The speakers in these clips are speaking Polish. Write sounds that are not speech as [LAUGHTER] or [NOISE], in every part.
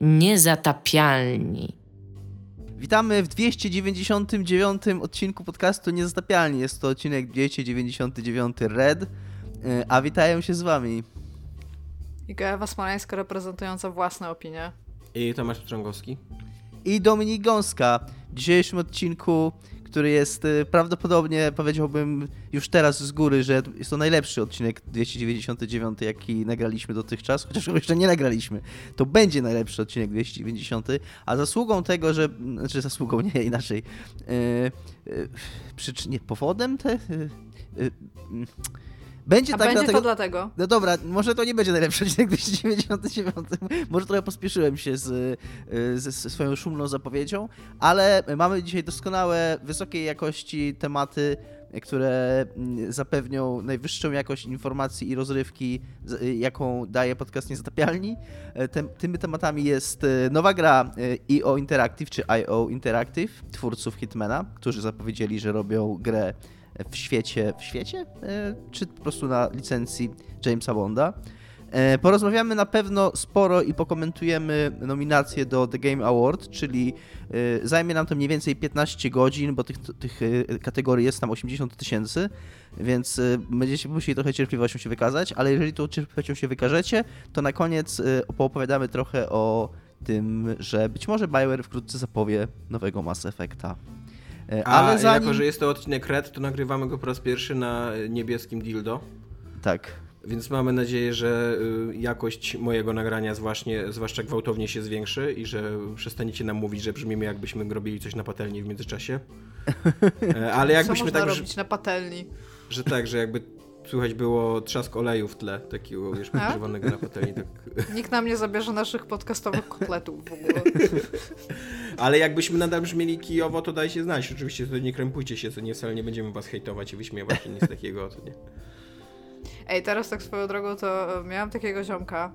Niezatapialni. Witamy w 299 odcinku podcastu Niezatapialni. Jest to odcinek 299 Red, e, a witają się z wami Iga Ewa Smoleńska reprezentująca własne opinie. I Tomasz Pstrągowski. i Dominik Gąska. W dzisiejszym odcinku, który jest e, prawdopodobnie, powiedziałbym już teraz z góry, że jest to najlepszy odcinek 299, jaki nagraliśmy dotychczas, chociaż go jeszcze nie nagraliśmy. To będzie najlepszy odcinek 290, a zasługą tego, że, znaczy zasługą, [LAUGHS] nie inaczej, przycz- nie, powodem te... E, mm, będzie A tak będzie dlatego... to dlatego. No dobra, może to nie będzie najlepszy odcinek 299. Może trochę pospieszyłem się z, y, ze, swoją szumną zapowiedzią, ale mamy dzisiaj doskonałe, wysokiej jakości tematy, które mm, zapewnią najwyższą jakość informacji i rozrywki, y, jaką daje podcast Niezatapialni. E, tymi tematami jest y, nowa gra EO Interactive, czy IO Interactive, twórców Hitmana, którzy zapowiedzieli, że robią grę w świecie, w świecie? E, Czy po prostu na licencji Jamesa Bonda? E, Porozmawiamy na pewno sporo i pokomentujemy nominacje do The Game Award, czyli e, zajmie nam to mniej więcej 15 godzin, bo tych, tych kategorii jest tam 80 tysięcy, więc będziecie musieli trochę cierpliwością się wykazać, ale jeżeli tą cierpliwością się wykażecie, to na koniec poopowiadamy trochę o tym, że być może BioWare wkrótce zapowie nowego Mass Effecta. E, A Ale zanim... jako, że jest to odcinek Red, to nagrywamy go po raz pierwszy na niebieskim dildo. Tak. Więc mamy nadzieję, że y, jakość mojego nagrania zwłaszcznie, zwłaszcza gwałtownie się zwiększy i że przestaniecie nam mówić, że brzmimy jakbyśmy robili coś na patelni w międzyczasie. E, [LAUGHS] Ale Co jakbyśmy można tak, że, robić na patelni? że tak, że jakby słychać było trzask oleju w tle, takiego wiesz, podgrzewanego na patelni. Tak. Nikt nam nie zabierze naszych podcastowych kotletów w ogóle. [LAUGHS] Ale jakbyśmy nadal brzmieli kijowo, to dajcie znać. Oczywiście to nie krępujcie się, co nie wcale nie będziemy was hejtować i wyśmiewać i nic takiego. To nie. Ej, teraz tak swoją drogą to e, miałam takiego ziomka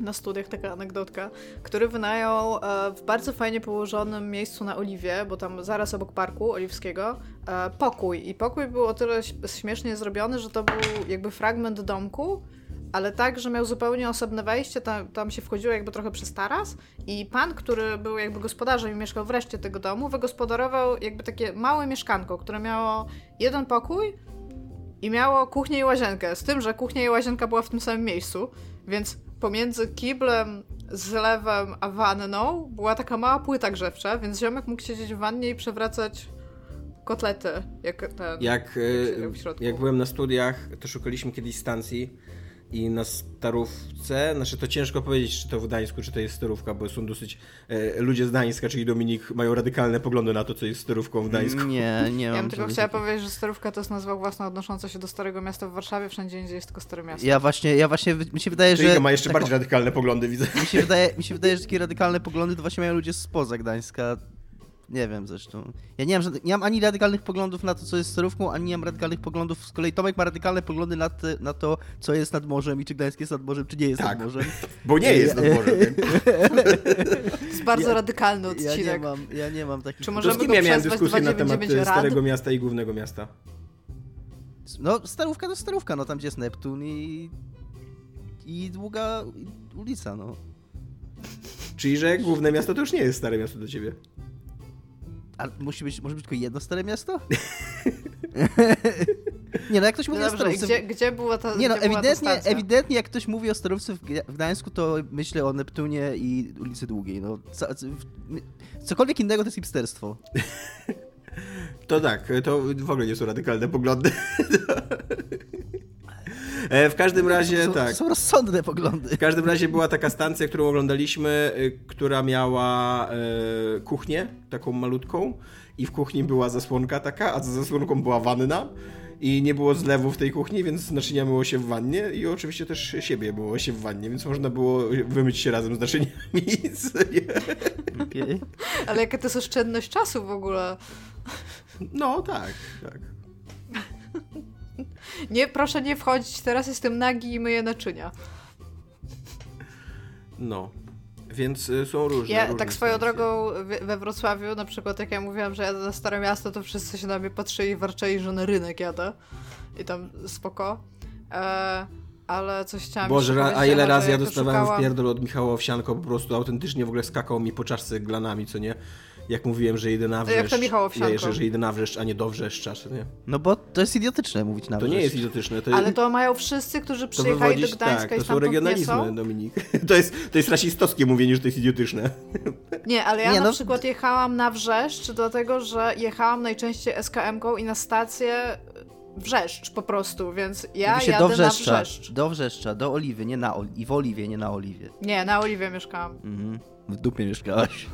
na studiach, taka anegdotka, który wynajął e, w bardzo fajnie położonym miejscu na Oliwie, bo tam zaraz obok parku oliwskiego, e, pokój. I pokój był o tyle śmiesznie zrobiony, że to był jakby fragment domku, ale tak, że miał zupełnie osobne wejście, tam, tam się wchodziło jakby trochę przez taras i pan, który był jakby gospodarzem i mieszkał wreszcie tego domu, wygospodarował jakby takie małe mieszkanko, które miało jeden pokój, i miało kuchnię i łazienkę. Z tym, że kuchnia i łazienka była w tym samym miejscu, więc pomiędzy kiblem, zlewem a wanną była taka mała płyta grzewcza, więc ziomek mógł siedzieć w wannie i przewracać kotlety, jak ten. Jak, siedział e, w środku. jak byłem na studiach, to szukaliśmy kiedyś stacji i na starówce, znaczy to ciężko powiedzieć, czy to w Gdańsku, czy to jest starówka, bo są dosyć e, ludzie z Gdańska, czyli Dominik, mają radykalne poglądy na to, co jest starówką w Gdańsku. Nie, nie Ja bym tylko chciała takich- powiedzieć, że starówka to jest nazwa własna odnosząca się do Starego Miasta w Warszawie, wszędzie indziej jest tylko Stare Miasto. Ja właśnie, ja właśnie, mi się wydaje, To że... Ma jeszcze taką- bardziej radykalne poglądy, widzę. mi, się wydaje, mi się wydaje, że takie radykalne poglądy to właśnie mają ludzie spoza Gdańska. Nie wiem zresztą. Ja nie mam, żadnych, nie mam ani radykalnych poglądów na to, co jest starówką, ani nie mam radykalnych poglądów. Z kolei Tomek ma radykalne poglądy na, te, na to, co jest nad morzem i czy Gdańsk jest nad morzem, czy nie jest Tak. nad morzem. [LAUGHS] Bo nie jest nad morzem. To [LAUGHS] jest bardzo Ja- radykalny Ja odcinek. nie mam, ja nie mam takich... Czy To możemy z kim go ja miałem dyskusję na temat 299 e, rad? Starego Miasta i Głównego Miasta? No, starówka to starówka, no tam gdzie jest Neptun i... I długa ulica, no. Czyli, że Główne Miasto to już nie jest Stare Miasto do ciebie. A musi być, może być tylko jedno stare miasto? [LAUGHS] [LAUGHS] nie no, jak ktoś mówi No o dobrze, starówce... gdzie, gdzie była ta Nie no, ewidentnie, ewidentnie jak ktoś mówi o starówce w w Gdańsku, to myślę o Neptunie i ulicy Długiej. No, co, co, w- cokolwiek innego to jest hipsterstwo. [LAUGHS] To tak, to w ogóle nie są radykalne poglądy. E, W każdym razie, są, tak. są rozsądne poglądy. W każdym razie była taka stacja, którą oglądaliśmy, y, która miała e, kuchnię, taką malutką i w kuchni była zasłonka taka, a za zasłonką była wanna i nie było zlewu w tej kuchni, więc naczynia myło się w wannie i oczywiście też siebie myło się w wannie, więc można było wymyć się razem z naczyniami. [LAUGHS] Okej. Ale jaka to jest oszczędność czasu w ogóle. No tak, tak. Nie, proszę nie wchodzić, teraz jestem nagi i myję naczynia. No. Więc y, są różne. Ja różne tak swoją stacje. drogą we- Wrocławiu, na przykład jak ja mówiłam, że jadę na Stare Miasto, to wszyscy się na mnie patrzyli i warczeli, że na rynek jadę. I tam spoko. E, ale coś chciałam Boże, ra- a ile razy ja dostawałem szukałam- w pierdol od Michała Owsianko, po prostu autentycznie w ogóle skakał mi po czaszce glanami, co nie? Jak mówiłem, że idę na jak to wrzeszcz, Michał Owsianko? ja, że, że idę na wrzeszcz, a nie do wrzeszcza, co nie? No bo to jest idiotyczne mówić na To nie jest idiotyczne, to, Ale to mają wszyscy, którzy przyjechali wywodzić, do Gdańska tak, i to są stamtąd nie regionalizmy, są. Dominik. [LAUGHS] To jest, to jest rasistowskie mówienie, że to jest idiotyczne. [LAUGHS] Nie, ale ja Nie, na no- przykład jechałam na Wrzeszcz, dlatego że jechałam najczęściej SKM-ką i na stację Wrzeszcz po prostu, więc ja Mówi się jadę do na wrzeszcza, Wrzeszcz. do wrzeszcza, do oliwy, nie na oli- i w oliwie, nie na oliwie. Nie, na Oliwie mieszkałam. Mhm. W dupie mieszkałaś.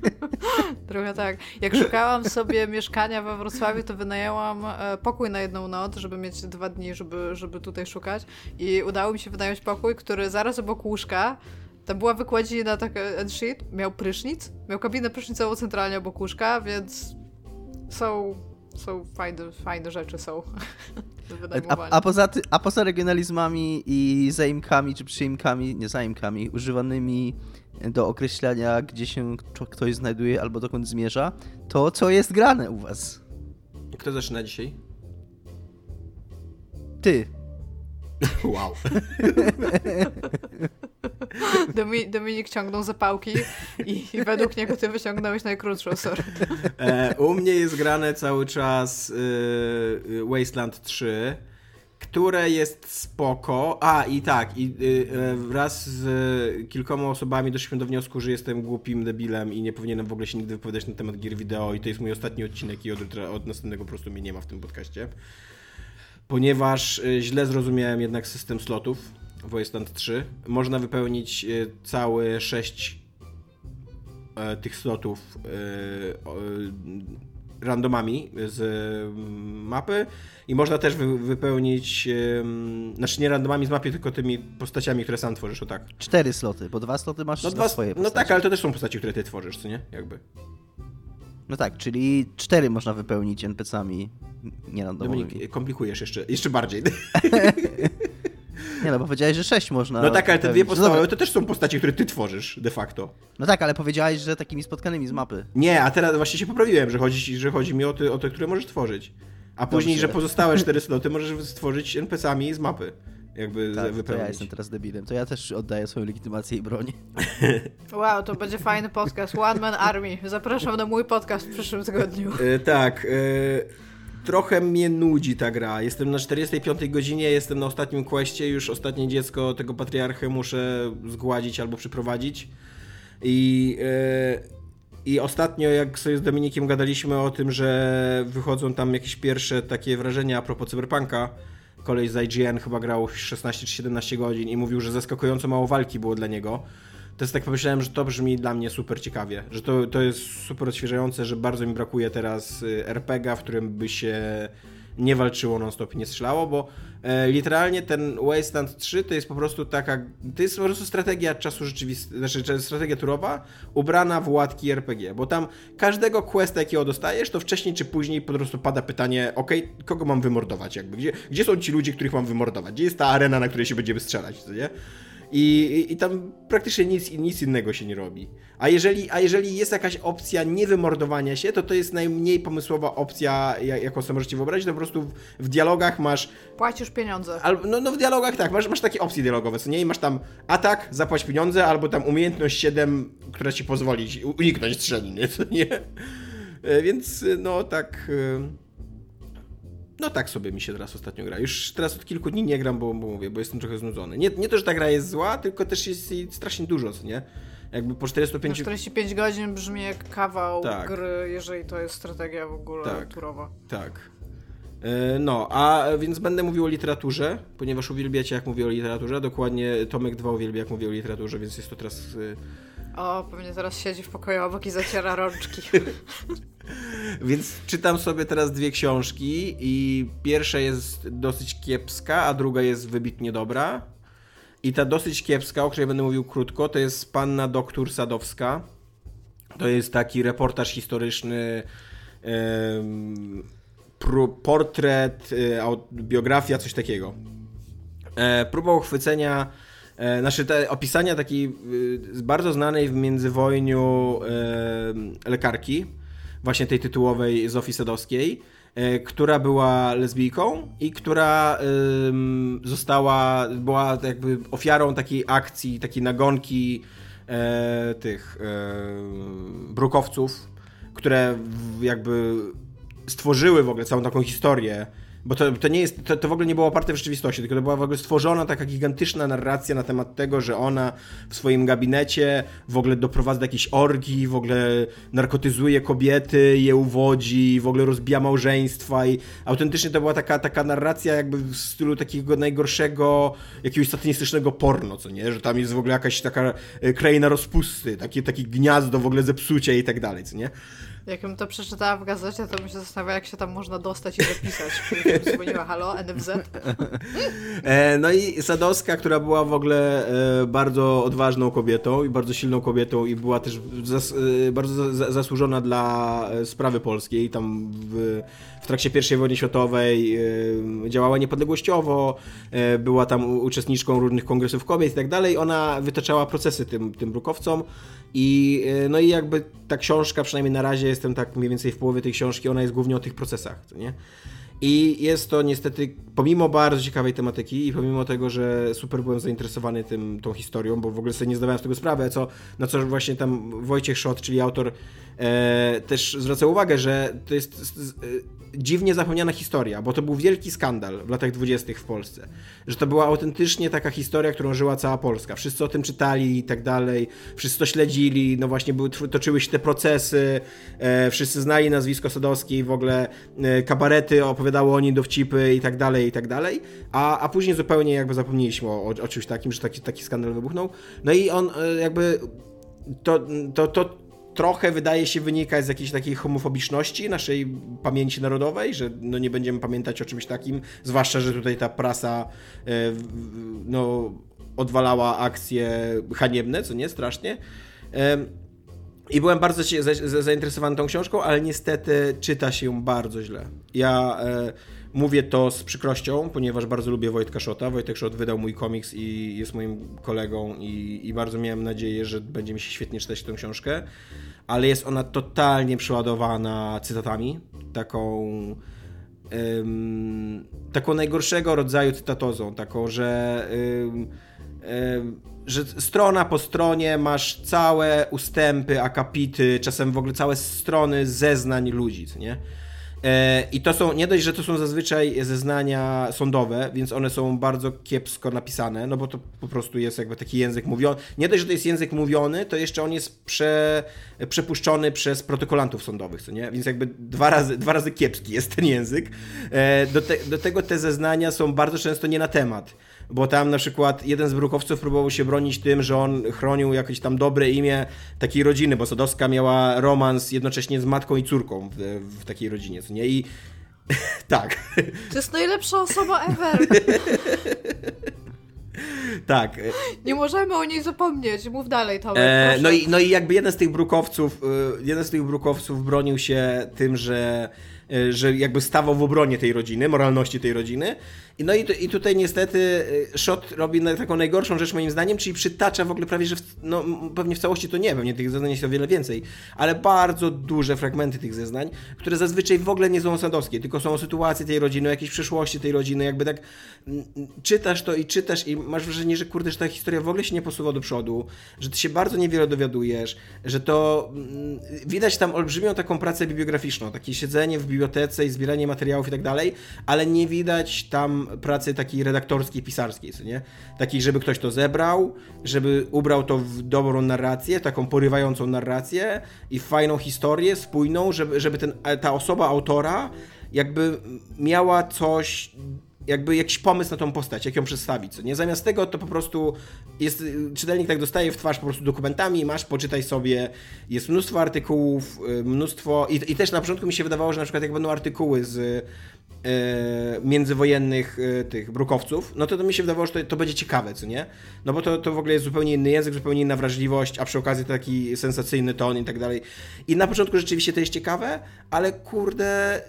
[LAUGHS] Trochę tak. Jak szukałam sobie mieszkania we Wrocławiu, to wynajęłam e, pokój na jedną noc, żeby mieć dwa dni, żeby, żeby tutaj szukać. I udało mi się wynająć pokój, który zaraz obok łóżka tam była wykładzina taka and shit, miał prysznic, miał kabinę prysznicową centralnie obok łóżka, więc są, są fajne, fajne rzeczy są [LAUGHS] A, a, poza ty, a poza regionalizmami i zaimkami czy przyimkami, nie zaimkami, używanymi do określania, gdzie się kto- ktoś znajduje albo dokąd zmierza, to co jest grane u was? Kto zaczyna dzisiaj? Ty. [LAUGHS] Wow. [LAUGHS] Domi- Dominik ciągnął zapałki i, i według niego ty wyciągnąłeś najkrótszą, sorry. E, u mnie jest grane cały czas y, y, Wasteland 3, które jest spoko. A, i tak, i y, y, wraz z kilkoma osobami doszliśmy do wniosku, że jestem głupim debilem i nie powinienem w ogóle się nigdy wypowiadać na temat gier wideo i to jest mój ostatni odcinek i od, od następnego po prostu mnie nie ma w tym podcaście. Ponieważ y, źle zrozumiałem jednak system slotów w Wasteland 3. Można wypełnić y, całe 6 e, tych slotów e, randomami z mm, mapy i można też wy, wypełnić, znaczy nie randomami z mapy, tylko tymi postaciami, które sam tworzysz, o tak. Cztery sloty, bo dwa sloty masz No, dwa, swoje no postacie. tak, ale to też są postaci, które ty tworzysz, co nie? Jakby. No tak, czyli cztery można wypełnić NPC-ami nierandomowymi. Dominik, komplikujesz jeszcze, jeszcze bardziej. [LAUGHS] Nie no, bo powiedziałeś, że sześć można No tak, ale te dwie No, dobra. to też są postacie, które ty tworzysz, de facto. no tak, ale powiedziałeś, że takimi spotkanymi z mapy. Nie, a teraz właśnie się poprawiłem, że chodzi, że chodzi mi o te, o te, które możesz tworzyć. A później, Dobrze. że pozostałe cztery sloty możesz stworzyć NPC-ami z mapy. Jakby Tak, to wypełnić. ja jestem teraz debilem. To ja też oddaję swoją legitymację i broń. [LAUGHS] Wow, to będzie fajny podcast. One Man Army. Zapraszam na mój podcast w przyszłym tygodniu. E, tak. E, trochę mnie nudzi ta gra. Jestem na 45 godzinie, jestem na ostatnim questie, już ostatnie dziecko tego patriarchy muszę zgładzić albo przyprowadzić. I, e, I ostatnio, jak sobie z Dominikiem gadaliśmy o tym, że wychodzą tam jakieś pierwsze takie wrażenia a propos cyberpunka, koleś z IGN chyba grał 16 czy 17 godzin i mówił, że zaskakująco mało walki było dla niego. To jest tak pomyślałem, że to brzmi dla mnie super ciekawie, że to, to jest super odświeżające, że bardzo mi brakuje teraz y, RPG-a, w którym by się nie walczyło non-stop nie strzelało, bo e, literalnie ten Wasteland 3 to jest po prostu taka, to jest po prostu strategia czasu rzeczywistego, znaczy czy strategia turowa ubrana w łatki RPG, bo tam każdego questa jakiego dostajesz, to wcześniej czy później po prostu pada pytanie, ok, kogo mam wymordować jakby, gdzie, gdzie są ci ludzie, których mam wymordować, gdzie jest ta arena, na której się będziemy strzelać, co nie? I, i, tam praktycznie nic, nic innego się nie robi. A jeżeli, a jeżeli jest jakaś opcja niewymordowania się, to to jest najmniej pomysłowa opcja, ja- jaką sobie możecie wyobrazić. To po prostu w, w dialogach masz. Płacisz pieniądze. Al, no, no w dialogach tak, masz, masz takie opcje dialogowe, co nie? I masz tam atak, zapłać pieniądze, albo tam umiejętność 7, która ci pozwoli uniknąć strzeliny, co nie? E, Więc no tak. e, No tak sobie mi się teraz ostatnio gra. Już teraz od kilku dni nie gram, bo, bo mówię, bo jestem trochę znudzony. Nie, nie to, że ta gra jest zła, tylko też jest jej strasznie dużo, co nie? Jakby po No 45... 45 godzin brzmi jak kawał Tak. gry, jeżeli to jest strategia w ogóle Tak. turowa. Tak. E, No, a więc będę mówił o literaturze, ponieważ uwielbiacie jak mówię o literaturze. Dokładnie Tomek 2 uwielbia jak mówię o literaturze, więc jest to teraz e, O, pewnie teraz siedzi w pokoju obok i zaciera rączki. [LAUGHS] Więc czytam sobie teraz dwie książki i pierwsza jest dosyć kiepska, a druga jest wybitnie dobra. I ta dosyć kiepska, o której będę mówił krótko, to jest Panna Doktor Sadowska. To jest taki reportaż historyczny, pro- portret, aut- biografia, coś takiego. E, próba uchwycenia, znaczy te opisania takiej y, bardzo znanej w międzywojniu e, lekarki, właśnie tej tytułowej Zofii Sadowskiej. e, która była lesbijką i która została, była jakby ofiarą takiej akcji, takiej nagonki e, tych e, brukowców, które jakby stworzyły w ogóle całą taką historię bo to, to nie jest, to, to w ogóle nie było oparte w rzeczywistości, tylko to była w ogóle stworzona taka gigantyczna narracja na temat tego, że ona w swoim gabinecie w ogóle doprowadza do jakiejś orgii, w ogóle narkotyzuje kobiety, je uwodzi, w ogóle rozbija małżeństwa i autentycznie to była taka, taka narracja jakby w stylu takiego najgorszego jakiegoś satanistycznego porno, co nie? Że tam jest w ogóle jakaś taka e, kraina rozpusty, takie, takie gniazdo w ogóle zepsucia i tak dalej, co nie? Jakbym to przeczytała w gazecie, to bym się zastanawiała, jak się tam można dostać i zapisać. [LAUGHS] Dzwoniła, halo, NFZ? [LAUGHS] E, no i Sadowska, która była w ogóle e, bardzo odważną kobietą i bardzo silną kobietą i była też zas, e, bardzo zasłużona dla sprawy polskiej. Tam w, w trakcie I wojny światowej działała niepodległościowo, była tam uczestniczką różnych kongresów kobiet i tak dalej. Ona wytaczała procesy tym, tym brukowcom i no i jakby ta książka, przynajmniej na razie jestem tak mniej więcej w połowie tej książki, ona jest głównie o tych procesach, nie? I jest to niestety, pomimo bardzo ciekawej tematyki i pomimo tego, że super byłem zainteresowany tym, tą historią, bo w ogóle sobie nie zdawałem z tego sprawy, co, na co właśnie tam Wojciech Szot, czyli autor, e, też zwraca uwagę, że to jest e, dziwnie zapomniana historia, bo to był wielki skandal w latach dwudziestych w Polsce. Że to była autentycznie taka historia, którą żyła cała Polska. Wszyscy o tym czytali i tak dalej, wszyscy to śledzili, no właśnie były, toczyły się te procesy, e, wszyscy znali nazwisko Sadowskiej, w ogóle e, kabarety opowiadało o nim dowcipy i tak dalej, i tak dalej, a, a później zupełnie jakby zapomnieliśmy o, o czymś takim, że taki, taki skandal wybuchnął. No i on e, jakby to, to, to, trochę wydaje się wynikać z jakiejś takiej homofobiczności naszej pamięci narodowej, że no nie będziemy pamiętać o czymś takim, zwłaszcza, że tutaj ta prasa e, no, odwalała akcje haniebne, co nie, strasznie. I byłem bardzo zainteresowany tą książką, ale niestety czyta się ją bardzo źle. Ja e, mówię to z przykrością, ponieważ bardzo lubię Wojtka Szota. Wojtek Szot wydał mój komiks i jest moim kolegą i, i bardzo miałem nadzieję, że będzie mi się świetnie czytać tę książkę, ale jest ona totalnie przeładowana cytatami, taką ym, taką najgorszego rodzaju cytatozą, taką, że ym, ym, że strona po stronie masz całe ustępy, akapity, czasem w ogóle całe strony zeznań ludzi, nie? E, I to są, nie dość, że to są zazwyczaj zeznania sądowe, więc one są bardzo kiepsko napisane, no bo to po prostu jest jakby taki język mówiony. Nie dość, że to jest język mówiony, to jeszcze on jest prze, przepuszczony przez protokolantów sądowych, co nie? Więc jakby dwa razy, dwa razy kiepski jest ten język. E, do, te, do tego te zeznania są bardzo często nie na temat bo tam na przykład jeden z brukowców próbował się bronić tym, że on chronił jakieś tam dobre imię takiej rodziny, bo Sadowska miała romans jednocześnie z matką i córką w, w takiej rodzinie, co nie? I [LAUGHS] tak. To jest najlepsza osoba ever. [LAUGHS] tak. Nie możemy o niej zapomnieć. Mów dalej, Tomek. E, no, i, no i jakby jeden z tych brukowców, e, jeden z tych brukowców bronił się tym, że e, że jakby stawał w obronie tej rodziny, moralności tej rodziny, i no i, i tutaj niestety y, Shot robi taką najgorszą rzecz moim zdaniem, czyli przytacza w ogóle prawie, że w, no, pewnie w całości to nie, pewnie tych zeznań jest o wiele więcej, ale bardzo duże fragmenty tych zeznań, które zazwyczaj w ogóle nie są osadowskie, tylko są o sytuacji tej rodziny, o jakiejś przeszłości tej rodziny, jakby tak czytasz to i czytasz i masz wrażenie, że kurde, że ta historia w ogóle się nie posuwa do przodu, że ty się bardzo niewiele dowiadujesz, że to widać tam olbrzymią taką pracę bibliograficzną, takie siedzenie w bibliotece i zbieranie materiałów i tak dalej, ale nie widać tam pracy takiej redaktorskiej, pisarskiej, co nie? Takiej, żeby ktoś to zebrał, żeby ubrał to w dobrą narrację, taką porywającą narrację i fajną historię, spójną, żeby, żeby ten, ta osoba autora jakby miała coś jakby jakiś pomysł na tą postać, jak ją przedstawić, co nie? Zamiast tego to po prostu jest, czytelnik tak dostaje w twarz po prostu dokumentami, masz, poczytaj sobie, jest mnóstwo artykułów, y, mnóstwo i, i też na początku mi się wydawało, że na przykład jak będą artykuły z międzywojennych e, tych brukowców, no to, to mi się wydawało, że to, to, będzie ciekawe, co nie? No bo to, to w ogóle jest zupełnie inny język, zupełnie inna wrażliwość, a przy okazji taki sensacyjny ton i tak dalej. I na początku rzeczywiście to jest ciekawe, ale kurde,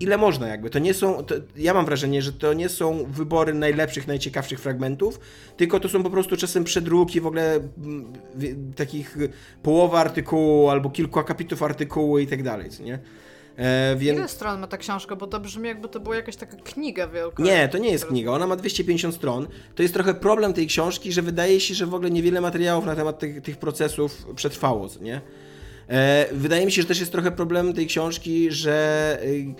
ile można jakby. To nie są, to, ja mam wrażenie, że to nie są wybory najlepszych, najciekawszych fragmentów, tylko to są po prostu czasem przedruki, w ogóle m, w, takich połowa artykułu albo kilku akapitów artykułu i tak dalej, nie? E, więc... Ile stron ma ta książka? Bo to brzmi jakby to była jakaś taka kniga wielka. Nie, to nie jest kniga. Ona ma 250 stron. To jest trochę problem tej książki, że wydaje się, że w ogóle niewiele materiałów na temat tych, tych procesów przetrwało, nie? E, wydaje mi się, że też jest trochę problemem tej książki, że y,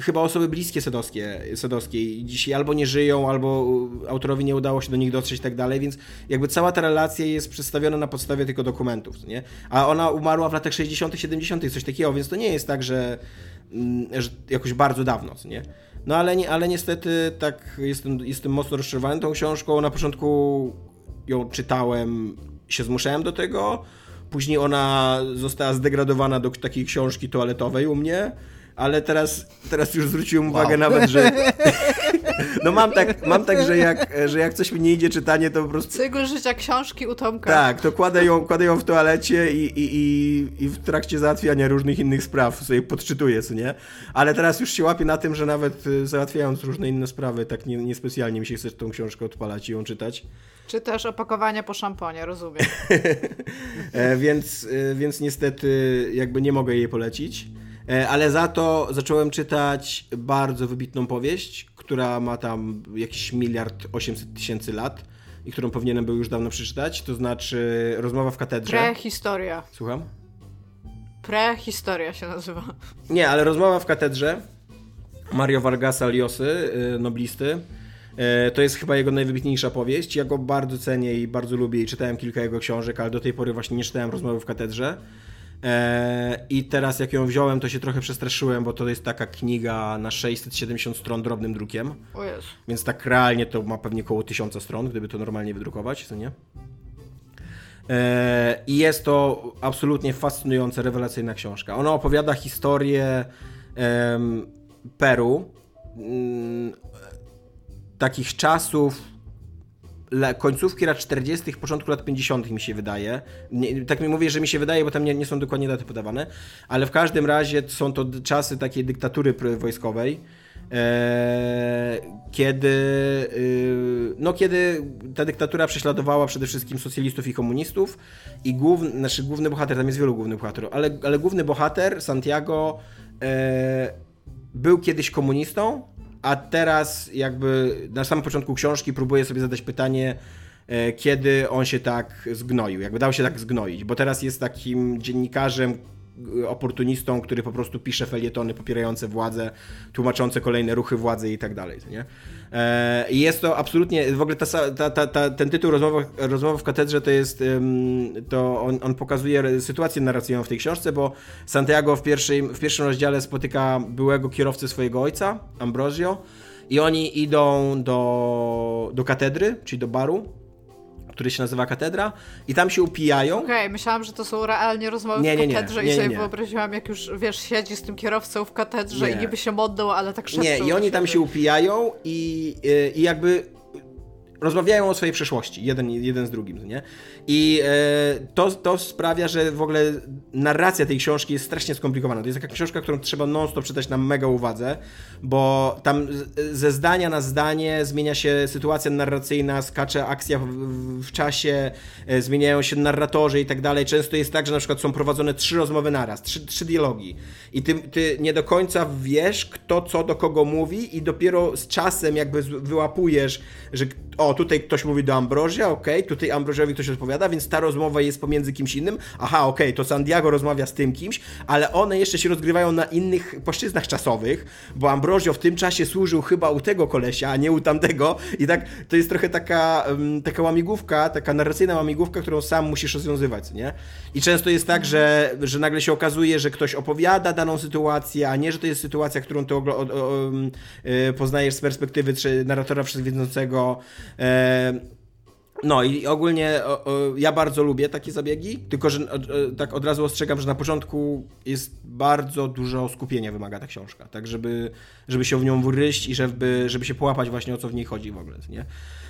chyba osoby bliskie Sadowskie, Sadowskiej dzisiaj albo nie żyją, albo autorowi nie udało się do nich dotrzeć i tak dalej, więc jakby cała ta relacja jest przedstawiona na podstawie tylko dokumentów, nie? A ona umarła w latach 60., 70., coś takiego, więc to nie jest tak, że, mm, że jakoś bardzo dawno, nie? No ale, nie, ale niestety tak jestem, jestem mocno rozczarowany tą książką. Na początku ją czytałem, się zmuszałem do tego, Później ona została zdegradowana do takiej książki toaletowej u mnie, ale teraz, teraz już zwróciłem uwagę wow. nawet, że. [LAUGHS] No mam tak, mam tak że, jak, że jak coś mi nie idzie czytanie, to po prostu. Cykl życia książki u Tomka. Tak, to kładę ją, kładę ją w toalecie i, i, i, i w trakcie załatwiania różnych innych spraw sobie podczytuję, co nie? Ale teraz już się łapię na tym, że nawet y, załatwiając różne inne sprawy, tak nie, niespecjalnie mi się chce tą książkę odpalać i ją czytać. Czy też opakowania po szamponie, rozumiem. [LAUGHS] e, więc, e, więc niestety jakby nie mogę jej polecić. E, ale za to zacząłem czytać bardzo wybitną powieść, która ma tam jakiś miliard 800 tysięcy lat i którą powinienem był już dawno przeczytać, to znaczy Rozmowa w katedrze. Prehistoria. Słucham? Prehistoria się nazywa. Nie, ale Rozmowa w katedrze Mario Vargasa Llosy, y, noblisty. E, to jest chyba jego najwybitniejsza powieść. Ja go bardzo cenię i bardzo lubię i czytałem kilka jego książek, ale do tej pory właśnie nie czytałem Rozmowy w katedrze. E, I teraz jak ją wziąłem, to się trochę przestraszyłem, bo to jest taka kniga na 670 stron drobnym drukiem. O jest. Więc tak realnie to ma pewnie około 1000 stron, gdyby to normalnie wydrukować, co nie? E, I jest to absolutnie fascynująca, rewelacyjna książka. Ona opowiada historię Peru mm, takich czasów końcówki lat 40., początku lat 50. mi się wydaje. Nie, tak mi mówię, że mi się wydaje, bo tam nie, nie, są dokładnie daty podawane, ale w każdym razie są to czasy takiej dyktatury wojskowej. E, kiedy, y, no, kiedy ta dyktatura prześladowała przede wszystkim socjalistów i komunistów i główny, znaczy główny bohater, tam jest wielu głównych bohaterów, ale, ale główny bohater, Santiago, e, był kiedyś komunistą, a teraz jakby na samym początku książki próbuję sobie zadać pytanie, e, kiedy on się tak zgnoił, jakby dał się tak zgnoić, bo teraz jest takim dziennikarzem, oportunistą, który po prostu pisze felietony popierające władzę, tłumaczące kolejne ruchy władzy i tak dalej, nie? E, I jest to absolutnie, w ogóle ta, ta, ta, ten tytuł rozmowa, rozmowa w katedrze to jest, to on, on, pokazuje sytuację narracyjną w tej książce, bo Santiago w, pierwszej, w pierwszym rozdziale spotyka byłego kierowcę swojego ojca, Ambrosio, i oni idą do, do katedry, czyli do baru, który się nazywa Katedra i tam się upijają. Okej, okay, myślałam, że to są realnie rozmowy nie, nie, w katedrze i sobie wyobraziłam, jak już, wiesz, siedzi z tym kierowcą w katedrze i niby się modlą, ale tak szybko. Nie, i oni tam się upijają i, y, i jakby rozmawiają o swojej przeszłości, jeden, jeden z drugim, nie? I e, to, to sprawia, że w ogóle narracja tej książki jest strasznie skomplikowana. To jest taka książka, którą trzeba non-stop czytać na mega uwadze, bo tam ze zdania na zdanie zmienia się sytuacja narracyjna, skacze akcja w, w czasie, e, zmieniają się narratorzy i tak dalej. Często jest tak, że na przykład są prowadzone trzy rozmowy naraz, trzy, trzy dialogi i ty, ty nie do końca wiesz, kto co do kogo mówi i dopiero z czasem jakby wyłapujesz, że o, tutaj ktoś mówi do Ambrozia, okej, okay, tutaj Ambroziowi ktoś odpowiada, więc ta rozmowa jest pomiędzy kimś innym. Aha, okej, okay, to Santiago rozmawia z tym kimś, ale one jeszcze się rozgrywają na innych płaszczyznach czasowych, bo Ambrozio w tym czasie służył chyba u tego kolesia, a nie u tamtego i tak to jest trochę taka, um, taka łamigłówka, taka narracyjna łamigłówka, którą sam musisz rozwiązywać, nie? I często jest tak, że, że nagle się okazuje, że ktoś opowiada daną sytuację, a nie, że to jest sytuacja, którą ty y, poznajesz z perspektywy narratora wszechwiedzącego, no i ogólnie ja bardzo lubię takie zabiegi, tylko że tak od razu ostrzegam, że na początku jest bardzo dużo skupienia wymaga ta książka, tak żeby, żeby się w nią wryść i żeby, żeby się połapać właśnie o co w niej chodzi w ogóle, nie?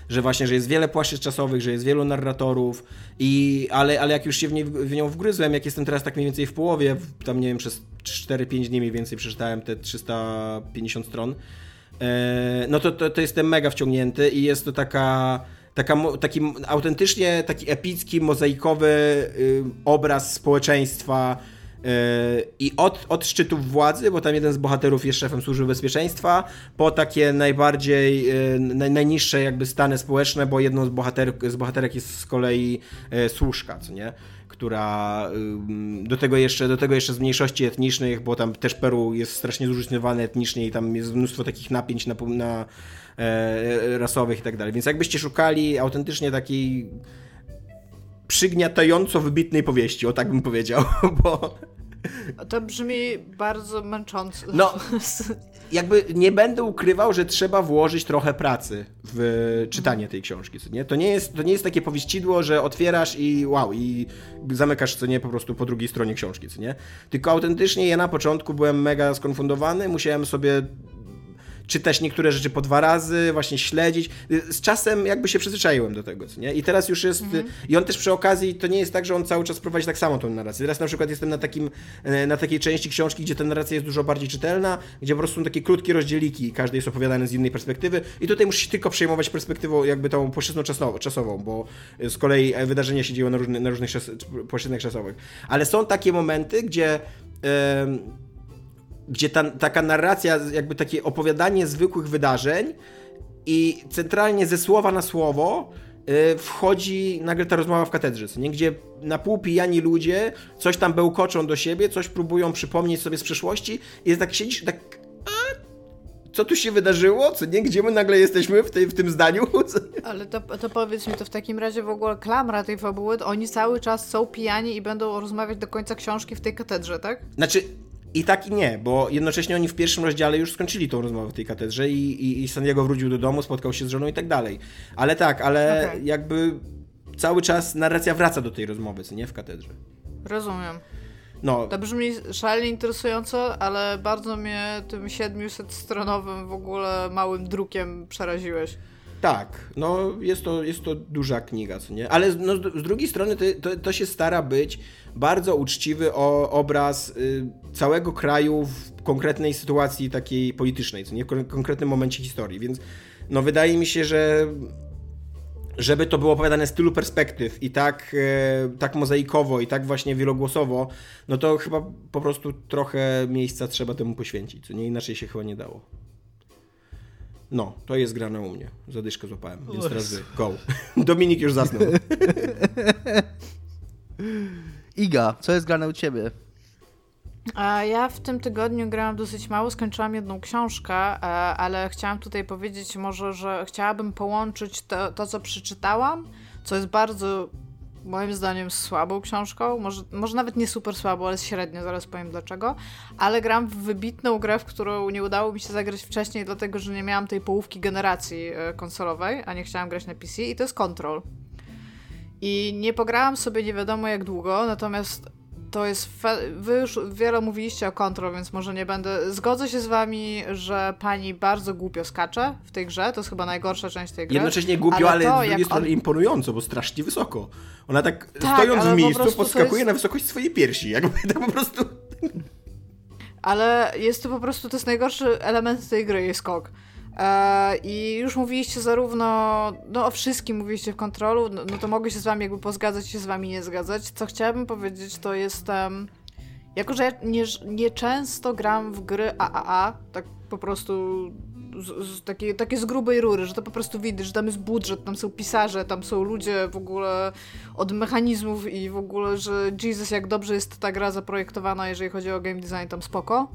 Że właśnie, że jest wiele płaszczyzn czasowych, że jest wielu narratorów, i, ale, ale jak już się w, w nią wgryzłem, jak jestem teraz tak mniej więcej w połowie, tam nie wiem, przez 4-5 dni mniej więcej przeczytałem te 350 stron, no to, to, to jestem mega wciągnięty i jest to taka, taka, taki autentycznie taki epicki, mozaikowy y, obraz społeczeństwa I od, od szczytów władzy, bo tam jeden z bohaterów jest szefem służby bezpieczeństwa, po takie najbardziej, naj, najniższe jakby stany społeczne, bo jedną z, bohater, z bohaterek jest z kolei służka, co nie? Która do tego, jeszcze, do tego jeszcze z mniejszości etnicznych, bo tam też Peru jest strasznie zróżnicowany etnicznie i tam jest mnóstwo takich napięć na, na e, rasowych i tak dalej. Więc jakbyście szukali autentycznie takiej przygniatająco wybitnej powieści, o tak bym powiedział, [LAUGHS] bo... To brzmi bardzo męcząco. No, [LAUGHS] jakby nie będę ukrywał, że trzeba włożyć trochę pracy w czytanie tej książki, co nie? To nie jest, to nie jest takie powieścidło, że otwierasz i wow, i zamykasz, co nie, po prostu po drugiej stronie książki, co nie? Tylko autentycznie ja na początku byłem mega skonfundowany, musiałem sobie czytać niektóre rzeczy po dwa razy, właśnie śledzić. Z czasem jakby się przyzwyczaiłem do tego, nie? I teraz już jest... Mhm. I on też przy okazji, to nie jest tak, że on cały czas prowadzi tak samo tą narrację. Teraz na przykład jestem na, takim, e, na takiej części książki, gdzie ta narracja jest dużo bardziej czytelna, gdzie po prostu są takie krótkie rozdzieliki, każdy jest opowiadany z innej perspektywy i tutaj musi się tylko przejmować perspektywą jakby tą płaszczyzną czasową, bo z kolei wydarzenia się dzieją na, różny, na różnych czas, płaszczyznach czasowych. Ale są takie momenty, gdzie... Yy, gdzie ta, taka narracja, jakby takie opowiadanie zwykłych wydarzeń i centralnie ze słowa na słowo yy, wchodzi nagle ta rozmowa w katedrze, nie? gdzie na pół pijani ludzie coś tam bełkoczą do siebie, coś próbują przypomnieć sobie z przeszłości i jest tak siedzisz tak co tu się wydarzyło? Co nie? Gdzie my nagle jesteśmy w, tej, w tym zdaniu? [LAUGHS] Ale to, to powiedz mi, to w takim razie w ogóle klamra tej fabuły, oni cały czas są pijani i będą rozmawiać do końca książki w tej katedrze, tak? Znaczy, i tak i nie, bo jednocześnie oni w pierwszym rozdziale już skończyli tą rozmowę w tej katedrze i, i, i Sandiego wrócił do domu, spotkał się z żoną i tak dalej. Ale tak, ale okay. jakby cały czas narracja wraca do tej rozmowy, co nie w katedrze. Rozumiem. No. To brzmi szalenie interesująco, ale bardzo mnie tym 700-stronowym w ogóle małym drukiem przeraziłeś. Tak, no jest to, jest to duża kniga, co nie? Ale no, z drugiej strony to, to, to się stara być bardzo uczciwy o, obraz y, całego kraju w konkretnej sytuacji takiej politycznej, co nie? W konkretnym momencie historii, więc no wydaje mi się, że żeby to było opowiadane z tylu perspektyw i tak, e, tak mozaikowo i tak właśnie wielogłosowo, no to chyba po prostu trochę miejsca trzeba temu poświęcić, co nie inaczej się chyba nie dało. No, to jest grane u mnie. Zadyszkę złapałem, więc teraz wy. Go. [LAUGHS] Dominik już zasnął. [LAUGHS] Iga, co jest grane u ciebie? A ja w tym tygodniu grałam dosyć mało, skończyłam jedną książkę, e, ale chciałam tutaj powiedzieć może, że chciałabym połączyć to, to co przeczytałam, co jest bardzo moim zdaniem słabą książką, może, może nawet nie super słabą, ale średnio, zaraz powiem dlaczego, ale gram w wybitną grę, w którą nie udało mi się zagrać wcześniej, dlatego że nie miałam tej połówki generacji e, konsolowej, a nie chciałam grać na PC i to jest Control. I nie pograłam sobie nie wiadomo jak długo, natomiast to jest. Wy już wiele mówiliście o Control, więc może nie będę. Zgodzę się z wami, że pani bardzo głupio skacze w tej grze. To jest chyba najgorsza część tej gry. Jednocześnie głupio, ale, ale z drugiej strony on... imponująco, bo strasznie wysoko. Ona tak, tak stojąc w miejscu podskakuje jest... na wysokość swojej piersi. Jakby tak po prostu. Ale jest to po prostu, to jest najgorszy element tej gry, jest skok. E, I już mówiliście zarówno, no o wszystkim mówiliście w kontrolu, no, no, to mogę się z wami jakby pozgadzać się z wami nie zgadzać. Co chciałabym powiedzieć, to jestem. Jako, że ja nie, nie często gram w gry AAA, tak po prostu z, z, takie, takie z grubej rury, że to po prostu widać, że tam jest budżet, tam są pisarze, tam są ludzie w ogóle od mechanizmów i w ogóle, że Jesus, jak dobrze jest ta gra zaprojektowana, jeżeli chodzi o game design, tam spoko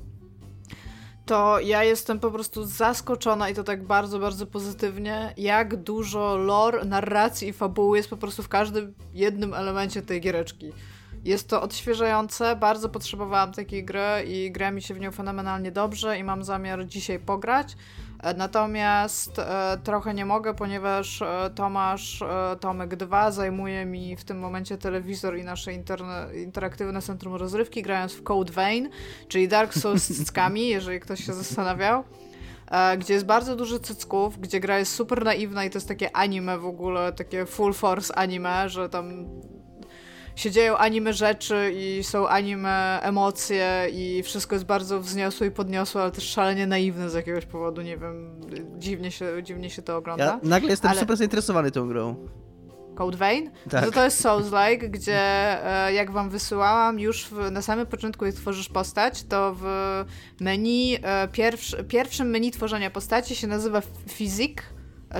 to ja jestem po prostu zaskoczona i to tak bardzo, bardzo pozytywnie, jak dużo lore, narracji i fabuły jest po prostu w każdym jednym elemencie tej giereczki. Jest to odświeżające, bardzo potrzebowałam takiej gry i gra mi się w nią fenomenalnie dobrze i mam zamiar dzisiaj pograć. E, natomiast e, trochę nie mogę, ponieważ e, Tomasz Tomek 2 zajmuje mi w tym momencie telewizor i nasze interne, interaktywne centrum rozrywki, grając w Code Vein, czyli Dark Souls z cyckami, [LAUGHS] jeżeli ktoś się zastanawiał gdzie jest bardzo dużo cycków, gdzie gra jest super naiwna i to jest takie anime w ogóle, takie full force anime, że tam się dzieją anime rzeczy i są anime emocje i wszystko jest bardzo wzniosłe i podniosłe, ale też szalenie naiwne z jakiegoś powodu, nie wiem, dziwnie się, dziwnie się to ogląda. Ja nagle jestem ale... super zainteresowany tą grą. Code Vein, Tak. to to jest Souls-like, gdzie e, jak wam wysyłałam już w, na samym początku, jak tworzysz postać, to w menu, e, pierwszy, pierwszym menu tworzenia postaci się nazywa Physique,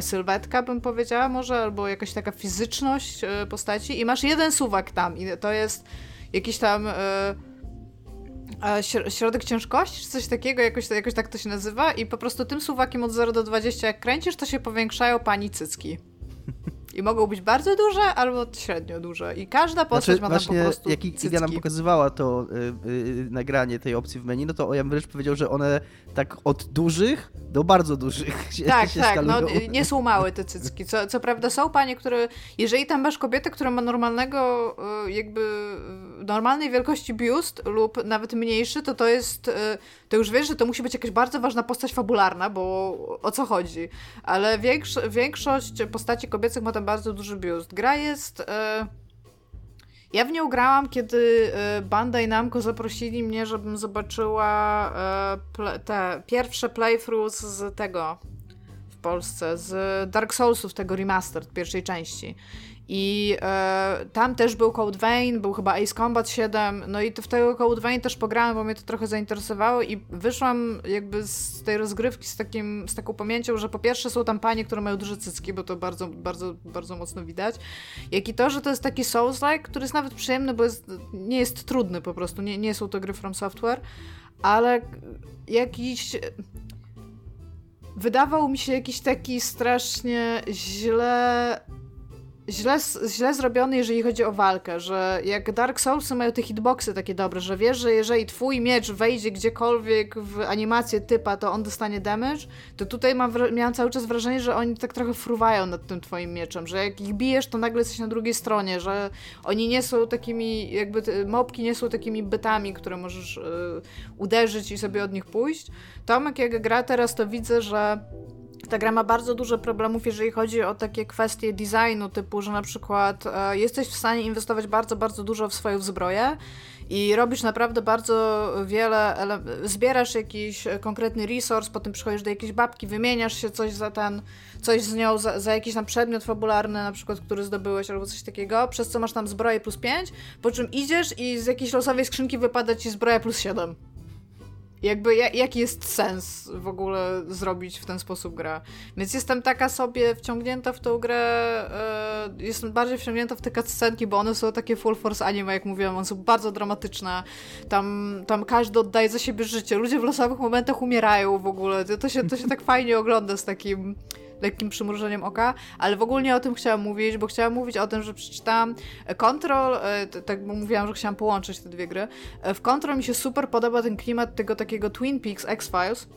sylwetka bym powiedziała może, albo jakaś taka fizyczność e, postaci i masz jeden suwak tam i to jest jakiś tam e, śro- środek ciężkości, czy coś takiego, jakoś, jakoś tak to się nazywa i po prostu tym suwakiem od 0 do 20 jak kręcisz, to się powiększają pani cycki. I mogą być bardzo duże albo średnio duże. I każda postać Znaczy, ma tam po prostu jak cycki. Iga nam pokazywała to y, y, nagranie tej opcji w menu, no to ja bym wręcz powiedział, że one tak od dużych do bardzo dużych [LAUGHS] się, Tak, się tak, no skalują. nie są małe te cycki. Co, co prawda są panie, które, jeżeli tam masz kobietę, która ma normalnego, y, jakby y, normalnej wielkości biust lub nawet mniejszy, to to jest, y, to już wiesz, że to musi być jakaś bardzo ważna postać fabularna, bo o co chodzi. Ale większo większość postaci kobiecych ma tam bardzo duży biust. Gra jest... y, Ja w nią grałam, kiedy e, Bandai Namco zaprosili mnie, żebym zobaczyła e, te pierwsze playthroughs z tego w Polsce, z Dark Soulsów, tego remastered pierwszej części. I e, tam też był Code Vein, był chyba Ace Combat 7, no i to w tego Code Vein też pograłam, bo mnie to trochę zainteresowało i wyszłam jakby z tej rozgrywki z, takim, z taką pamięcią, że po pierwsze są tam panie, które mają duże cycki, bo to bardzo, bardzo, bardzo mocno widać, jak i to, że to jest taki Souls-like, który jest nawet przyjemny, bo jest, nie jest trudny po prostu, nie, nie są to gry From Software, ale jakiś... Wydawał mi się jakiś taki strasznie źle źle, źle zrobiony, jeżeli chodzi o walkę, że jak Dark Soulsy mają te hitboxy takie dobre, że wiesz, że jeżeli twój miecz wejdzie gdziekolwiek w animację typa, to on dostanie damage, to tutaj mam, miałam cały czas wrażenie, że oni tak trochę fruwają nad tym twoim mieczem, że jak ich bijesz, to nagle jesteś na drugiej stronie, że oni nie są takimi, jakby mopki nie są takimi bytami, które możesz y, uderzyć i sobie od nich pójść. Tomek jak gra teraz, to widzę, że ta gra ma bardzo dużo problemów, jeżeli chodzi o takie kwestie designu, typu, że na przykład e, jesteś w stanie inwestować bardzo, bardzo dużo w swoją zbroję i robisz naprawdę bardzo wiele, ele- zbierasz jakiś konkretny resource, potem przychodzisz do jakiejś babki, wymieniasz się coś za ten, coś z nią, za, za jakiś tam przedmiot fabularny, na przykład, który zdobyłeś albo coś takiego, przez co masz tam zbroję plus 5, po czym idziesz i z jakiejś losowej skrzynki wypada ci zbroja plus 7. Jakby ja, jaki jest sens w ogóle zrobić w ten sposób grę? Więc jestem taka sobie wciągnięta w tą grę, e, jestem bardziej wciągnięta w te cutscenki, bo one są takie full force anime, jak mówiłam, one są bardzo dramatyczne. Tam, tam każdy oddaje za siebie życie. Ludzie w losowych momentach umierają w ogóle. To, się, to się tak fajnie ogląda z takim lekkim przymrużeniem oka, ale w ogóle nie o tym chciałam mówić, bo chciałam mówić o tym, że przeczytałam Control, e, tak bo mówiłam, że chciałam połączyć te dwie gry. E, W Control mi się super podoba ten klimat tego takiego Twin Peaks X-Files,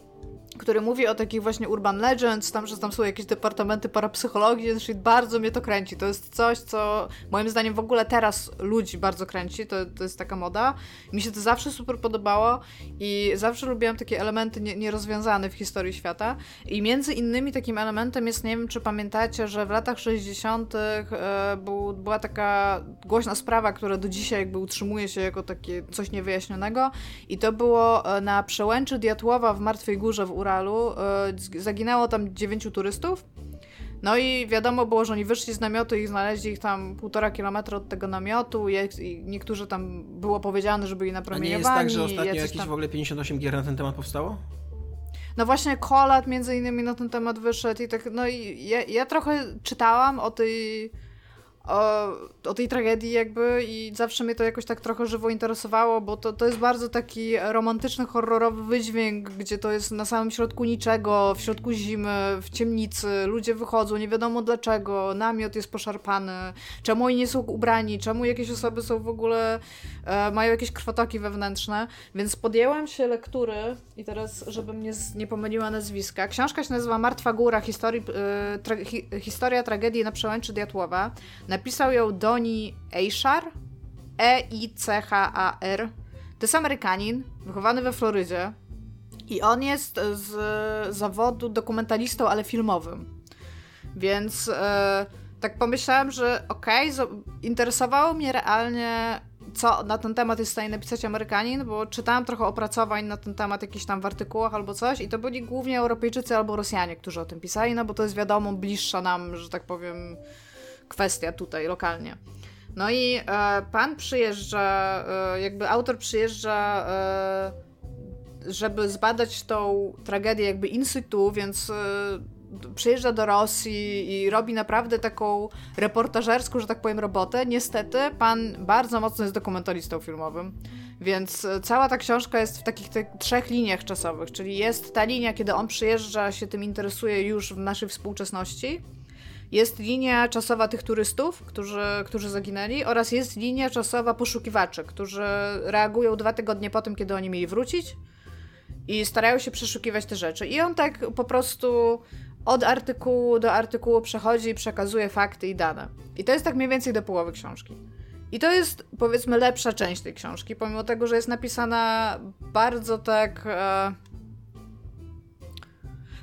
który mówi o takich właśnie urban legends, tam, że tam są jakieś departamenty parapsychologii, czyli bardzo mnie to kręci. To jest coś, co moim zdaniem w ogóle teraz ludzi bardzo kręci, to, to jest taka moda. Mi się to zawsze super podobało i zawsze lubiłam takie elementy nie, nierozwiązane w historii świata. I między innymi takim elementem jest, nie wiem czy pamiętacie, że w latach 60. E, był, była taka głośna sprawa, która do dzisiaj jakby utrzymuje się jako takie coś niewyjaśnionego i to było e, na przełęczy Diatłowa w Martwej Górze w Uralu. E, Zaginęło tam dziewięciu turystów. No i wiadomo było, że oni wyszli z namiotu i znaleźli ich tam półtora kilometra od tego namiotu i, niektórzy tam było powiedziane, że byli A nie napromieniowani. jest tak, że ostatnio jakieś tam... w ogóle 58 gier na ten temat powstało? No właśnie Kolat między innymi na ten temat wyszedł i tak, no i ja, ja trochę czytałam o tej o, o tej tragedii jakby i zawsze mnie to jakoś tak trochę żywo interesowało, bo to, to jest bardzo taki romantyczny, horrorowy wydźwięk, gdzie to jest na samym środku niczego, w środku zimy, w ciemnicy, ludzie wychodzą, nie wiadomo dlaczego, namiot jest poszarpany, czemu oni nie są ubrani, czemu jakieś osoby są w ogóle, e, mają jakieś krwotoki wewnętrzne, więc podjęłam się lektury i teraz, żebym nie, nie pomyliła nazwiska. Książka się nazywa Martwa Góra, historii, e, tra, hi, historia tragedii na przełęczy Diatłowa. Napisał ją Doni Eichar, E-I-C-H-A-R. To jest Amerykanin, wychowany we Florydzie i on jest z zawodu dokumentalistą, ale filmowym. Więc e, tak pomyślałam, że okej, zo- interesowało mnie realnie, co na ten temat jest w stanie napisać Amerykanin, bo czytałam trochę opracowań na ten temat jakiś tam w artykułach albo coś i to byli głównie Europejczycy albo Rosjanie, którzy o tym pisali, no bo to jest wiadomo bliższa nam, że tak powiem, kwestia tutaj lokalnie. No i e, pan przyjeżdża, e, jakby autor przyjeżdża, e, żeby zbadać tą tragedię jakby in situ, więc e, przyjeżdża do Rosji i robi naprawdę taką reportażerską, że tak powiem, robotę. Niestety, pan bardzo mocno jest dokumentalistą filmowym, więc e, cała ta książka jest w takich trzech liniach czasowych, czyli jest ta linia, kiedy on przyjeżdża, się tym interesuje już w naszej współczesności, jest linia czasowa tych turystów, którzy, którzy zaginęli, oraz jest linia czasowa poszukiwaczy, którzy reagują dwa tygodnie po tym, kiedy oni mieli wrócić i starają się przeszukiwać te rzeczy. I on tak po prostu od artykułu do artykułu przechodzi i przekazuje fakty i dane. I to jest tak mniej więcej do połowy książki. I to jest, powiedzmy, lepsza część tej książki, pomimo tego, że jest napisana bardzo tak. E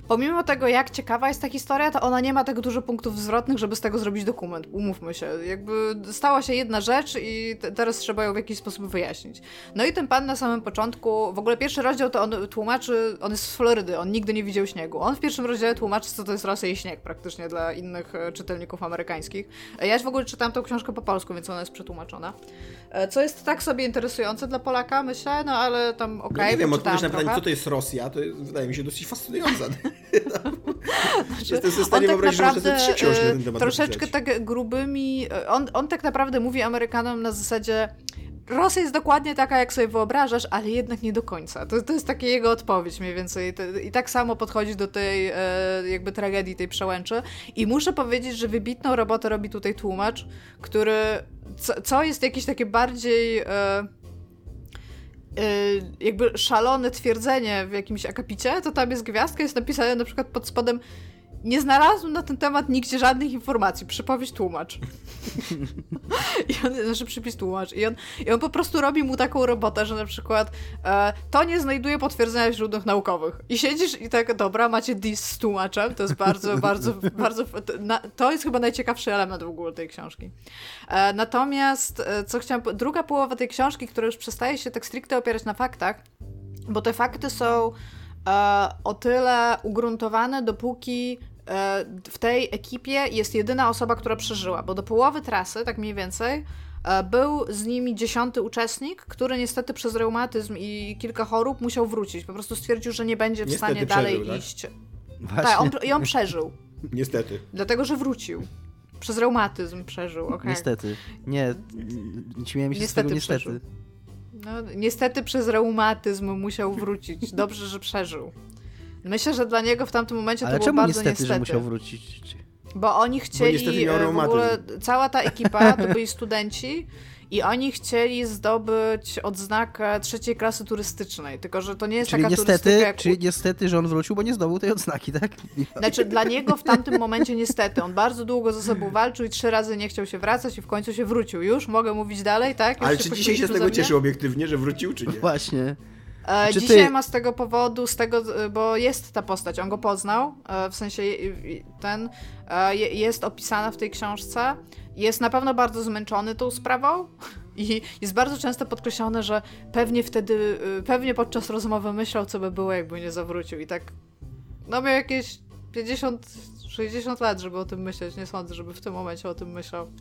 pomimo tego, jak ciekawa jest ta historia, to ona nie ma tak dużo punktów zwrotnych, żeby z tego zrobić dokument. Umówmy się. Jakby stała się jedna rzecz i te, teraz trzeba ją w jakiś sposób wyjaśnić. No i ten pan na samym początku, w ogóle pierwszy rozdział to on tłumaczy, on jest z Florydy, on nigdy nie widział śniegu. On w pierwszym rozdziale tłumaczy, co to jest Rosja i śnieg praktycznie dla innych e, czytelników amerykańskich. Ja w ogóle czytałam tą książkę po polsku, więc ona jest przetłumaczona. E, co jest tak sobie interesujące dla Polaka, myślę, no ale tam okej. Okay, no nie wiem, odpowiedź na pytanie, co to jest Rosja, to jest, wydaje mi się dosyć fascynująca. [LAUGHS] znaczy, Jestem w stanie tak wyobrazić, że trzy książki na ten temat Troszeczkę napisać. tak grubymi... On, on tak naprawdę mówi Amerykanom na zasadzie Rosja jest dokładnie taka, jak sobie wyobrażasz, ale jednak nie do końca. To, to jest taka jego odpowiedź mniej więcej. I tak samo podchodzi do tej e, jakby tragedii, tej przełęczy. I muszę powiedzieć, że wybitną robotę robi tutaj tłumacz, który... Co, co jest jakieś takie bardziej... E, Y, jakby szalone twierdzenie w jakimś akapicie, to tam jest gwiazdka, jest napisane na przykład pod spodem nie znalazłem na ten temat nigdzie żadnych informacji. Przypowieść tłumacz. I on, znaczy przypis tłumacz. I on, I on po prostu robi mu taką robotę, że na przykład e, to nie znajduje potwierdzenia w źródłach naukowych. I siedzisz i tak, dobra, macie dis z tłumaczem. To jest bardzo, [LAUGHS] bardzo, bardzo... To, na, to jest chyba najciekawszy element w ogóle tej książki. E, natomiast, e, co chciałam... Druga połowa tej książki, która już przestaje się tak stricte opierać na faktach, bo te fakty są o tyle ugruntowane, dopóki e, w tej ekipie jest jedyna osoba, która przeżyła, bo do połowy trasy, tak mniej więcej, e, był z nimi dziesiąty uczestnik, który niestety przez reumatyzm i kilka chorób musiał wrócić. Po prostu stwierdził, że nie będzie w niestety stanie dalej przeżył, tak? iść. Właśnie. Tak, on, i on przeżył. [LAUGHS] Niestety. Dlatego, że wrócił. Przez reumatyzm przeżył, okay. Niestety. Nie, śmiałem się niestety z tego niestety. Przeżył. No, niestety przez reumatyzm musiał wrócić. Dobrze, że przeżył. Myślę, że dla niego w tamtym momencie Ale to było bardzo niestety. niestety, że musiał wrócić? Bo oni chcieli, Bo e, w ogóle cała ta ekipa to byli studenci i oni chcieli zdobyć odznakę trzeciej klasy turystycznej, tylko że to nie jest czyli taka niestety, turystyka jak... Czyli niestety, że on wrócił, bo nie zdobył tej odznaki, tak? Znaczy dla niego w tamtym momencie niestety, on bardzo długo ze sobą walczył i trzy razy nie chciał się wracać i w końcu się wrócił. Już mogę mówić dalej, tak? Już Ale czy dzisiaj się z tego cieszył obiektywnie, że wrócił, czy nie? [LAUGHS] Właśnie. E, Dzisiaj ty... ma z tego powodu, z tego, bo jest ta postać, on go poznał, e, w sensie ten e, jest opisana w tej książce. Jest na pewno bardzo zmęczony tą sprawą i jest bardzo często podkreślone, że pewnie wtedy, pewnie podczas rozmowy myślał, co by było, jakby nie zawrócił. I tak, no miał jakieś 50, 60 lat, żeby o tym myśleć. Nie sądzę, żeby w tym momencie o tym myślał.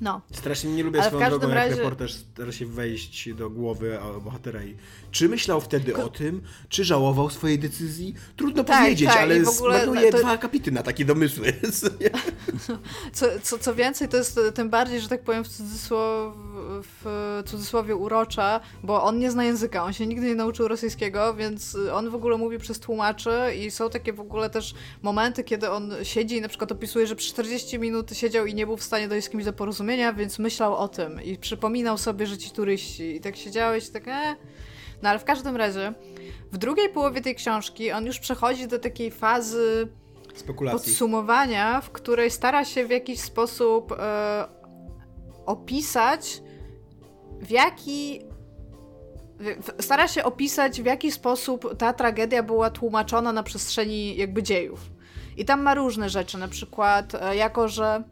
No. Strasznie nie lubię Ale swoją drogą, razie... jak reporter stara się wejść do głowy bohatera i czy myślał wtedy Ko... o tym, czy żałował swojej decyzji? Trudno tak, powiedzieć, tak, ale ogóle, to... dwa akapity na takie domysły. [LAUGHS] co, co, co więcej, to jest tym bardziej, że tak powiem w, cudzysłow, w cudzysłowie urocza, bo on nie zna języka, on się nigdy nie nauczył rosyjskiego, więc on w ogóle mówi przez tłumaczy i są takie w ogóle też momenty, kiedy on siedzi i na przykład opisuje, że przez 40 minut siedział i nie był w stanie dojść z kimś do porozumienia, więc myślał o tym i przypominał sobie, że ci turyści i tak siedziałeś tak, e. No ale w każdym razie, w drugiej połowie tej książki on już przechodzi do takiej fazy Spekulacji. podsumowania, w której stara się w jakiś sposób e, opisać, w jaki stara się opisać, w jaki sposób ta tragedia była tłumaczona na przestrzeni jakby dziejów. I tam ma różne rzeczy, na przykład e, jako, że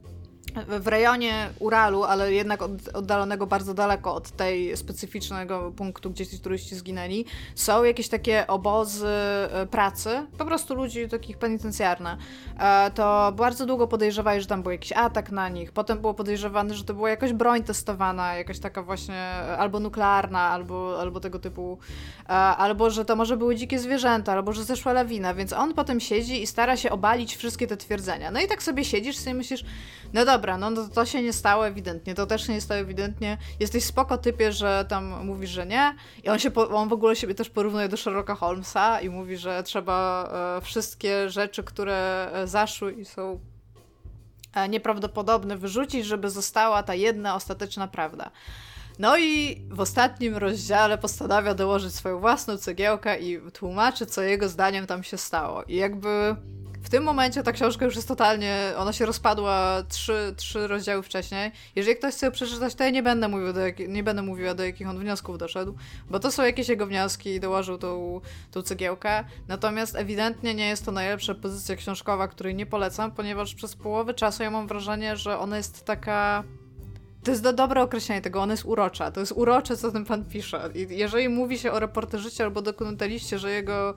w rejonie Uralu, ale jednak od, oddalonego bardzo daleko od tej specyficznego punktu, gdzie ci turyści zginęli, są jakieś takie obozy e, pracy, po prostu ludzi takich penitencjarne. E, to bardzo długo podejrzewali, że tam był jakiś atak na nich. Potem było podejrzewane, że to była jakaś broń testowana, jakaś taka właśnie e, albo nuklearna, albo, albo tego typu, albo że to może były dzikie zwierzęta, albo że zeszła lawina, więc on potem siedzi i stara się obalić wszystkie te twierdzenia. No i tak sobie siedzisz i myślisz, no dobra, no to, to się nie stało ewidentnie, to też się nie stało ewidentnie. Jesteś spoko typie, że tam mówisz, że nie. I on się, on w ogóle siebie też porównuje do Sherlocka Holmesa i mówi, że trzeba e, wszystkie rzeczy, które e, zaszły i są e, nieprawdopodobne wyrzucić, żeby została ta jedna ostateczna prawda. No i w ostatnim rozdziale postanawia dołożyć swoją własną cegiełkę i tłumaczy, co jego zdaniem tam się stało. I jakby tym momencie ta książka już jest totalnie, ona się rozpadła trzy, trzy rozdziały wcześniej. Jeżeli ktoś chce przeczytać, to ja nie będę, mówił do jak, nie będę mówiła, do jakich on wniosków doszedł, bo to są jakieś jego wnioski i dołożył tą, tą cegiełkę. Natomiast ewidentnie nie jest to najlepsza pozycja książkowa, której nie polecam, ponieważ przez połowę czasu ja mam wrażenie, że ona jest taka to jest do, dobre określenie tego, ona jest urocza. To jest urocze, co ten pan pisze. I jeżeli mówi się o reporterzycie albo dokumentaliście, że jego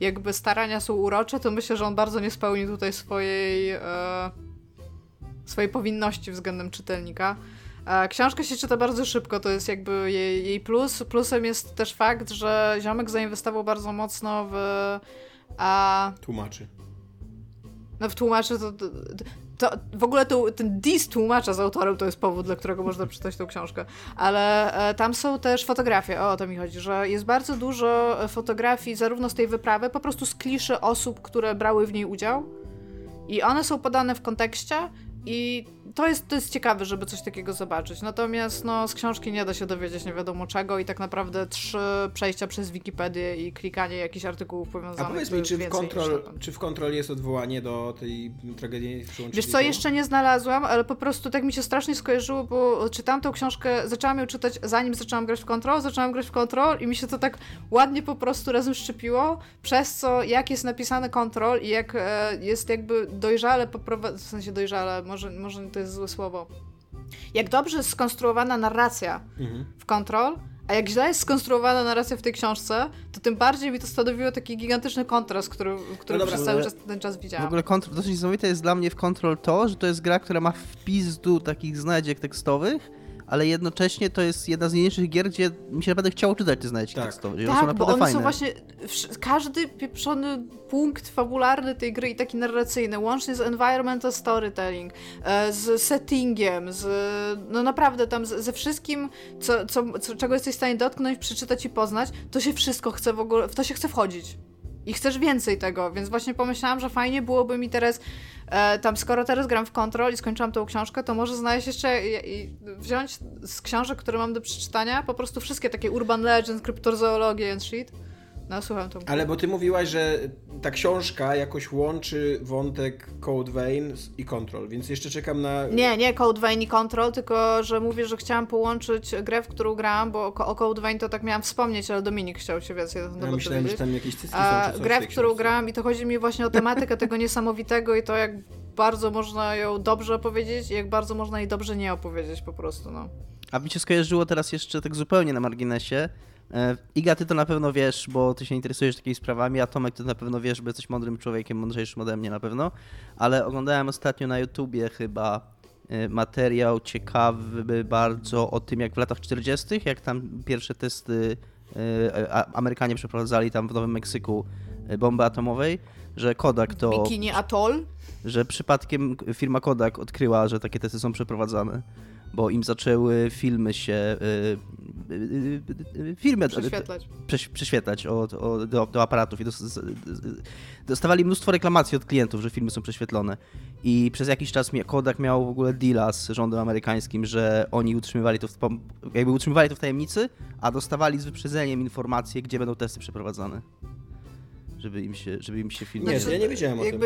jakby starania są urocze, to myślę, że on bardzo nie spełni tutaj swojej e, swojej powinności względem czytelnika. E, książka się czyta bardzo szybko, to jest jakby jej, jej plus. Plusem jest też fakt, że ziomek zainwestował bardzo mocno w a, tłumaczy. No w tłumaczy to, to, w ogóle to, ten dis tłumacza z autorem to jest powód, dla którego można przeczytać tą książkę. Ale e, tam są też fotografie, o, o to mi chodzi, że jest bardzo dużo fotografii zarówno z tej wyprawy, po prostu z kliszy osób, które brały w niej udział. I one są podane w kontekście i to jest, to jest ciekawe, żeby coś takiego zobaczyć. Natomiast no, z książki nie da się dowiedzieć nie wiadomo czego i tak naprawdę trzy przejścia przez Wikipedię i klikanie jakichś artykułów powiązanych A powiedz mi, czy w, kontrol, czy w kontrol jest odwołanie do tej tragedii Wiesz co, jeszcze nie znalazłam, ale po prostu tak mi się strasznie skojarzyło, bo czytałam tą książkę, zaczęłam ją czytać zanim zaczęłam grać w kontrol, zaczęłam grać w kontrol i mi się to tak ładnie po prostu razem szczepiło, przez co jak jest napisany kontrol i jak e, jest jakby dojrzale poprowadzone, w sensie dojrzale, może, może to jest jest złe słowo. Jak dobrze jest skonstruowana narracja mhm. w Control, a jak źle jest skonstruowana narracja w tej książce, to tym bardziej mi to stanowiło taki gigantyczny kontrast, który, który no przez cały czas, ten czas widziałam. W ogóle Control, dosyć niesamowite jest dla mnie w Control to, że to jest gra, która ma wpis do takich znajdziek tekstowych, ale jednocześnie to jest jedna z mniejszych gier, gdzie mi się naprawdę chciało czytać te znajdźki tak. tekstowe. Tak, one bo one fajne. są właśnie, każdy pieprzony punkt fabularny tej gry i taki narracyjny, łącznie z environmental storytelling, e, z settingiem, z, no naprawdę tam ze wszystkim, co, co, co, czego jesteś w stanie dotknąć, przeczytać i poznać, to się wszystko chce w ogóle, w to się chce wchodzić. I chcesz więcej tego, więc właśnie pomyślałam, że fajnie byłoby mi teraz e, tam, skoro teraz gram w Control i skończyłam tą książkę, to może znaleźć jeszcze i, i wziąć z książek, które mam do przeczytania, po prostu wszystkie takie Urban Legends, kryptozoologię and shit no, słucham to. Ale bo ty mówiłaś, że ta książka jakoś łączy wątek Code Vein i Control, więc jeszcze czekam na... Nie, nie Code Vein i Control, tylko że mówię, że chciałam połączyć grę, w którą grałam, bo o Code Vein to tak miałam wspomnieć, ale Dominik chciał się więcej na ten ja myślałem, że tam jakieś cycki są, czy Grę, w którą grałam i to chodzi mi właśnie o tematykę tego niesamowitego i to jak bardzo można ją dobrze opowiedzieć i jak bardzo można jej dobrze nie opowiedzieć po prostu, no. A mi się skojarzyło teraz jeszcze tak zupełnie na marginesie, Iga, ty to na pewno wiesz, bo ty się interesujesz takimi sprawami, a Tomek, ty to na pewno wiesz, bo jesteś mądrym człowiekiem, mądrzejszym ode mnie na pewno, ale oglądałem ostatnio na YouTubie chyba e, materiał ciekawy bardzo o tym, jak w latach 40., jak tam pierwsze testy e, Amerykanie przeprowadzali tam w Nowym Meksyku bomby atomowej, że Kodak to... Bikini Atoll? Że przypadkiem firma Kodak odkryła, że takie testy są przeprowadzane bo im zaczęły filmy się. Yy, yy, filmy prześwietlać, prześ, prześwietlać od, od, do, do, aparatów i dostawali mnóstwo reklamacji od klientów, że filmy są prześwietlone. I przez jakiś czas Kodak miał w ogóle deala z rządem amerykańskim, że oni utrzymywali to w, jakby utrzymywali to w tajemnicy, a dostawali z wyprzedzeniem informacje, gdzie będą testy przeprowadzane. Żeby im się, żeby im się filmy. Nie, ja nie wiedziałem o tym.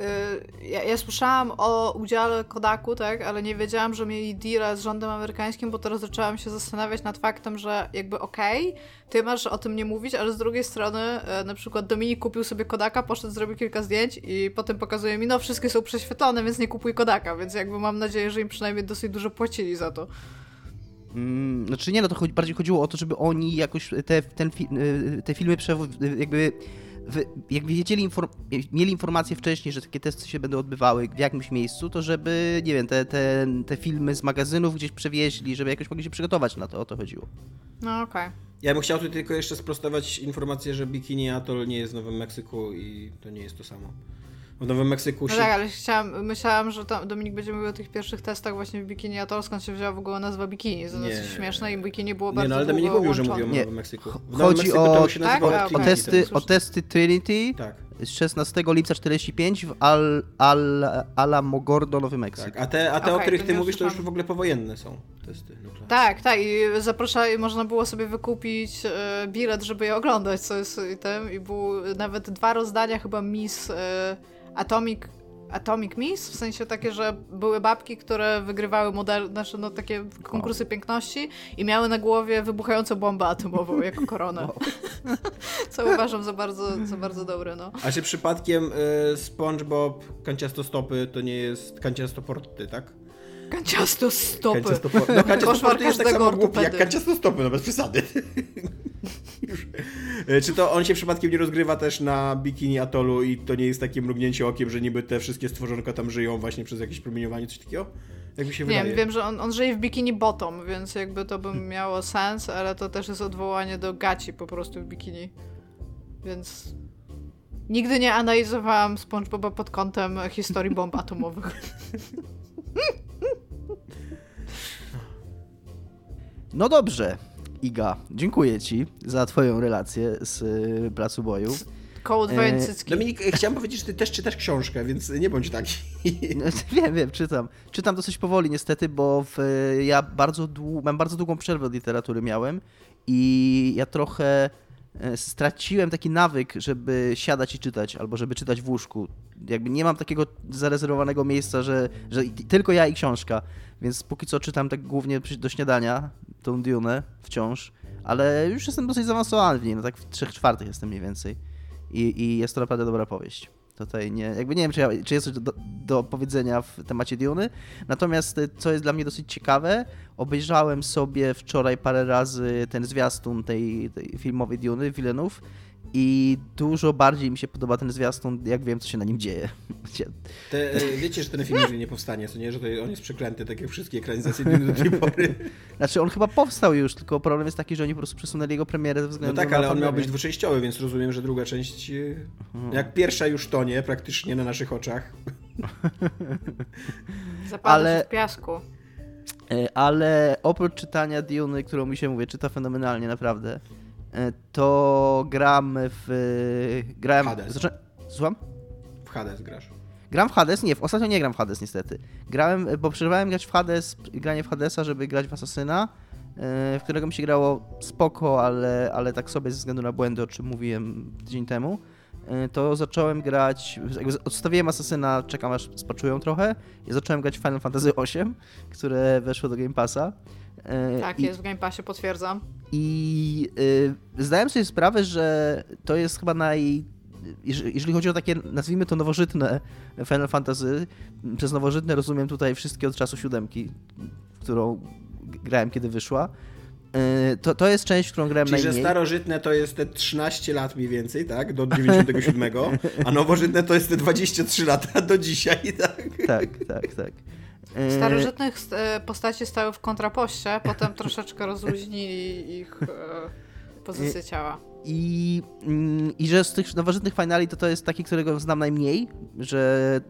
Y, ja, ja, słyszałam o udziale Kodaku, tak, ale nie wiedziałam, że mieli deal z rządem amerykańskim, bo teraz zaczęłam się zastanawiać nad faktem, że jakby okej, okay, ty masz o tym nie mówić, ale z drugiej strony y, na przykład Dominik kupił sobie Kodaka, poszedł, zrobił kilka zdjęć i potem pokazuje mi, no wszystkie są prześwietlone, więc nie kupuj Kodaka, więc jakby mam nadzieję, że im przynajmniej dosyć dużo płacili za to. Mm, znaczy nie, no to chodzi, bardziej chodziło o to, żeby oni jakoś te, ten, y, te filmy jakby jakby wiedzieli, inform mieli informację wcześniej, że takie testy się będą odbywały w jakimś miejscu, to żeby, nie wiem, te, te, te filmy z magazynów gdzieś przewieźli, żeby jakoś mogli się przygotować na to, o to chodziło. No okej. Okay. Ja bym chciał tu tylko jeszcze sprostować informację, że Bikini Atoll nie jest w Nowym Meksyku i to nie jest to samo w Nowym Meksyku się... No tak, ale chciałam, myślałam, że tam Dominik będzie mówił o tych pierwszych testach właśnie w Bikini Atoll, skąd się wzięła w ogóle nazwa Bikini. To jest śmieszne i Bikini było bardzo Nie, no ale Dominik mówił, że mówią o Nowym Meksyku. W Chodzi Meksyku o, tak? o, testy, o testy Trinity tak. Z 16 lipca 45 w Al, Al, Alamogordo, Nowy Meksyk. Tak, a te, a te okay, o których ty mówisz, to już w ogóle powojenne są testy nuklearne. Tak, tak i zaprasza, można było sobie wykupić e, bilet, żeby je oglądać, co jest i tym i był nawet dwa rozdania chyba Miss... E, Atomic Atomic Miss, w sensie takie, że były babki, które wygrywały model, znaczy no takie konkursy piękności i miały na głowie wybuchającą bombę atomową jako koronę. [LAUGHS] Co uważam za bardzo, za bardzo dobre, no. A czy przypadkiem y, SpongeBob kanciastostopy to nie jest kanciastoporty, tak? Kanciastostopy. Kanciastopor... No kanciastoporty jest tak samo głupi jak kanciastostopy, no bez przesady. [LAUGHS] E, czy to on się przypadkiem nie rozgrywa też na Bikini Atolu i to nie jest takie mrugnięcie okiem, że niby te wszystkie stworzonka tam żyją właśnie przez jakieś promieniowanie, coś takiego? Jak mi się Wiem, wydaje. wiem, że on, on żyje w Bikini Bottom, więc jakby to by miało sens, ale to też jest odwołanie do gaci po prostu w bikini. Więc nigdy nie analizowałam SpongeBoba pod kątem historii bomb [LAUGHS] atomowych. No dobrze. Iga, dziękuję Ci za Twoją relację z y, Placu Boju. Koło dwoje cycki. Dominik, chciałem powiedzieć, że Ty też czytasz książkę, więc nie bądź taki. [LAUGHS] No, [LAUGHS] wiem, wiem, czytam. Czytam dosyć powoli niestety, bo w, ja bardzo dłu- mam bardzo długą przerwę od literatury miałem i ja trochę e, straciłem taki nawyk, żeby siadać i czytać, albo żeby czytać w łóżku. Jakby nie mam takiego zarezerwowanego miejsca, że, że tylko ja i książka, więc póki co czytam tak głównie do śniadania, tą Dune wciąż, ale już jestem dosyć zaawansowany w niej, no tak w trzech czwartych jestem mniej więcej. I, I, jest to naprawdę dobra powieść. Tutaj nie, jakby nie wiem, czy, ja, czy jest coś do, do, powiedzenia w temacie Duny. Natomiast y, co jest dla mnie dosyć ciekawe, obejrzałem sobie wczoraj parę razy ten zwiastun tej, tej filmowej Duny, Villeneuve i dużo bardziej mi się podoba ten zwiastun, jak wiem, co się na nim dzieje. [LAUGHS] Te, e, wiecie, że ten film nigdy nie powstanie, co nie? Że to on jest przeklęty, tak jak wszystkie ekranizacje [LAUGHS] do tej pory. Znaczy, on chyba powstał już, tylko problem jest taki, że oni po prostu przesunęli jego premierę ze względu na... No tak, ale on miał być dwuczęściowy, więc rozumiem, że druga część, e, mhm. jak pierwsza już tonie praktycznie na naszych oczach. [LAUGHS] Ale... się w piasku. E, ale oprócz czytania Dune, którą mi się mówię, czyta fenomenalnie, naprawdę to gram w... Grałem... Hades. Zaczę... Słucham? W Hades grasz. Gram w Hades? Nie, ostatnio nie gram w Hades niestety. Grałem, bo przerwałem grać w Hades, granie w Hadesa, żeby grać w Asasyna, e, w którego mi się grało spoko, ale, ale tak sobie ze względu na błędy, o czym mówiłem tydzień temu. E, to zacząłem grać, odstawiłem Asasyna, czekam aż spaczują trochę i zacząłem grać w Final Fantasy VIII, które weszło do Game Passa. E, tak, I, jest w Game Passie, potwierdzam. I y, zdałem sobie sprawę, że to jest chyba naj. Jeżeli chodzi o takie, nazwijmy to nowożytne Final Fantasy, przez nowożytne rozumiem tutaj wszystkie od czasu siódemki, którą grałem kiedy wyszła. Y, to, to jest część, którą grałem Czyli, najmniej. że starożytne to jest te 13 lat mniej więcej, tak? Do 97, a nowożytne to jest te 23 lata do dzisiaj, [LAUGHS] tak? Tak, tak, tak. E, Starożytnych e, postaci stały w kontrapoście, potem [LAUGHS] troszeczkę rozluźnili ich e, pozycję ciała. I, mm, I że z tych nowożytnych finali to to jest taki, którego znam najmniej, że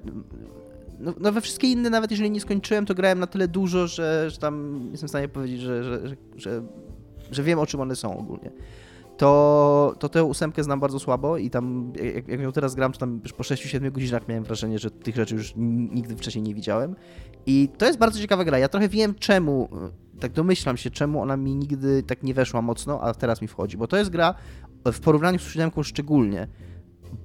no, no, we wszystkie inne, nawet jeżeli nie skończyłem, to grałem na tyle dużo, że, że tam jestem w stanie powiedzieć, że, że, że, że wiem o czym one są ogólnie to, to tę ósemkę znam bardzo słabo i tam, jak, jak ją teraz gram, to tam już po 6-7 godzinach miałem wrażenie, że tych rzeczy już nigdy wcześniej nie widziałem. I to jest bardzo ciekawa gra. Ja trochę wiem czemu, tak domyślam się, czemu ona mi nigdy tak nie weszła mocno, a teraz mi wchodzi, bo to jest gra w porównaniu z siódemką szczególnie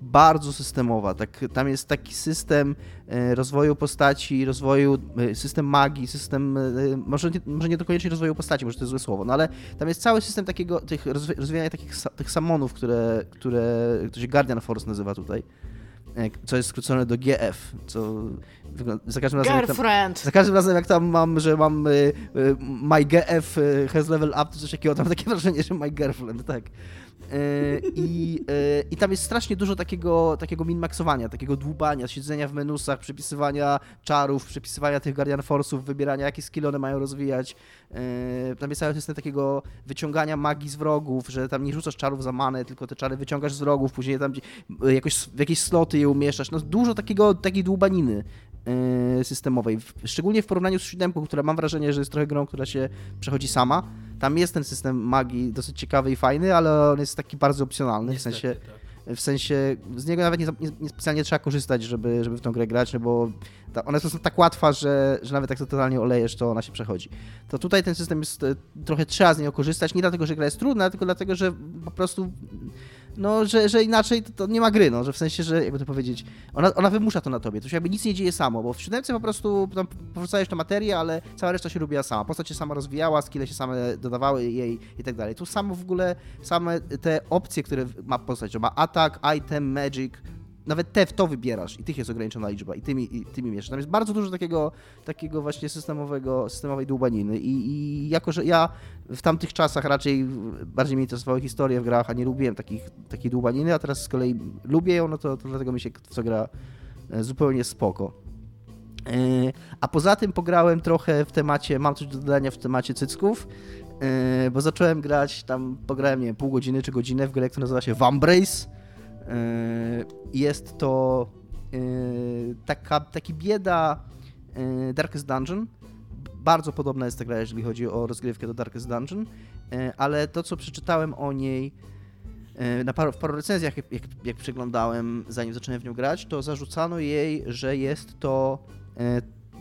bardzo systemowa. Tak, tam jest taki system e, rozwoju postaci, rozwoju, e, system magii, system, e, może nie, może nie koniecznie rozwoju postaci, może to jest złe słowo, no ale tam jest cały system takiego, tych rozwijania takich tych samonów, które, które to się Guardian Force nazywa tutaj co jest skrócone do GF, co za każdym razem Girlfriend. Tam, za każdym razem jak tam mam, że mam y, y, my GF has level up, to coś takiego, tam takie wrażenie, że my girlfriend, tak. E, I, e, I tam jest strasznie dużo takiego, takiego min-maxowania, takiego dłubania, siedzenia w menusach, przepisywania czarów, przepisywania tych Guardian Force'ów, wybierania, jakie skill one mają rozwijać. E, tam jest cały system takiego wyciągania magii z wrogów, że tam nie rzucasz czarów za manę, tylko te czary wyciągasz z wrogów, później tam jakoś, w jakieś sloty je umieszczasz. No dużo takiego, takiej dłubaniny systemowej. Szczególnie w porównaniu z siódemką, która mam wrażenie, że jest trochę grą, która się przechodzi sama tam jest ten system magii dosyć ciekawy i fajny, ale on jest taki bardzo opcjonalny, Niestety, w sensie... Tak. W sensie z niego nawet nie, nie, nie, specjalnie trzeba korzystać, żeby, żeby w tą grę grać, no bo ta, ona jest tak łatwa, że, że nawet jak to totalnie olejesz, to ona się przechodzi. To tutaj ten system jest, e, trochę trzeba z niego korzystać, nie dlatego, że gra jest trudna, tylko dlatego, że po prostu no, że, że inaczej to, to, nie ma gry, no, że w sensie, że jakby to powiedzieć, ona, ona wymusza to na tobie, to się jakby nic nie dzieje samo, bo w siódemce po prostu tam porzucałeś tę materię, ale cała reszta się robiła sama, postać się sama rozwijała, skille się same dodawały jej i tak dalej. Tu samo w ogóle, same te opcje, które ma postać, że ma atak, item, magic, nawet te w to wybierasz i tych jest ograniczona liczba i tymi, i tymi mieszasz. Tam jest bardzo dużo takiego, takiego właśnie systemowego, systemowej dłubaniny I, i jako, że ja w tamtych czasach raczej bardziej mnie interesowały historie w grach, a nie lubiłem takich, takiej dłubaniny, a teraz z kolei lubię ją, no to, to dlatego mi się co gra e, zupełnie spoko. E, a poza tym pograłem trochę w temacie, mam coś do dodania w temacie cycków, e, bo zacząłem grać, tam pograłem, nie wiem, pół godziny czy godzinę w grę, która nazywa się Vambrace jest to yy, taka, taki bieda yy, Darkest Dungeon. Bardzo podobna jest ta gra, jeżeli chodzi o rozgrywkę do Darkest Dungeon, ale to, co przeczytałem o niej na paru, w paru recenzjach, jak, jak, jak przeglądałem, zanim zacząłem w nią grać, to zarzucano jej, że jest to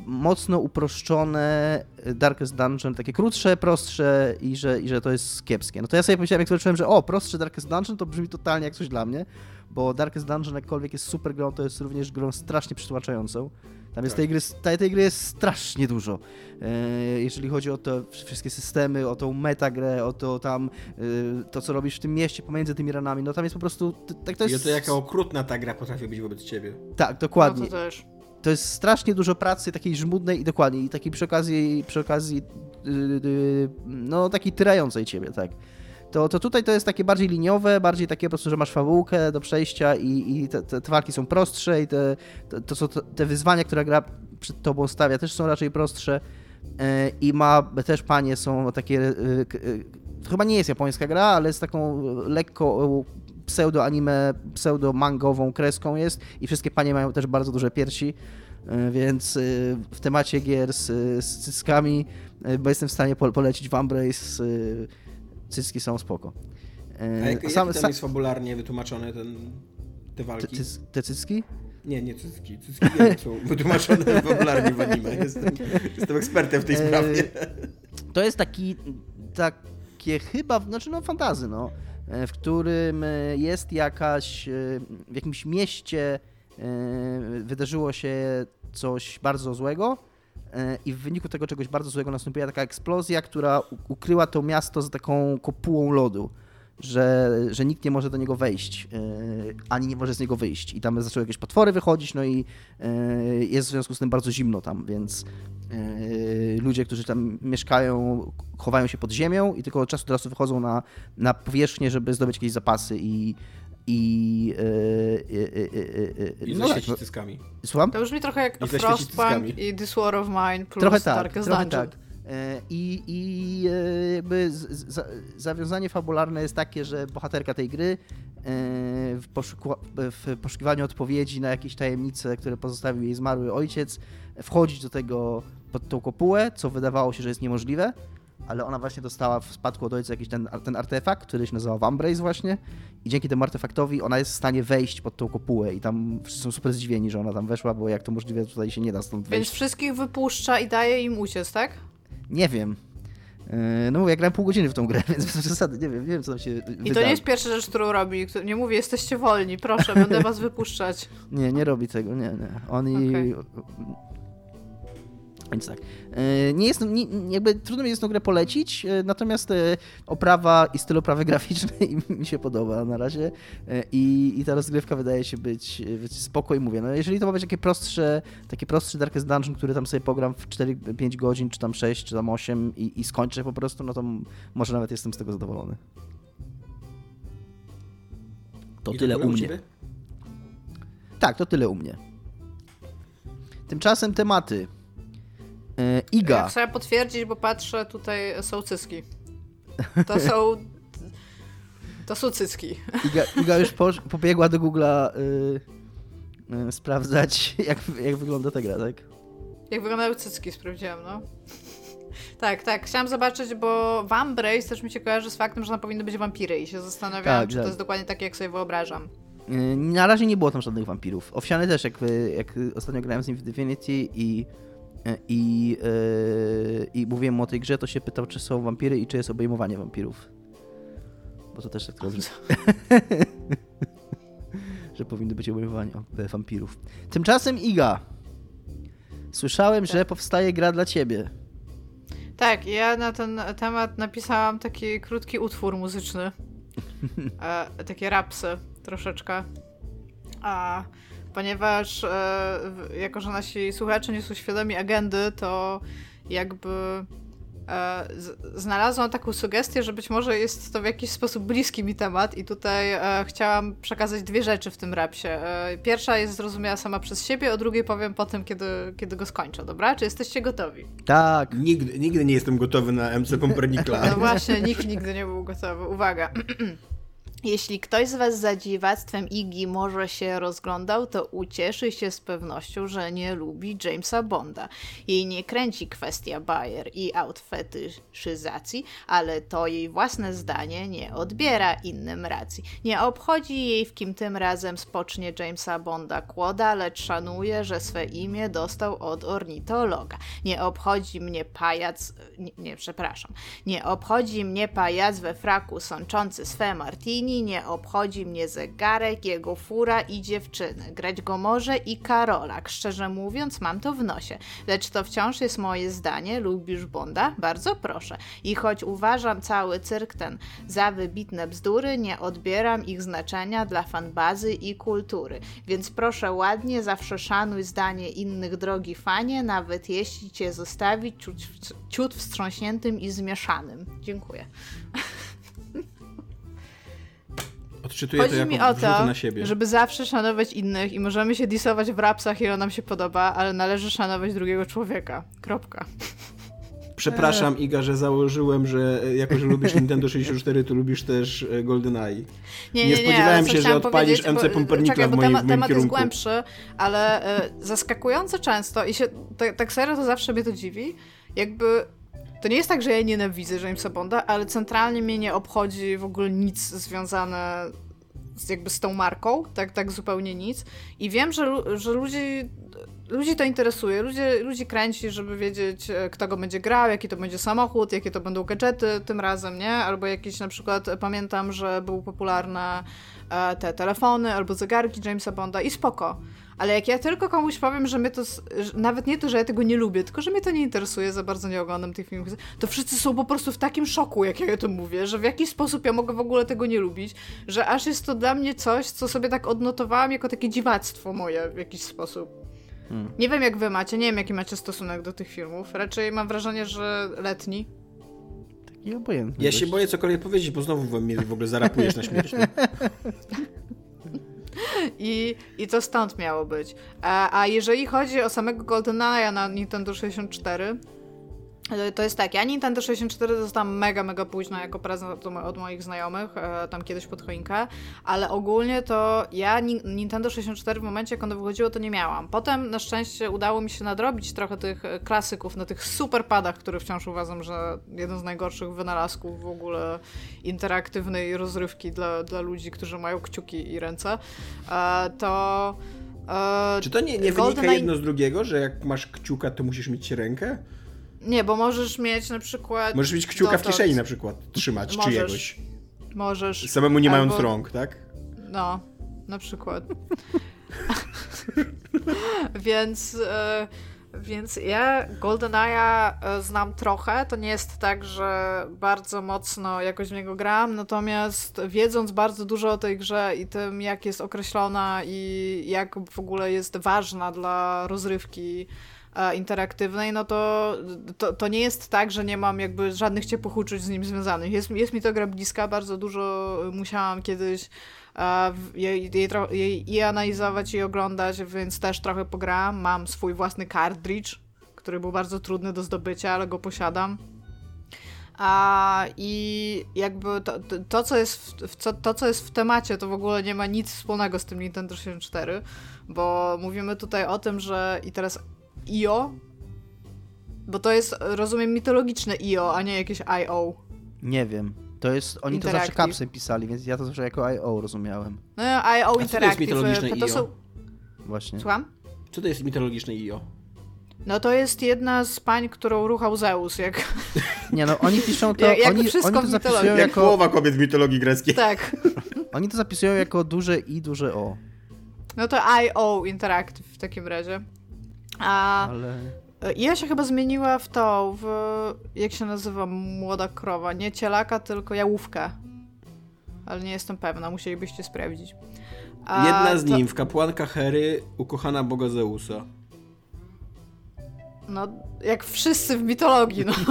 mocno uproszczone Darkest Dungeon, takie krótsze, prostsze i że, i że to jest kiepskie. No to ja sobie powiedziałem, jak zobaczyłem, że o, prostsze Darkest Dungeon, to brzmi totalnie jak coś dla mnie, bo Darkest Dungeon jakkolwiek jest super grą, to jest również grą strasznie przytłaczającą. Tam jest tak. tej, gry, tej, tej gry jest strasznie dużo. E, jeżeli chodzi o te wszystkie systemy, o tą metagrę, o to tam, e, to co robisz w tym mieście pomiędzy tymi ranami, no tam jest po prostu... Tak to jest... I to jaka okrutna ta gra potrafi być wobec ciebie. Tak, dokładnie. No to też. To jest strasznie dużo pracy takiej żmudnej i dokładnie, i takiej przy okazji, przy okazji yy, no takiej tyrającej ciebie, tak to, to tutaj to jest takie bardziej liniowe, bardziej takie po prostu, że masz fabułkę do przejścia i, i te, te, te walki są prostsze i te, to, to, te wyzwania, które gra przed tobą stawia, też są raczej prostsze e, i ma, też panie są takie, e, e, chyba nie jest japońska gra, ale z taką lekko pseudo-anime, pseudo-mangową kreską jest i wszystkie panie mają też bardzo duże piersi, więc w temacie gier z, z bo jestem w stanie polecić Vambrace cycki są spoko. E, A jak, sam, tam jest fabularnie wytłumaczone ten, te walki? Te, te cycki? Nie, nie cycki. Cycki nie są [LAUGHS] wytłumaczone fabularnie w anime. Jestem, jestem ekspertem w tej e, sprawie. To jest taki, takie chyba, znaczy no fantazy, no, e, w którym jest jakaś, w jakimś mieście wydarzyło się coś bardzo złego E, i w wyniku tego czegoś bardzo złego nastąpiła taka eksplozja, która ukryła to miasto za taką kopułą lodu, że, że nikt nie może do niego wejść, e, ani nie może z niego wyjść. I tam zaczęły jakieś potwory wychodzić, no i e, jest w związku z tym bardzo zimno tam, więc ludzie, którzy tam mieszkają, chowają się pod ziemią i tylko od czasu do czasu wychodzą na, na powierzchnię, żeby zdobyć jakieś zapasy i i... I no tak, cyckami. Słucham? To brzmi trochę jak I Frostpunk i This War of Mine plus trochę tak, Darkest trochę Dungeon. Tak. I, i jakby z, z, zawiązanie fabularne jest takie, że bohaterka tej gry w, poszuku, w poszukiwaniu odpowiedzi na jakieś tajemnice, które pozostawił jej zmarły ojciec, wchodzi do tego pod tą kopułę, co wydawało się, że jest niemożliwe, ale ona właśnie dostała w spadku od ojca jakiś ten, ten artefakt, który się nazywa Vambrace właśnie i dzięki temu artefaktowi ona jest w stanie wejść pod tą kopułę i tam wszyscy są super zdziwieni, że ona tam weszła, bo jak to możliwe, tutaj się nie da stąd wejść. Więc wszystkich wypuszcza i daje im uciec, tak? Nie wiem. E, no mówię, ja grałem pół godziny w tą grę, [LAUGHS] więc w zasadzie nie wiem, nie wiem co tam się I to nie jest pierwsza rzecz, którą robi. Nie mówi, jesteście wolni, proszę, będę was wypuszczać. [LAUGHS] Nie, nie robi tego, nie, nie. Oni... Okay. Więc tak. E, nie jest, nie, jakby trudno mi jest tę grę polecić, e, natomiast e, oprawa i styl oprawy [LAUGHS] graficznej mi się podoba na razie i, i ta rozgrywka wydaje się być, być spoko i mówię, no jeżeli to ma być takie prostsze, takie prostsze Darkest Dungeon, który tam sobie pogram w 4-5 godzin, czy tam 6, czy tam 8 i, i skończę po prostu, no to może nawet jestem z tego zadowolony. To I tyle u mnie. Tak, to tyle u mnie. Tymczasem tematy. E, Iga. Ja trzeba potwierdzić, bo patrzę, tutaj są cycki. To są... To są cycki. Iga, Iga już po, pobiegła do Google'a y, y, sprawdzać, jak, jak wygląda ta gra, tak? Jak wyglądają cycki, sprawdziłam, no. Tak, tak. Chciałam zobaczyć, bo Vambrace też mi się kojarzy z faktem, że ona powinny być wampiry i się zastanawiałam, tak, czy tak. to jest dokładnie takie, jak sobie wyobrażam. Y, na razie nie było tam żadnych wampirów. Owsiany też, jak, jak ostatnio grałem z nim w Divinity i i, yy, i mówiłem o tej grze, to się pytał, czy są wampiry i czy jest obejmowanie wampirów. Bo to też tak trochę... [LAUGHS] że powinny być obejmowanie wampirów. Tymczasem Iga. Słyszałem, tak. że powstaje gra dla ciebie. Tak, ja na ten temat napisałam taki krótki utwór muzyczny. [LAUGHS] e, takie rapsy troszeczkę. A ponieważ e, jako, że nasi słuchacze nie są świadomi agendy, to jakby e, znalazłam taką sugestię, że być może jest to w jakiś sposób bliski mi temat i tutaj e, chciałam przekazać dwie rzeczy w tym rapsie. E, pierwsza jest zrozumiała sama przez siebie, o drugiej powiem potem, kiedy, kiedy go skończę, dobra? Czy jesteście gotowi? Tak. Nigdy, nigdy nie jestem gotowy na MC Pumpernickel. No właśnie, nikt nigdy nie był gotowy. Uwaga. [CLEARS THROAT] Jeśli ktoś z Was za dziwactwem Iggy może się rozglądał, to ucieszy się z pewnością, że nie lubi Jamesa Bonda. Jej nie kręci kwestia Bayer i outfetyszyzacji, ale to jej własne zdanie nie odbiera innym racji. Nie obchodzi jej, w kim tym razem spocznie Jamesa Bonda kłoda, lecz szanuje, że swe imię dostał od ornitologa. Nie obchodzi mnie pajac... Nie, nie przepraszam. Nie obchodzi mnie pajac we fraku sączący swe martini, nie obchodzi mnie zegarek, jego fura i dziewczyny. Grać go może i Karolak. Szczerze mówiąc, mam to w nosie. Lecz to wciąż jest moje zdanie. Lubisz Bonda? Bardzo proszę. I choć uważam cały cyrk ten za wybitne bzdury, nie odbieram ich znaczenia dla fanbazy i kultury. Więc proszę ładnie, zawsze szanuj zdanie innych, drogi fanie, nawet jeśli cię zostawi ciut, ciut wstrząśniętym i zmieszanym. Dziękuję. [LAUGHS] Odczytuję Chodzi to jako mi o to, na siebie. żeby zawsze szanować innych i możemy się disować w rapsach, ile nam się podoba, ale należy szanować drugiego człowieka. Kropka. Przepraszam, e. Iga, że założyłem, że e, jako, że lubisz Nintendo [LAUGHS] 64, to lubisz też e, GoldenEye. Nie, nie, nie, nie spodziewałem się, że odpalisz MC Pumpernickel w moim, temat, temat kierunku. jest głębszy, ale e, zaskakująco często i się, tak, tak serio to zawsze mnie to dziwi, jakby to nie jest tak, że ja nienawidzę Jamesa Bonda, ale centralnie mnie nie obchodzi w ogóle nic związane z, jakby z tą marką, tak, tak zupełnie nic. I wiem, że, że ludzi, ludzi to interesuje, ludzi, ludzi kręci, żeby wiedzieć, e, kto go będzie grał, jaki to będzie samochód, jakie to będą gadżety tym razem, nie? Albo jakieś na przykład, pamiętam, że były popularne e, te telefony albo zegarki Jamesa Bonda i spoko. Ale jak ja tylko komuś powiem, że mnie to, że nawet nie to, że ja tego nie lubię, tylko że mnie to nie interesuje, za bardzo nie oglądam tych filmów, to wszyscy są po prostu w takim szoku, jak ja to mówię, że w jakiś sposób ja mogę w ogóle tego nie lubić, że aż jest to dla mnie coś, co sobie tak odnotowałam jako takie dziwactwo moje w jakiś sposób. Hmm. Nie wiem jak wy macie, nie wiem jaki macie stosunek do tych filmów. Raczej mam wrażenie, że letni. Taki obojętny. Ja się boję cokolwiek powiedzieć, bo znowu mnie w ogóle zarapujesz na śmierć. [LAUGHS] [LAUGHS] I, I to stąd miało być. A, a jeżeli chodzi o samego GoldenEye na Nintendo 64, E, to jest tak, ja Nintendo 64 dostałam mega, mega późno jako prezent od moich znajomych, e, tam kiedyś pod choinkę, ale ogólnie to ja Nintendo 64 w momencie, jak ono wychodziło, to nie miałam. Potem na szczęście udało mi się nadrobić trochę tych e, klasyków na tych super padach, które wciąż uważam, że jeden z najgorszych wynalazków w ogóle interaktywnej rozrywki dla, dla ludzi, którzy mają kciuki i ręce, to... Czy to nie, nie wynika jedno z drugiego, że jak masz kciuka, to musisz mieć rękę? Nie, bo możesz mieć na przykład... Możesz mieć kciuka w dotąd. kieszeni na przykład, trzymać Możesz. czyjegoś. Możesz. Samemu nie mając Albo- rąk, tak? No, na przykład. [LAUGHS] więc, e, więc ja GoldenEye'a e, znam trochę. To nie jest tak, że bardzo mocno jakoś w niego gram, natomiast wiedząc bardzo dużo o tej grze i tym, jak jest określona i jak w ogóle jest ważna dla rozrywki interaktywnej, no to, to, to nie jest tak, że nie mam jakby żadnych ciepłych uczuć z nim związanych. Jest, jest mi to gra bliska, bardzo dużo musiałam kiedyś e, jej, jej, jej i analizować i oglądać, więc też trochę pograłam. Mam swój własny cartridge, który był bardzo trudny do zdobycia, ale go posiadam. A, I jakby to, to, co jest w, to, co jest w temacie, to w ogóle nie ma nic wspólnego z tym Nintendo 64, bo mówimy tutaj o tym, że i teraz IO, bo to jest, rozumiem, mitologiczne IO, a nie jakieś IO. Nie wiem. To jest, oni to zawsze Interactive. kapsem pisali, więc ja to zawsze jako IO rozumiałem. No, IO to jest Interactive. mitologiczne to IO? są, Właśnie. słucham? Co to jest mitologiczne IO? No to jest jedna z pań, którą ruchał Zeus, jak... [LAUGHS] Nie no, oni piszą to, Jak- jak oni, wszystko oni to zapisują mitologii. Jak jako, połowa kobiet w mitologii greckiej. tak. [LAUGHS] oni to zapisują jako duże I, duże O. No to IO Interactive w takim razie. A Ale... i ja się chyba zmieniła w to, w... jak się nazywa młoda krowa? Nie cielaka, tylko jałówkę. Ale nie jestem pewna, musielibyście sprawdzić. A Jedna z to- nimf, kapłanka Hery, ukochana boga Zeusa. No, jak wszyscy w mitologii, no. [LAUGHS]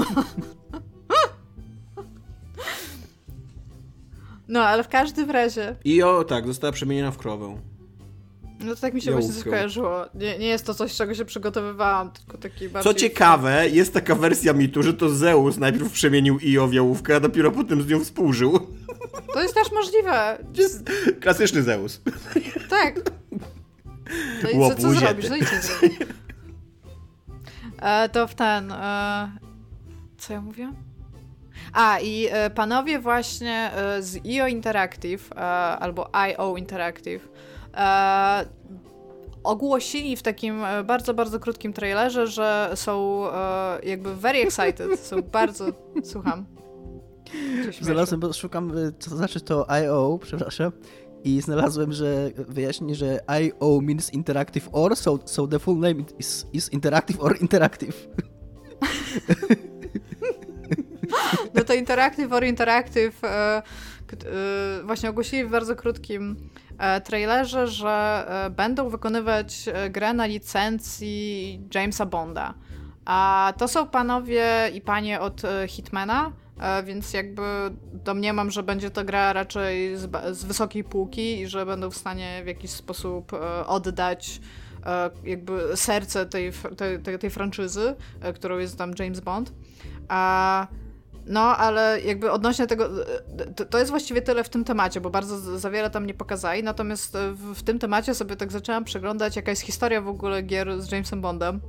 No, ale w każdym razie, IO, tak, została przemieniona w krowę. No to tak mi się właśnie skojarzyło. Nie, nie jest to coś, czego się przygotowywałam, tylko taki Co bardziej... ciekawe, jest taka wersja mitu, że to Zeus najpierw przemienił IO w jałówkę, a dopiero potem z nią współżył. To jest też możliwe. Jest klasyczny Zeus. Tak. No i co, co zrobisz? No i co zrobisz? E, to w ten... E, co ja mówię? A, i e, panowie właśnie e, z IO Interactive, e, albo IO Interactive, ogłosili w takim e, bardzo, bardzo krótkim trailerze, że są e, jakby very excited, są [LAUGHS] bardzo... Słucham. Znalazłem, bo szukam, co to znaczy to IO, przepraszam, i znalazłem, że wyjaśni, że IO means interactive or, so, so the full name is, is interactive or interactive. [LAUGHS] No to Interactive or Interactive e, e, właśnie ogłosili w bardzo krótkim e, trailerze, że e, będą wykonywać e, grę na licencji Jamesa Bonda. A to są panowie i panie od e, Hitmana, e, więc jakby domniemam, że będzie to gra raczej z, z wysokiej półki i że będą w stanie w jakiś sposób e, oddać e, jakby serce tej, tej, tej, tej franczyzy, e, którą jest tam James Bond. A no, ale jakby odnośnie tego, to, jest właściwie tyle w tym temacie, bo bardzo za wiele tam nie pokazali, natomiast e, w, tym temacie sobie tak zaczęłam przeglądać, jaka jest historia w ogóle gier z Jamesem Bondem.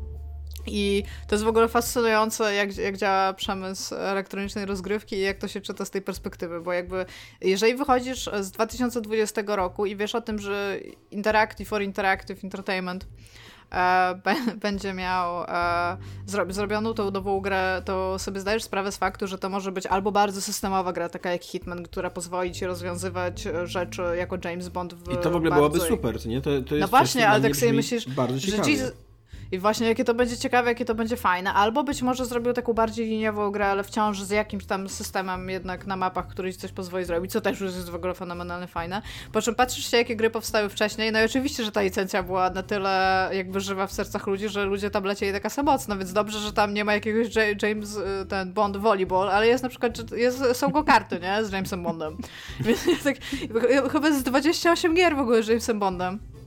I to jest w ogóle fascynujące, jak, jak działa przemysł elektronicznej rozgrywki i jak to się czyta z tej perspektywy, bo jakby jeżeli wychodzisz z 2020 roku i wiesz o tym, że Interactive or Interactive Entertainment [LAUGHS] będzie miał e, zro, zrobioną tą nową grę, to sobie zdajesz sprawę z faktu, że to może być albo bardzo systemowa gra, taka jak Hitman, która pozwoli ci rozwiązywać e, rzeczy jako James Bond w I to w ogóle bardzo... byłoby super, nie? To, to jest No właśnie, ale tak sobie myślisz, bardzo że. Jesus... I właśnie jakie to będzie ciekawe, jakie to będzie fajne. Albo być może zrobił taką bardziej liniową grę, ale wciąż z jakimś tam systemem jednak na mapach, który coś pozwoli zrobić, co też już jest w ogóle fenomenalnie fajne. Po czym patrzysz się, jakie gry powstały wcześniej, no i oczywiście, że ta licencja była na tyle jakby żywa w sercach ludzi, że ludzie tam lecieli taka sama więc dobrze, że tam nie ma jakiegoś James, y, ten Bond volleyball, ale jest na przykład, jest, są go karty, nie? Z Jamesem Bondem. [LAUGHS] Więc tak, chyba z 28 gier w ogóle z Jamesem Bondem.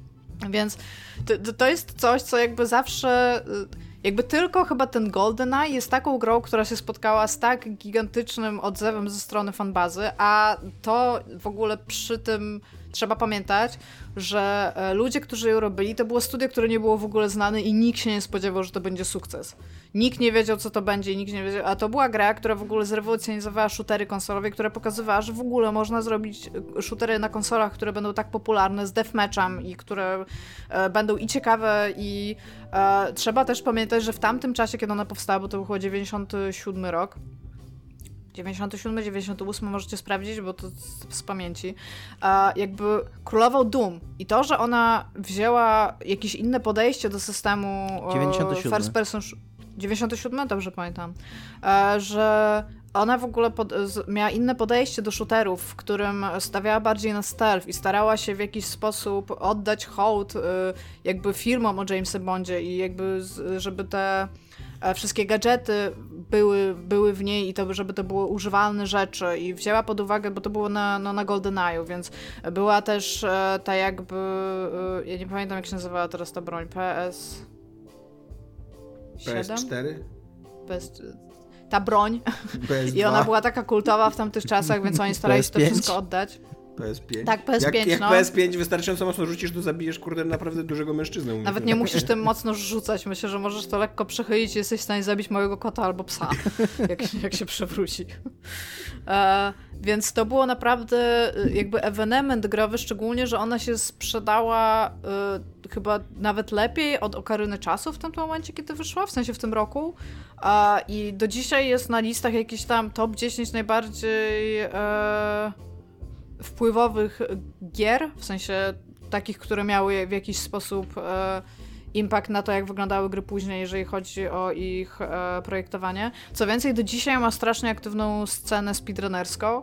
Więc to, to- jest coś, co jakby zawsze. y, Jakby tylko chyba ten GoldenEye jest taką grą, która się spotkała z tak gigantycznym odzewem ze strony fanbazy, a to w ogóle przy tym trzeba pamiętać, że e, ludzie, którzy ją robili, to było studio, które nie było w ogóle znane i nikt się nie spodziewał, że to będzie sukces. Nikt nie wiedział, co to będzie, nikt nie wiedział, a to była gra, która w ogóle zrewolucjonizowała shootery konsolowe, która pokazywała, że w ogóle można zrobić e, shootery na konsolach, które będą tak popularne z deathmatchem i które e, będą i ciekawe i trzeba też pamiętać, że w tamtym czasie, kiedy ona powstała, bo to był 97 rok, 97, 98 możecie sprawdzić, bo to z, z pamięci. A jakby królował Doom. I to, że ona wzięła jakieś inne podejście do systemu 97. first person. 97, dobrze pamiętam. E, że ona w ogóle pod, miała inne podejście do shooterów, w którym stawiała bardziej na stealth i starała się w jakiś sposób oddać hołd y, jakby firmom o Jamesie Bondzie i jakby żeby te e, wszystkie gadżety były, były w niej i to, żeby to były używalne rzeczy i wzięła pod uwagę, bo to było na, no, na GoldenEye'u, więc była też e, ta jakby, e, ja nie pamiętam jak się nazywała teraz ta broń, PS... PS4? PS... Ta broń. PS2? [LAUGHS] I ona była taka kultowa w tamtych czasach, więc oni starali się to PS5? wszystko oddać. PS5? Tak, PS5, jak, jak no. PS5 wystarczająco mocno rzucisz, to zabijesz kurde naprawdę dużego mężczyznę. Nawet nie musisz tym mocno rzucać. Myślę, że możesz to lekko przechylić i jesteś w stanie zabić małego kota albo psa, [LAUGHS] jak, się- jak się przewróci. E, więc to było naprawdę y, jakby ewenement growy, szczególnie, że ona się sprzedała y, chyba nawet lepiej od Okaryny Czasu w tym momencie, kiedy wyszła, w sensie w tym roku. A I do dzisiaj jest na listach jakiś tam top 10 najbardziej e, wpływowych gier, w sensie takich, które miały w jakiś sposób e, impact na to, jak wyglądały gry później, jeżeli chodzi o ich e, projektowanie. Co więcej, do dzisiaj ma strasznie aktywną scenę speedrunnerską.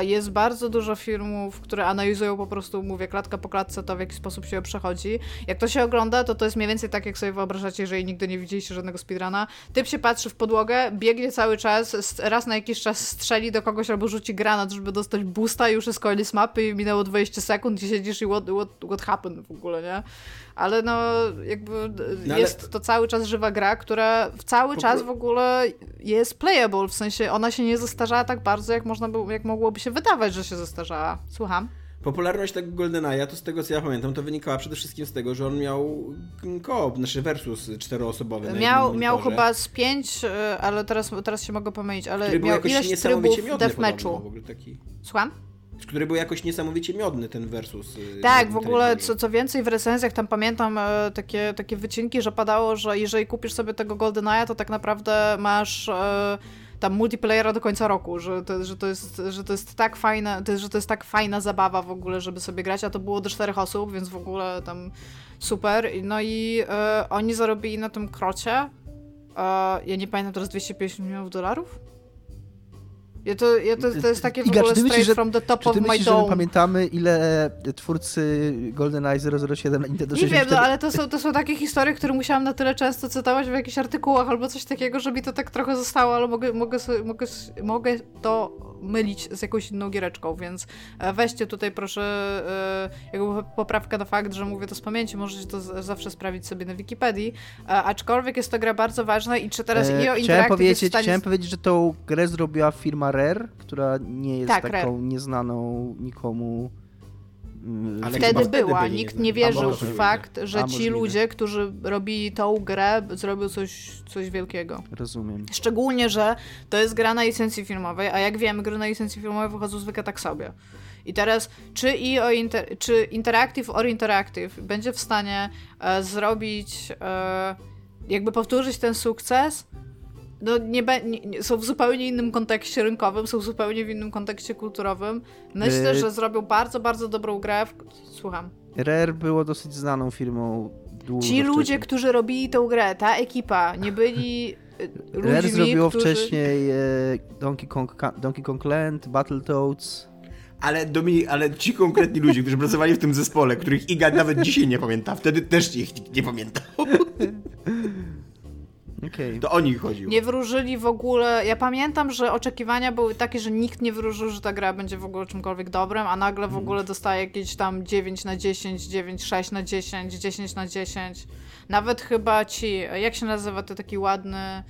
Jest bardzo dużo filmów, które analizują po prostu, mówię, klatka po klatce to, w jaki sposób się przechodzi. Jak to się ogląda, to to jest mniej więcej tak, jak sobie wyobrażacie, jeżeli nigdy nie widzieliście żadnego speedruna. Typ się patrzy w podłogę, biegnie cały czas, raz na jakiś czas strzeli do kogoś albo rzuci granat, żeby dostać boosta już jest koniec mapy i minęło 20 sekund i siedzisz i what, what, what happened w ogóle, nie? Ale no, jakby No ale- jest to cały czas żywa gra, która w cały Po czas w ogóle jest playable, w sensie ona się nie zestarzała tak bardzo, jak można było, jak mogłoby się wydawać, że się zestarzała. Słucham? Popularność tego GoldenEye'a, to z tego co ja pamiętam, to wynikała przede wszystkim z tego, że on miał koop, znaczy versus czteroosobowy. Miał, miał chyba z pięć, y, ale teraz, teraz się mogę pomylić, ale który był miał ileś trybów deathmatchu. w ogóle taki. Słucham? Który był jakoś niesamowicie miodny ten versus. y, Tak, w ogóle co, co więcej w recenzjach tam pamiętam e, takie, takie wycinki, że padało, że jeżeli kupisz sobie tego GoldenEye'a, to tak naprawdę masz e, tam multiplayera do końca roku, że to, że to, jest, że to jest tak fajna, to jest, że to jest tak fajna zabawa w ogóle, żeby sobie grać, a to było do czterech osób, więc w ogóle tam super. No i e, oni zarobili na tym krocie, e, ja nie pamiętam teraz 250 milionów dolarów? Ja to, ja to, to jest takie w Iga, ogóle straight myślisz, że- from the top of my myślisz, że my dome. pamiętamy, ile twórcy GoldenEye 007 na Nintendo Nie 64... wiem, no ale to są, to są takie historie, które musiałam na tyle często cytować w jakichś artykułach albo coś takiego, że mi to tak trochę zostało, ale mogę, mogę, mogę, mogę to mylić z jakąś inną giereczką, więc e, weźcie tutaj proszę e, jakby poprawkę na fakt, że mówię to z pamięci, możecie to zawsze sprawdzić sobie na Wikipedii, e, aczkolwiek jest to gra bardzo ważna i czy teraz E, IO chciałem, Interactive jest w powiedzieć, stanie... chciałem powiedzieć, że tą grę zrobiła firma Rare, która nie jest Tak, taką Rare. nieznaną nikomu. Ale Wtedy wtedy była, byli nikt nie wierzył w fakt, że ci ludzie, którzy robili tą grę, zrobią coś, coś wielkiego. Rozumiem. Szczególnie, że to jest gra na licencji filmowej, a jak wiemy, gry na licencji filmowej wychodzą zwykle tak sobie. I teraz, czy, EO Inter, czy Interactive or Interactive będzie w stanie e, zrobić, e, jakby powtórzyć ten sukces, no nie, be, nie, nie, są w zupełnie innym kontekście rynkowym, są w zupełnie w innym kontekście kulturowym. Myślę, Y- że zrobią bardzo, bardzo dobrą grę. W... Słucham. Rare było dosyć znaną firmą długo Ci ludzie, wcześniej. którzy robili tą grę, ta ekipa, nie byli y, [LAUGHS] ludźmi, Rare zrobiło którzy... wcześniej e, Donkey, Kong, Donkey Kong Land, Battletoads. Ale, Dominik, ale ci konkretni ludzie, którzy pracowali w tym zespole, których Iga nawet dzisiaj nie pamięta, wtedy też ich nikt nie pamiętał. [LAUGHS] Okej. To o nich chodziło. Nie wróżyli w ogóle. Ja pamiętam, że oczekiwania były takie, że nikt nie wróżył, że ta gra będzie w ogóle czymkolwiek dobrym, a nagle Mhm. w ogóle dostaje jakieś tam 9 na 10, 9, 6 na 10, 10 na 10. Nawet chyba ci, jak się nazywa ten taki ładny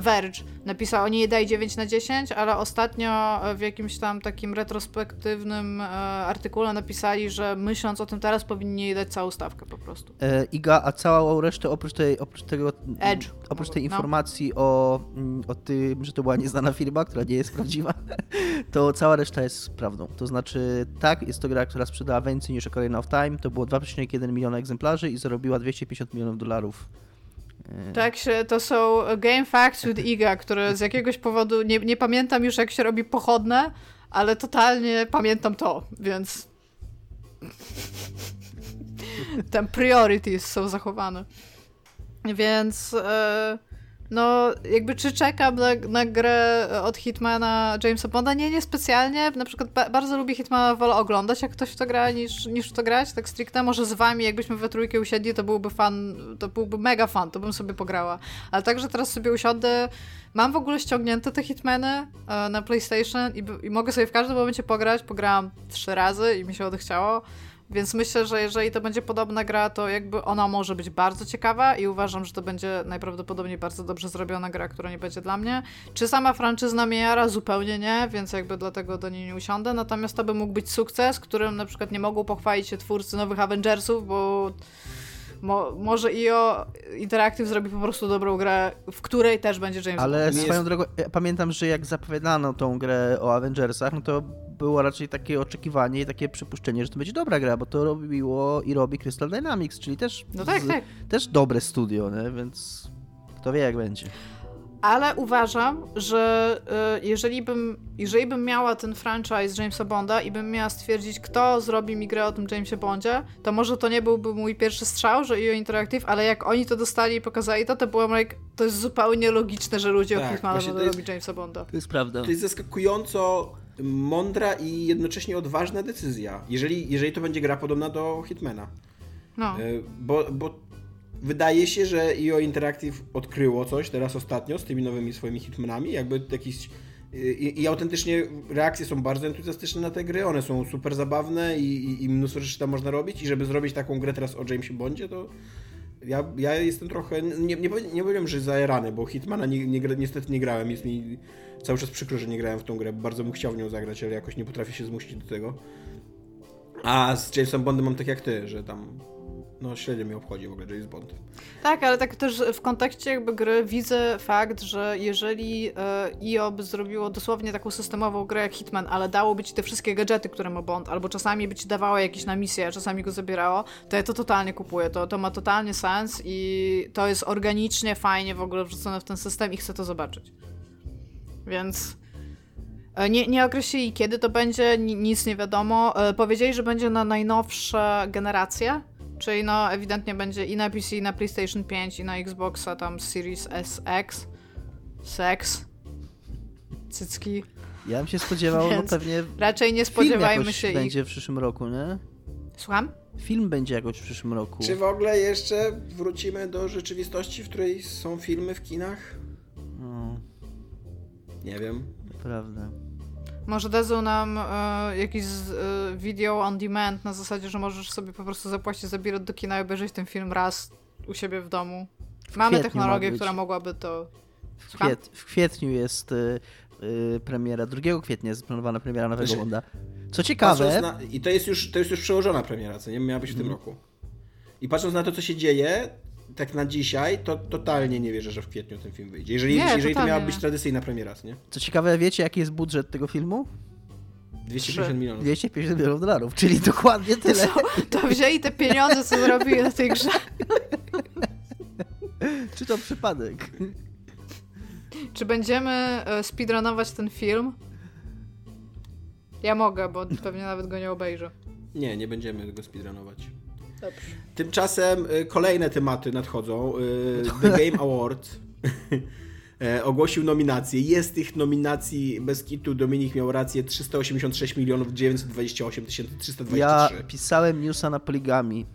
Verge napisał, nie daj 9 na 10, ale ostatnio w jakimś tam takim retrospektywnym e, artykule napisali, że myśląc o tym teraz powinni jej dać całą stawkę po prostu. E, Iga, a całą resztę oprócz, tej, oprócz tego... Edge. Oprócz tej No. informacji o, o tym, że to była nieznana firma, która nie jest prawdziwa, [LAUGHS] to cała reszta jest prawdą. To znaczy, tak, jest to gra, która sprzedała więcej niż Ocarina of Time, to było 2,1 miliona egzemplarzy i zarobiła 250 milionów dolarów. Tak się, to są Game Facts with Iga, które z jakiegoś powodu, nie, nie pamiętam już jak się robi pochodne, ale totalnie pamiętam to, więc tam priorities są zachowane. Więc e, no jakby czy czekam na, na grę od Hitmana Jamesa Bonda? Nie, nie specjalnie. Na przykład ba bardzo lubię Hitmana, wolę oglądać jak ktoś w to gra niż, niż w to grać, tak stricte. Może z wami, jakbyśmy we trójkę usiedli, to byłby fan, to byłby mega fan, to bym sobie pograła. Ale także teraz sobie usiądę, mam w ogóle ściągnięte te Hitmany e, na PlayStation i, i mogę sobie w każdym momencie pograć. Pograłam trzy razy i mi się odechciało. Więc myślę, że jeżeli to będzie podobna gra, to jakby ona może być bardzo ciekawa i uważam, że to będzie najprawdopodobniej bardzo dobrze zrobiona gra, która nie będzie dla mnie. Czy sama franczyzna mnie jara? Zupełnie nie, więc jakby dlatego do niej nie usiądę. Natomiast to by mógł być sukces, którym na przykład nie mogą pochwalić się twórcy nowych Avengersów, bo mo może IO Interactive zrobi po prostu dobrą grę, w której też będzie James Ale Bond. Swoją jest- drogą, ja pamiętam, że jak zapowiadano tą grę o Avengersach, no to było raczej takie oczekiwanie i takie przypuszczenie, że to będzie dobra gra, bo to robiło i robi Crystal Dynamics, czyli też, No tak, z- tak. też dobre studio, nie? więc kto wie jak będzie. Ale uważam, że y, jeżeli bym, jeżeli bym miała ten franchise Jamesa Bonda i bym miała stwierdzić, kto zrobi mi grę o tym Jamesie Bondzie, to może to nie byłby mój pierwszy strzał, że IO Interactive, ale jak oni to dostali i pokazali to, to byłam like, to jest zupełnie logiczne, że ludzie Tak, o to jest- robić Jamesa Bonda. To jest prawda. To jest zaskakująco mądra i jednocześnie odważna decyzja, jeżeli, jeżeli to będzie gra podobna do Hitmana. No. E, Bo, bo wydaje się, że EO Interactive odkryło coś teraz ostatnio z tymi nowymi swoimi hitmanami, jakby jakiś i, i autentycznie reakcje są bardzo entuzjastyczne na te gry, one są super zabawne i, i, i mnóstwo rzeczy tam można robić i żeby zrobić taką grę teraz o Jamesie Bondzie, to ja, ja jestem trochę, nie, nie, nie powiem, że zajarany, bo Hitmana nie, nie, niestety nie grałem, jest mi cały czas przykro, że nie grałem w tą grę, bardzo bym chciał w nią zagrać, ale jakoś nie potrafię się zmusić do tego. A z Jamesem Bondem mam tak jak ty, że tam no średnio mnie obchodzi w ogóle James Bond. Tak, ale tak też w kontekście jakby gry widzę fakt, że jeżeli e, IO by zrobiło dosłownie taką systemową grę jak Hitman, ale dałoby ci te wszystkie gadżety, które ma Bond, albo czasami by ci dawało jakieś na misję, a czasami go zabierało, to ja to totalnie kupuję. To, to ma totalnie sens i to jest organicznie, fajnie w ogóle wrzucone w ten system i chcę to zobaczyć. Więc e, nie, nie określili kiedy to będzie, ni- nic nie wiadomo. E, Powiedzieli, że będzie na najnowsze generacje, czyli no ewidentnie będzie i na PC, i na PlayStation 5, i na Xboxa tam Series SX, Sex, cycki. Ja bym się spodziewał, no pewnie Raczej nie spodziewajmy się ich. będzie w przyszłym roku, nie? Słucham? Film będzie jakoś w przyszłym roku. Czy w ogóle jeszcze wrócimy do rzeczywistości, w której są filmy w kinach? No, Nie wiem. prawda. Może dadzą nam e, jakiś e, video on demand na zasadzie, że możesz sobie po prostu zapłacić za bilet do kina i obejrzeć ten film raz u siebie w domu. Mamy technologię, która mogłaby to... W, kwiet, w kwietniu jest y, y, premiera, 2 kwietnia jest planowana premiera nowego Znaczy, Bonda. Co ciekawe, Na, I to jest, już, to jest już przełożona premiera, co nie? Miała być w tym roku. I patrząc na to, co się dzieje, tak na dzisiaj, to totalnie nie wierzę, że w kwietniu ten film wyjdzie. Jeżeli, Nie, jeżeli to miała być tradycyjna premiera, nie? co ciekawe, wiecie jaki jest budżet tego filmu? 250 milionów. 250 milionów dolarów, czyli [LAUGHS] dokładnie To, tyle. są, to wzięli te pieniądze, co zarobili na tej grze. [LAUGHS] Czy to przypadek? Czy będziemy e, speedrunować ten film? Ja mogę, bo pewnie nawet go nie obejrzę. Nie, nie będziemy tego speedrunować. Dobrze. Tymczasem y, kolejne tematy nadchodzą. Y, The Game Award [LAUGHS] e, ogłosił nominacje. Jest tych nominacji bez kitu. Dominik miał rację. 386 milionów 928 323. Ja pisałem newsa na Poligami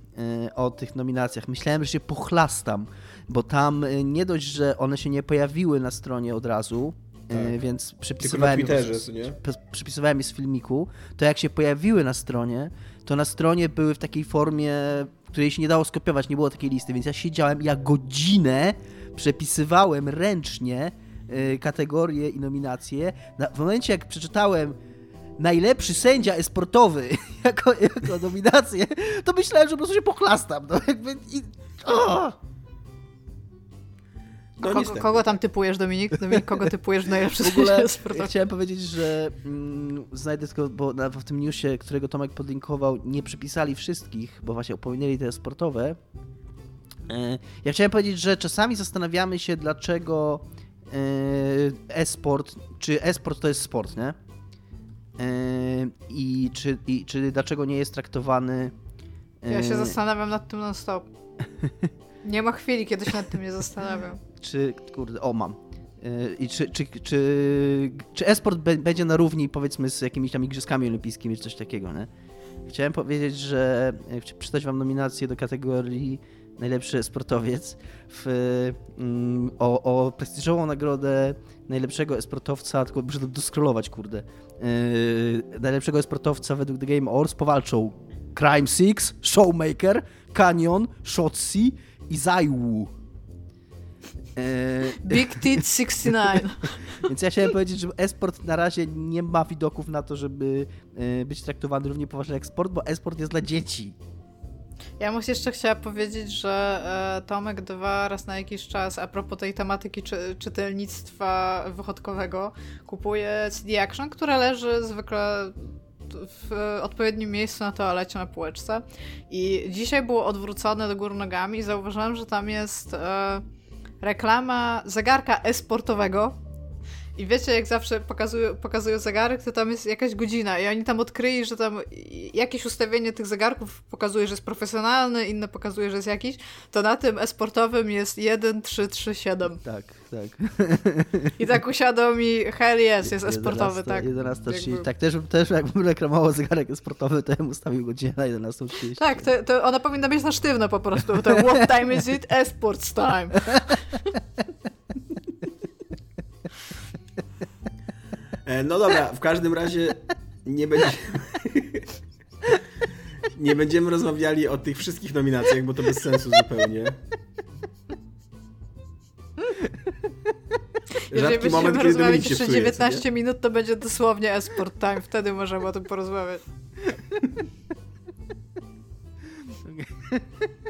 y, o tych nominacjach. Myślałem, że się pochlastam, bo tam y, nie dość, że one się nie pojawiły na stronie od razu, Tak. więc przepisywałem, je Twitterze, z, co nie? przepisywałem je z filmiku, to jak się pojawiły na stronie, to na stronie były w takiej formie, której się nie dało skopiować, nie było takiej listy, więc ja siedziałem, ja godzinę przepisywałem ręcznie y, kategorie i nominacje. Na, w momencie, jak przeczytałem najlepszy sędzia esportowy [LAUGHS] jako, jako nominację, to myślałem, że po prostu się pochlastam. No, jakby, i, o! No, kogo, kogo, tam typujesz, Dominik? Dominik, kogo typujesz w W ogóle ja chciałem powiedzieć, że mm, znajdę tylko, bo na, w tym newsie, którego Tomek podlinkował, nie przypisali wszystkich, bo właśnie opowiedzieli te sportowe. E, ja chciałem powiedzieć, że czasami zastanawiamy się, dlaczego e, e-sport, czy e-sport to jest sport, nie? E, I czy, i czy dlaczego nie jest traktowany. Ja się zastanawiam nad tym non-stop. Nie ma chwili, kiedy się nad tym nie zastanawiam. Czy, kurde, o mam. I czy, czy, czy, czy e-sport będzie na równi, powiedzmy, z jakimiś tam igrzyskami olimpijskimi, czy coś takiego, nie? Chciałem powiedzieć, że przeczytać wam nominację do kategorii najlepszy sportowiec w, mm, o, o prestiżową nagrodę najlepszego esportowca, tylko muszę doskrolować, kurde, yy, najlepszego esportowca według The Game Awards powalczą Crime Six, Showmaker, Canyon, Shotzi i Zaiwu. Yy, Big Tit 69. [LAUGHS] Więc ja chciałem powiedzieć, że esport na razie nie ma widoków na to, żeby yy, być traktowany równie poważnie jak sport, bo esport jest dla dzieci. Ja muszę jeszcze chciała powiedzieć, że e, Tomek dwa raz na jakiś czas, a propos tej tematyki czy, czytelnictwa wychodkowego, kupuje CD Action, które leży zwykle w odpowiednim miejscu na toalecie na półeczce. I dzisiaj było odwrócone do góry nogami i zauważyłam, że tam jest e, reklama zegarka e-sportowego i wiecie, jak zawsze pokazują, pokazują zegarek, to tam jest jakaś godzina i oni tam odkryli, że tam jakieś ustawienie tych zegarków pokazuje, że jest profesjonalny, inne pokazuje, że jest jakiś, to na tym esportowym jest 1, 3, 3, 7. Tak, tak. [LAUGHS] I tak usiadł mi, hell yes, jest esportowy, tak. 11.30, tak, też, też jakbym reklamował zegarek esportowy, to bym ustawił godzinę na 11.30. Tak, to, to ona powinna być na sztywno po prostu, to what time is it? Esports time. [LAUGHS] E, no dobra, w każdym razie nie będziemy... [LAUGHS] nie będziemy rozmawiali o tych wszystkich nominacjach, bo to bez sensu zupełnie. Jeżeli Rzadki moment, kiedy rozmawiać jeszcze 19 nie? minut, to będzie dosłownie esport time. Wtedy możemy o tym porozmawiać. [LAUGHS]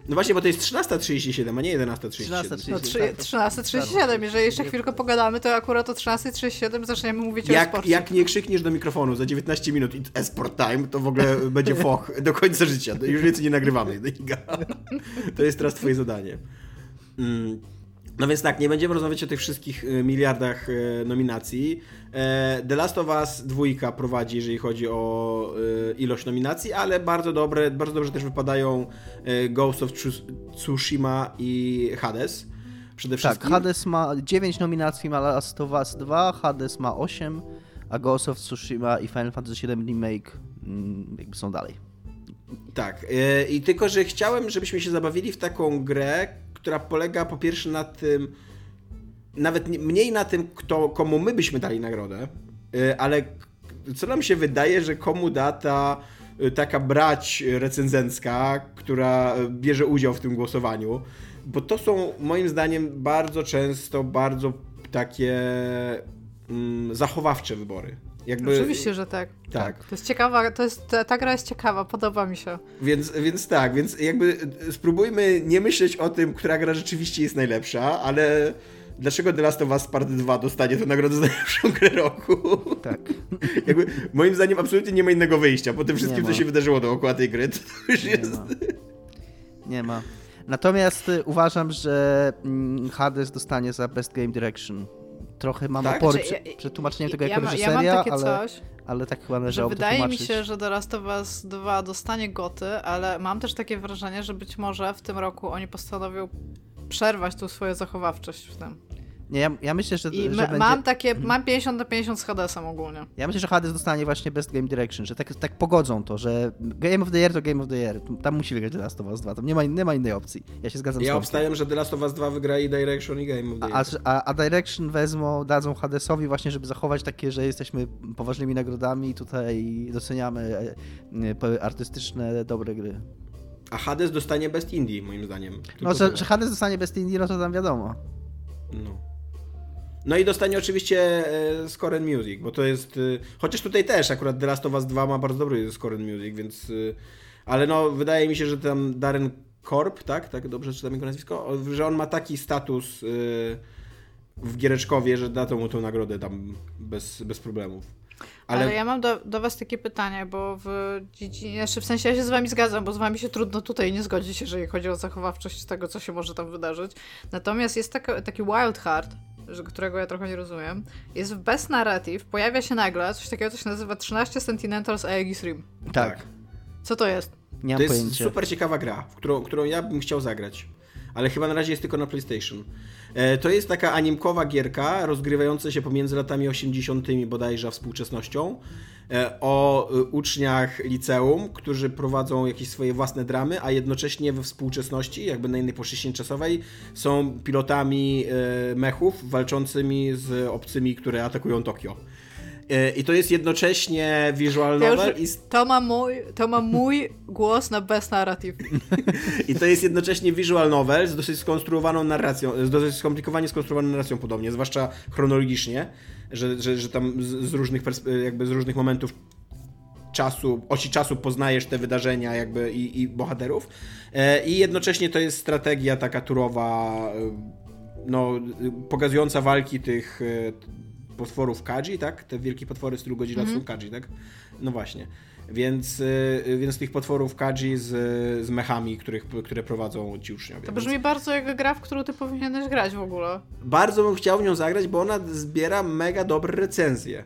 No właśnie, bo to jest 13.37, a nie 11.37. 13.37. No, 13.37. Jeżeli jeszcze chwilkę pogadamy, to akurat o 13.37 zaczniemy mówić jak, o sporcie. Jak nie krzykniesz do mikrofonu za 19 minut i esport time, to w ogóle [LAUGHS] będzie foch do końca życia. Już więcej nie nagrywamy. [LAUGHS] To jest teraz twoje zadanie. Mm. No więc tak, nie będziemy rozmawiać o tych wszystkich y, miliardach y, nominacji. E, The Last of Us dwójka prowadzi, jeżeli chodzi o y, ilość nominacji, ale bardzo dobre, bardzo dobrze też wypadają Ghost of Tsushima i Hades. Przede tak, wszystkim. Tak, Hades ma 9 nominacji, ma Last of Us 2, Hades ma 8, a Ghost of Tsushima i Final Fantasy VII Remake mm, jakby są dalej. Tak, i tylko, że chciałem, żebyśmy się zabawili w taką grę, która polega po pierwsze na tym, nawet mniej na tym, kto, komu my byśmy dali nagrodę, y, ale co nam się wydaje, że komu da ta y, taka brać recenzencka, która bierze udział w tym głosowaniu, bo to są moim zdaniem bardzo często bardzo takie mm, zachowawcze wybory. Jakby... Oczywiście, że tak. tak. To jest ciekawa, to jest, ta, gra jest ciekawa, podoba mi się. Więc, więc tak, więc jakby spróbujmy nie myśleć o tym, która gra rzeczywiście jest najlepsza, ale dlaczego The Last of Us Part 2 dostanie tę nagrodę za najlepszą grę roku? Tak. [LAUGHS] jakby, moim zdaniem absolutnie nie ma innego wyjścia. Po tym wszystkim, co się wydarzyło dookoła tej gry, to już nie jest... Ma. Nie ma. Natomiast y, uważam, że mm, Hades dostanie za Best Game Direction trochę mam tak? opory znaczy, przed, przed tłumaczeniem tego jako ja, reżyseria, ja mam takie ale, coś, ale tak chyba należało że Wydaje mi się, że The Last of Us 2 dostanie goty, ale mam też takie wrażenie, że być może w tym roku oni postanowią przerwać tą swoją zachowawczość w tym. Nie, ja, ja myślę, że, I że będzie... mam takie, mam 50 na 50 z Hadesem ogólnie. Ja myślę, że Hades dostanie właśnie Best Game Direction, że tak, tak pogodzą to, że Game of the Year to Game of the Year. Tam musi wygrać The Last of Us 2, tam nie ma, nie ma innej opcji. Ja się zgadzam ja z Ja obstawiam, że The Last of Us 2 wygra i Direction i Game of the Year. A, a, a Direction wezmą, dadzą Hadesowi właśnie, żeby zachować takie, że jesteśmy poważnymi nagrodami i tutaj doceniamy e, e, artystyczne, dobre gry. A Hades dostanie Best Indie, moim zdaniem. Tylko no, że, że Hades dostanie Best Indie, no to tam wiadomo. No. No i dostanie oczywiście e, Score and Music, bo to jest... e, Chociaż tutaj też akurat The Last of Us 2 ma bardzo dobry Score and Music, więc... e, Ale no, wydaje mi się, że tam Darren Korb, tak? Tak dobrze czytam jego nazwisko? Że on ma taki status w Giereczkowie, że da mu tą nagrodę tam bez, bez problemów. Ale, Ale, ja mam do, do was takie pytanie, bo w dziedzinie, znaczy w sensie ja się z wami zgadzam, bo z wami się trudno tutaj nie zgodzić, jeżeli chodzi o zachowawczość tego, co się może tam wydarzyć. Natomiast jest taka, taki Wild że, którego ja trochę nie rozumiem. Jest w Best Narrative, pojawia się nagle coś takiego, co się nazywa 13 Sentinels Aegis Rim. Tak, Tak. Co to jest? nie to mam jest pojęcia. super ciekawa gra, w którą, którą ja bym chciał zagrać. Ale chyba na razie jest tylko na PlayStation. E, To jest taka animkowa gierka rozgrywająca się pomiędzy latami 80. bodajże a współczesnością. E, O y, uczniach liceum, którzy prowadzą jakieś swoje własne dramy, a jednocześnie we współczesności, jakby na innej płaszczyźnie czasowej, są pilotami e, mechów walczącymi z obcymi, które atakują Tokio. E, I to jest jednocześnie visual Ja już, novel i to, ma mój, to ma mój głos na Best Narrative. [LAUGHS] I to jest jednocześnie visual novel z dosyć skonstruowaną narracją, z dosyć skomplikowanie skonstruowaną narracją podobnie, zwłaszcza chronologicznie, że, że, że tam z, różnych perspe- jakby z różnych momentów czasu, osi czasu poznajesz te wydarzenia jakby i, i bohaterów. E, I jednocześnie to jest strategia taka turowa, e, no, e, pokazująca walki tych e, potworów Kaji, tak? Te wielkie potwory z Godzilla Mhm. są Kaji, tak? No właśnie. Więc, e, więc tych potworów Kaji z, z mechami, których, które prowadzą ci uczniowie. To Więc brzmi bardzo jak gra, w którą ty powinieneś grać w ogóle. Bardzo bym chciał w nią zagrać, bo ona zbiera mega dobre recenzje.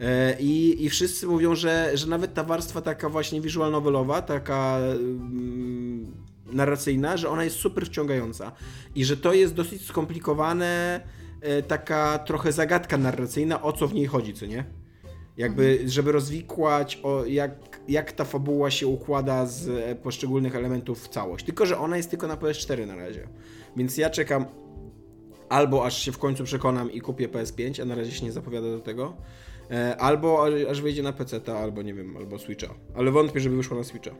E, I, I wszyscy mówią, że, że nawet ta warstwa taka właśnie visual novelowa, taka mm, narracyjna, że ona jest super wciągająca. I że to jest dosyć skomplikowane, taka trochę zagadka narracyjna, o co w niej chodzi, co nie? Jakby, żeby rozwikłać, o jak, jak ta fabuła się układa z e, poszczególnych elementów w całość. Tylko, że ona jest tylko na PS4 na razie. Więc ja czekam albo aż się w końcu przekonam i kupię PS5, a na razie się nie zapowiada do tego, e, albo aż, aż wyjdzie na PC, albo nie wiem, albo Switcha. Ale wątpię, żeby wyszło na Switcha.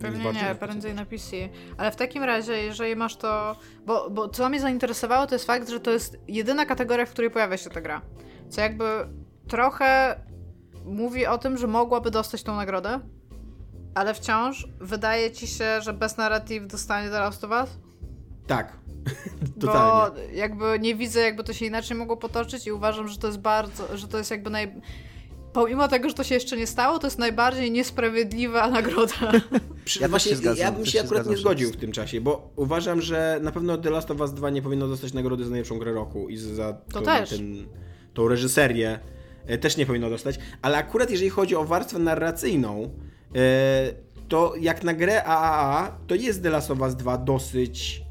Pewnie nie, prędzej na PC. Ale w takim razie, jeżeli masz to. Bo, bo co mnie zainteresowało, to jest fakt, że to jest jedyna kategoria, w której pojawia się ta gra. Co jakby trochę mówi o tym, że mogłaby dostać tą nagrodę, ale wciąż wydaje ci się, że bez narrative dostanie The Last of Us? Tak. [LAUGHS] Bo Totalnie. jakby nie widzę, jakby to się inaczej mogło potoczyć i uważam, że to jest bardzo, że to jest jakby naj... Pomimo tego, że to się jeszcze nie stało, to jest najbardziej niesprawiedliwa nagroda. [LAUGHS] Ja właśnie, się zgadzam, ja bym się się akurat zgadzam, nie zgodził w tym czasie, bo uważam, że na pewno The Last of Us 2 nie powinno dostać nagrody za najlepszą grę roku i za tą, też. ten, tą reżyserię e, też nie powinno dostać, ale akurat jeżeli chodzi o warstwę narracyjną, e, to jak na grę AAA, to jest The Last of Us 2 dosyć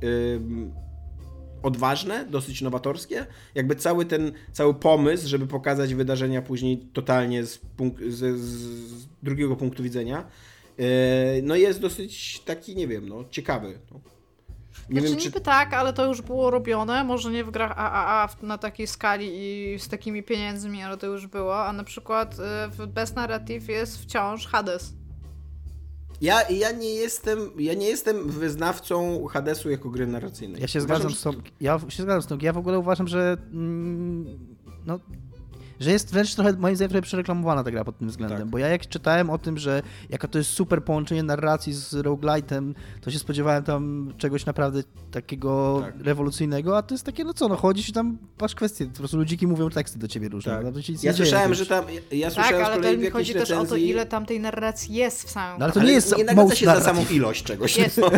odważne, dosyć nowatorskie. Jakby cały ten, cały pomysł, żeby pokazać wydarzenia później totalnie z, punk- z, z drugiego punktu widzenia, e, no jest dosyć taki, nie wiem, no ciekawy. No. Nie znaczy wiem, czy... niby tak, ale to już było robione, może nie w grach AAA na takiej skali i z takimi pieniędzmi, ale to już było, a na przykład y, w Best Narrative jest wciąż Hades. Ja, ja, nie jestem, ja nie jestem wyznawcą Hadesu jako gry narracyjnej. Ja się Uważam, zgadzam że z tą. Ja się zgadzam z tą. Ja w ogóle uważam, że. Mm, no. Że jest wręcz trochę, moim zdaniem, trochę przereklamowana ta gra pod tym względem. Tak. Bo ja jak czytałem o tym, że jaka to jest super połączenie narracji z roguelite'em, to się spodziewałem tam czegoś naprawdę takiego Tak. rewolucyjnego, a to jest takie, no co, no chodzisz i tam masz kwestie, po prostu ludziki mówią teksty do ciebie różne. Tak. No, to się nic Ja słyszałem, że tam. Ja, Tak, słyszałem z ale to mi chodzi też o to, recenzji- ile tam tej narracji jest w samym No, ale to Ale nie jest nie nagradza się za narracji. samą ilość czegoś. Jest. No.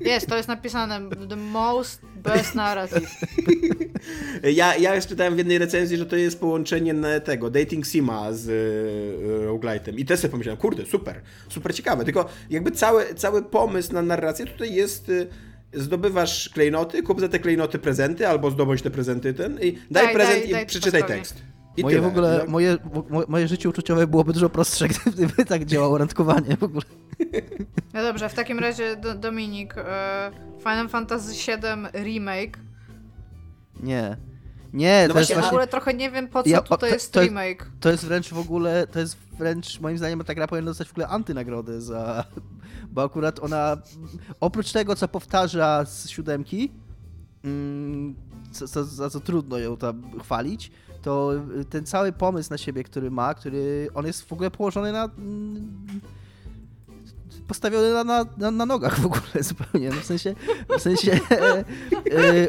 Jest, to jest napisane the most best narrative. [LAUGHS] Ja, ja czytałem w jednej recenzji, że to jest połączenie tego Dating Sima z y, roguelite'em i też sobie pomyślałem, kurde, super, super ciekawe, tylko jakby cały, cały pomysł na narrację tutaj jest y, zdobywasz klejnoty, kup za te klejnoty prezenty albo zdobądź te prezenty ten i daj, Daj, prezent daj, i daj przeczytaj tekst. I Moje tyle. w ogóle, moje, mo- moje życie uczuciowe byłoby dużo prostsze, [LAUGHS] gdyby tak działało randkowanie w ogóle. [LAUGHS] No dobrze, w takim razie do, Dominik, e, Final Fantasy VII Remake. Nie. Nie, No to jest właśnie, Ja w właśnie... ogóle trochę nie wiem po co Ja- tutaj to- jest to- remake. To jest wręcz w ogóle, to jest wręcz, moim zdaniem, ta gra powinna dostać w ogóle antynagrodę za... [LAUGHS] Bo akurat ona, oprócz tego, co powtarza z siódemki, mm, co, za co trudno ją tam chwalić, to ten cały pomysł na siebie, który ma, który on jest w ogóle położony na mm, postawiony na, na, na, nogach w ogóle [LAUGHS] zupełnie. No w sensie, w sensie e, e,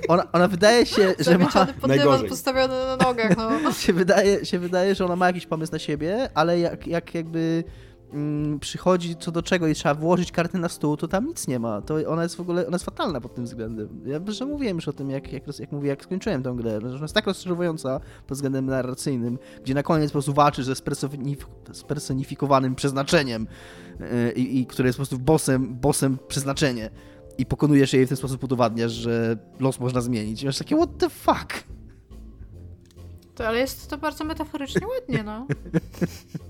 ona, ona wydaje się, że ma... Pod postawiony na nogach, no. [LAUGHS] się, wydaje, się wydaje, że ona ma jakiś pomysł na siebie, ale jak, jak jakby przychodzi co do czego i trzeba włożyć karty na stół, to tam nic nie ma. To ona jest w ogóle, ona jest fatalna pod tym względem. Ja że mówiłem już o tym, jak, jak, jak mówię, jak skończyłem tę grę, że ona jest tak rozczarowująca pod względem narracyjnym, gdzie na koniec po prostu walczy ze spersonifikowanym przeznaczeniem yy, i, i które jest po prostu bossem, bossem przeznaczenie i pokonujesz jej w ten sposób udowadniasz, że los można zmienić. I masz takie, what the fuck? To, ale jest to bardzo metaforycznie ładnie, no. [LAUGHS]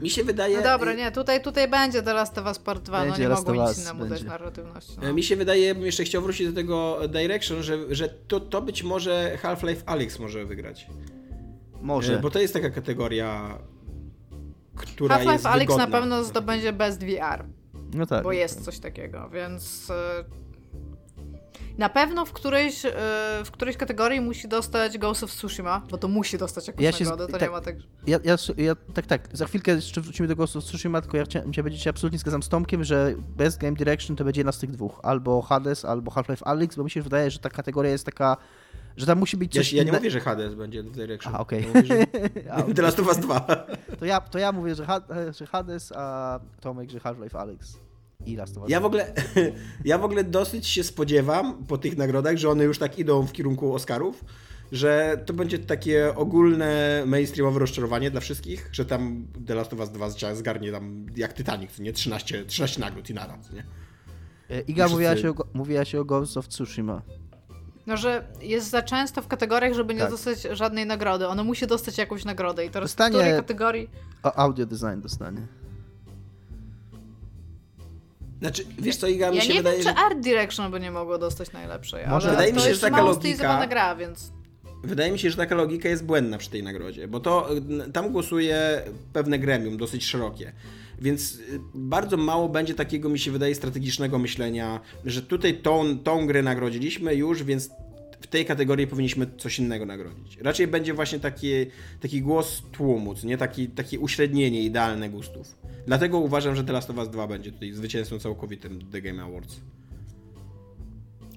Mi się wydaje... No dobra, nie, tutaj, tutaj będzie The Last of Us Part 2, będzie no nie mogło nic innemu dać narratywności. No. Mi się wydaje, bym jeszcze chciał wrócić do tego Direction, że, że to, to być może Half-Life Alyx może wygrać. Może. E, bo to jest taka kategoria, która Half-Life Alyx na pewno zdobędzie Best VR. No tak. Bo jest coś takiego, więc na pewno w którejś, e, w którejś kategorii musi dostać Ghost of Tsushima, bo to musi dostać jakąś ja nagrodę, to tak, nie ma tak... Ja, ja, ja, tak, tak, za chwilkę jeszcze wrócimy do Ghost of Tsushima, tylko ja chciałem cię powiedzieć, absolutnie zgadzam z Tomkiem, że Best Game Direction to będzie jedna z tych dwóch, albo Hades, albo Half-Life Alyx, bo mi się wydaje, że ta kategoria jest taka że tam musi być coś Ja, ja nie inne... mówię, że Hades będzie w Direction. [LAUGHS] A, okej. Okay. Ja Teraz to was dwa. To ja, to ja mówię, że, że Hades, a Tomek, że Half-Life Alyx i Last of Us. Ja w ogóle, [LAUGHS] ja w ogóle dosyć się spodziewam po tych nagrodach, że one już tak idą w kierunku Oscarów, że to będzie takie ogólne mainstreamowe rozczarowanie dla wszystkich, że tam The Last of Us 2 zgarnie tam jak Titanic, nie? 13, 13 nagród i naraz, nie? E, Iga wszyscy... mówiła, się o, mówiła się o Ghost of Tsushima. No, że jest za często w kategoriach, żeby nie tak. dostać żadnej nagrody. Ono musi dostać jakąś nagrodę i teraz dostanie... w której kategorii... O, audio design dostanie. Znaczy, wiesz co, Iga, mi ja się nie wydaje, wiem, że... czy Art Direction by nie mogło dostać najlepszej, Może. Wydaje mi się, że taka logika... gra, więc... Wydaje mi się, że taka logika jest błędna przy tej nagrodzie, bo to tam głosuje pewne gremium, dosyć szerokie. Więc y, bardzo mało będzie takiego, mi się wydaje, strategicznego myślenia, że tutaj tą, tą grę nagrodziliśmy już, więc tej kategorii powinniśmy coś innego nagrodzić. Raczej będzie właśnie taki, taki głos tłumu, nie? Taki, takie uśrednienie idealne gustów. Dlatego uważam, że The Last of Us 2 będzie tutaj zwycięzcą całkowitym The Game Awards.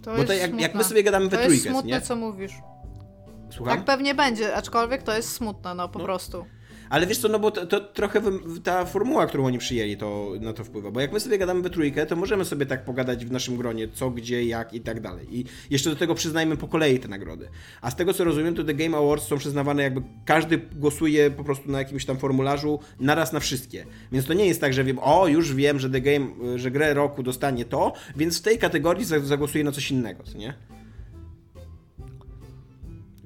To Bo to jak, jak, my sobie gadamy we trójkę, To jest smutne, nie? co mówisz. Słucham? Tak pewnie będzie, aczkolwiek to jest smutne, no po no. prostu. Ale wiesz co, no bo to, to, trochę ta formuła, którą oni przyjęli, to na to wpływa. Bo jak my sobie gadamy we trójkę, to możemy sobie tak pogadać w naszym gronie, co, gdzie, jak i tak dalej. I jeszcze do tego przyznajmy po kolei te nagrody. A z tego co rozumiem, to The Game Awards są przyznawane jakby każdy głosuje po prostu na jakimś tam formularzu naraz na wszystkie. Więc to nie jest tak, że wiem, o już wiem, że The Game, że grę roku dostanie to, więc w tej kategorii zagłosuję na coś innego, co nie?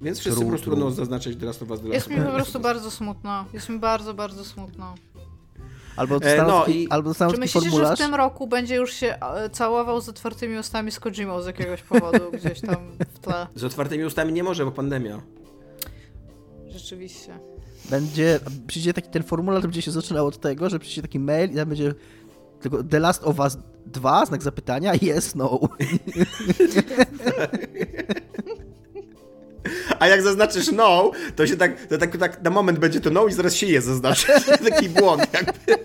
Więc wszyscy tru, po prostu będą zaznaczać The Last of Us The Jest mi po prostu bardzo smutno. Jest mi bardzo, bardzo smutno. Albo dostaną, e, no i... albo dostaną Czy myślicie, formularz? że w tym roku będzie już się e, całował z otwartymi ustami z Kojimą z jakiegoś powodu [LAUGHS] gdzieś tam w tle? Z otwartymi ustami nie może, bo pandemia. Rzeczywiście. Będzie, przyjdzie taki ten formularz, będzie się zaczynał od tego, że przyjdzie taki mail i tam będzie tylko The Last of Us 2, znak zapytania, [LAUGHS] yes, no. [LAUGHS] [LAUGHS] A jak zaznaczysz no, to się tak, to tak, tak na moment będzie to no i zaraz się je zaznaczy. [LAUGHS] Taki błąd jakby.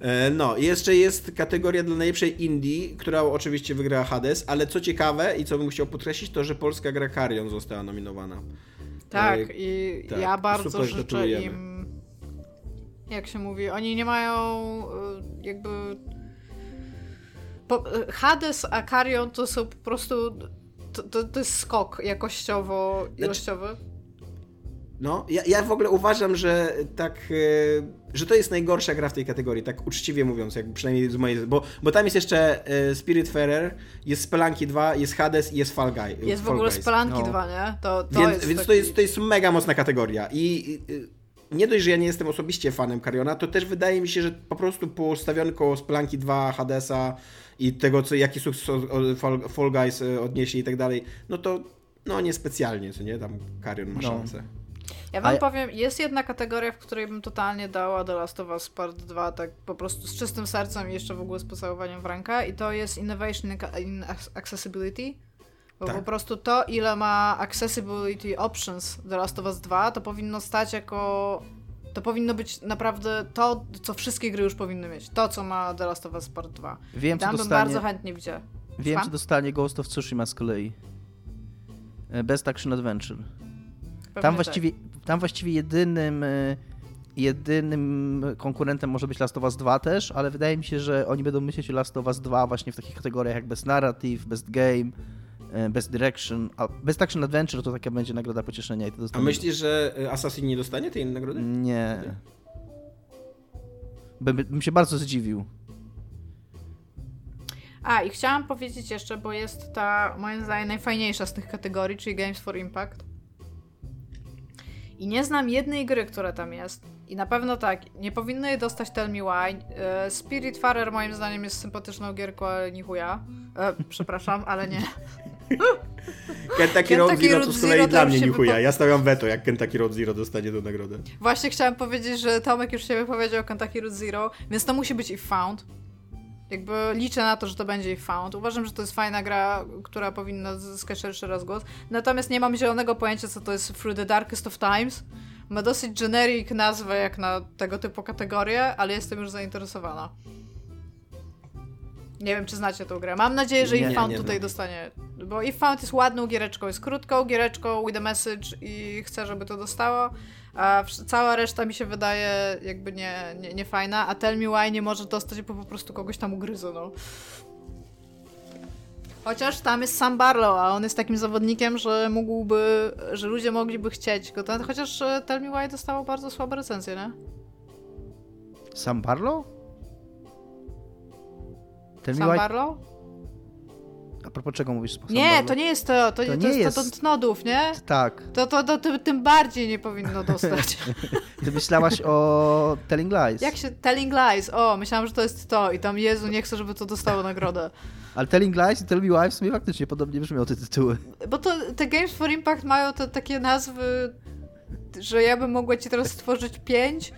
E, no, jeszcze jest kategoria dla najlepszej indie, która oczywiście wygrała Hades, ale co ciekawe i co bym chciał podkreślić, to że polska gra Carrion została nominowana. Tak, e, i tak, ja bardzo życzę im, jak się mówi, oni nie mają e, jakby Hades, a Karion to są po prostu. To, to, to jest skok jakościowo, znaczy- ilościowy. Znaczy, no, ja, ja w ogóle uważam, że tak, e, że to jest najgorsza gra w tej kategorii, tak uczciwie mówiąc, jakby przynajmniej z mojej, bo, bo tam jest jeszcze e, Spiritfarer, jest Spelunky 2, jest Hades i jest Fall Guy. Jest w ogóle Spelunky no. 2, nie? To, to więc jest więc taki... to, jest, to jest mega mocna kategoria i, i nie dość, że ja nie jestem osobiście fanem Kariona, to też wydaje mi się, że po prostu postawiony koło Spelunky 2, Hadesa i tego, co, jaki sukces Fall, Fall Guys e, odniesie i tak dalej, no to no niespecjalnie, co nie, tam Karion ma no. szansę. Ja wam A powiem, jest jedna kategoria, w której bym totalnie dała The Last of Us Part 2, tak po prostu z czystym sercem i jeszcze w ogóle z pocałowaniem w rękę i to jest Innovation in Accessibility. Bo Tak. po prostu to, ile ma Accessibility Options The Last of Us 2, to powinno stać jako... To powinno być naprawdę to, co wszystkie gry już powinny mieć. To, co ma The Last of Us Part 2. Wiem, Tam bym dostanie, bardzo chętnie widziała. wiem, Słucham? co dostanie Ghost of Tsushima z kolei. E, Best Action Adventure. Pewnie Tam tak. właściwie, tam właściwie jedynym, e, jedynym konkurentem może być Last of Us 2 też, ale wydaje mi się, że oni będą myśleć o Last of Us 2 właśnie w takich kategoriach jak Best Narrative, Best Game, Best Direction, a Best Action Adventure to taka będzie nagroda pocieszenia i to A dostanie... myślisz, że y, Assassin nie dostanie tej nagrody? Nie. Bym, bym się bardzo zdziwił. A, i chciałam powiedzieć jeszcze, bo jest ta, moim zdaniem, najfajniejsza z tych kategorii, czyli Games for Impact. I nie znam jednej gry, która tam jest. I na pewno tak, nie powinno jej dostać Tell Me Why. E, Spiritfarer moim zdaniem jest sympatyczną gierką, ale nie chuja. E, przepraszam, ale nie. [LAUGHS] Kentucky Road Kentucky Zero to Road z kolei dla mnie się nie chuja. wypo- Ja stawiam weto, jak Kentucky Road Zero dostanie tę nagrodę. Właśnie chciałam powiedzieć, że Tomek już się wypowiedział o Kentucky Route Zero, więc to musi być If Found. Jakby liczę na to, że to będzie If Found. Uważam, że to jest fajna gra, która powinna zyskać szerszy rozgłos. Natomiast nie mam zielonego pojęcia, co to jest Through the Darkest of Times. Ma dosyć generic nazwę jak na tego typu kategorię, ale jestem już zainteresowana. Nie wiem, czy znacie tą grę. Mam nadzieję, że Nie, If Found nie tutaj dostanie. Bo If Found jest ładną giereczką, jest krótką giereczką with a message i chcę, żeby to dostało. A cała reszta mi się wydaje jakby nie, nie, nie fajna, a Tell Me Why nie może dostać, bo po prostu kogoś tam ugryzą, no. Chociaż tam jest Sam Barlow, a on jest takim zawodnikiem, że mógłby, że ludzie mogliby chcieć go. Chociaż e, Tell Me Why dostało bardzo słabe recenzje, nie? Sam Barlow? Tell Sam why... Barlow? A propos czego mówisz? Sam Nie, Barlow? to nie jest to, to, to, nie jest, jest. to, to nodów, nie? Tak. To, to, to, tym- tym bardziej nie powinno dostać. [LAUGHS] Ty myślałaś o Telling Lies. Jak się... Telling Lies, o, myślałam, że to jest to i tam, Jezu, nie chcę, żeby to dostało nagrodę. Ale Telling Lies i Tell Me Why w sumie faktycznie podobnie brzmią te tytuły. Bo to te Games for Impact mają te takie nazwy, że ja bym mogła ci teraz stworzyć pięć,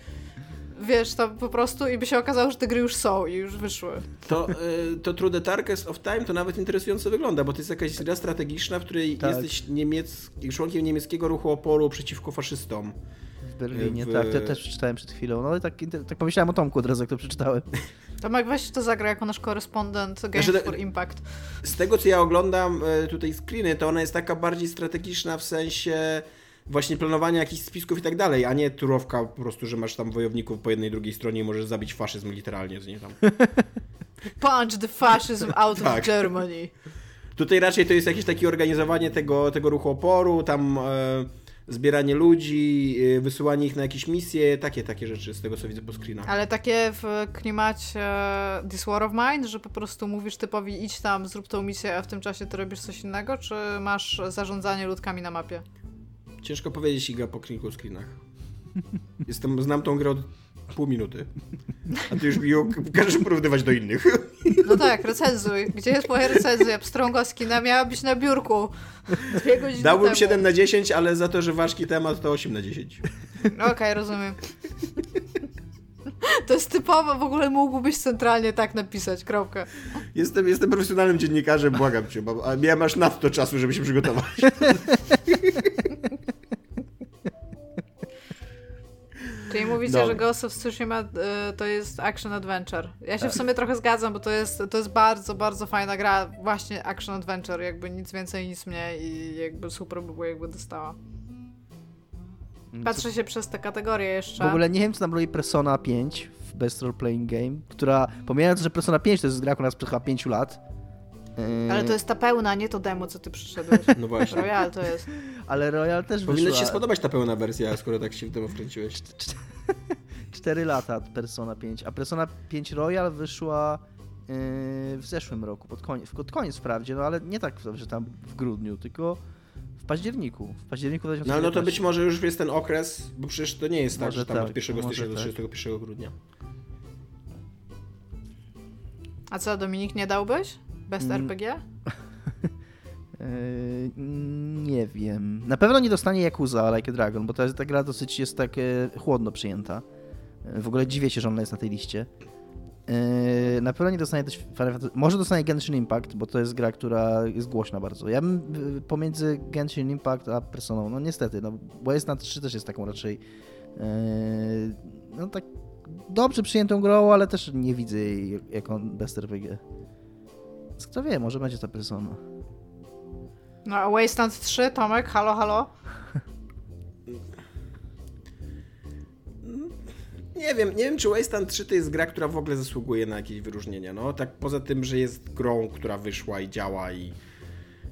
wiesz, tam po prostu i by się okazało, że te gry już są i już wyszły. To, y, to True the Darkest of Time to nawet interesująco wygląda, bo to jest jakaś gra strategiczna, w której Tak. jesteś niemiec... członkiem niemieckiego ruchu oporu przeciwko faszystom. W Berlinie, W- tak. To też przeczytałem przed chwilą. No i tak, tak pomyślałem o Tomku od razu, jak to przeczytałem. [LAUGHS] Tomek, weź to zagra jako nasz korespondent Games Znaczy, for Impact. Z tego, co ja oglądam e, tutaj screeny, to ona jest taka bardziej strategiczna w sensie właśnie planowania jakichś spisków i tak dalej, a nie turowka po prostu, że masz tam wojowników po jednej, drugiej stronie i możesz zabić faszyzm literalnie z niej tam. [LAUGHS] Punch the fascism out of Tak. Germany. Tutaj raczej to jest jakieś takie organizowanie tego, tego ruchu oporu, tam e, zbieranie ludzi, e, wysyłanie ich na jakieś misje, takie, takie rzeczy z tego, co widzę po screenach. Ale takie w klimacie This War of Mine, że po prostu mówisz typowi idź tam, zrób tą misję, a w tym czasie ty robisz coś innego, czy masz zarządzanie ludkami na mapie? Ciężko powiedzieć Iga po kilku screenach. Jestem, znam tą grę od pół minuty. A ty już mi ją każesz porównywać do innych. No tak, recenzuj. Gdzie jest moja recenzja? Pstrąga skina miała być na biurku. Dwie godziny Dałbym temu. 7 na 10, ale za to, że ważki temat, to 8 na 10. No Okej, rozumiem. To jest typowe, w ogóle mógłbyś centralnie tak napisać, kropka. Jestem, jestem profesjonalnym dziennikarzem, błagam cię, bo- miałem aż nadto czasu, żeby się przygotować. Mówicie, że Ghost of Tsushima y, to jest action adventure. Ja się w sumie trochę zgadzam, bo to jest, to jest bardzo, bardzo fajna gra, właśnie action adventure, jakby nic więcej, nic mniej i jakby super by było, jakby dostała. Patrzę się przez te kategorie jeszcze. W ogóle nie wiem, co nam robi Persona 5 w Best Role Playing Game, która, pomijając, że Persona 5 to jest gra, która nas przed chyba 5 lat. Yy, Ale to jest ta pełna, nie to demo, co ty przyszedłeś. [LAUGHS] No właśnie. Royal to jest. Ale Royal też Powinna ci wyszła się spodobać ta pełna wersja, skoro tak się w tym wkręciłeś. 4 [LAUGHS] lata Persona 5, a Persona 5 Royal wyszła yy, w zeszłym roku, pod koniec, pod koniec wprawdzie, no ale nie tak, że tam w grudniu, tylko w październiku. W październiku No no 2019. to być może już jest ten okres, bo przecież to nie jest tak, Może że tam tak, od 1 może stycznia do tak. 31 grudnia. A co, Dominik, nie dałbyś? Best Mm. RPG? Yy, [LAUGHS] nie wiem. Na pewno nie dostanie Yakuza Like a Dragon, bo ta, ta gra dosyć jest tak e, chłodno przyjęta. E, W ogóle dziwię się, że ona jest na tej liście. E, Na pewno nie dostanie też. Może dostanie Genshin Impact, bo to jest gra, która jest głośna bardzo. Ja bym e, pomiędzy Genshin Impact a Personą, no niestety, no bo jest na 3 też jest taką raczej e, no tak dobrze przyjętą grą, ale też nie widzę jej jako best RPG. Kto wie, może będzie ta Persona. No a Wasteland 3, Tomek, halo, halo? Nie wiem, nie wiem, czy Wasteland 3 to jest gra, która w ogóle zasługuje na jakieś wyróżnienia, no. Tak poza tym, że jest grą, która wyszła i działa i,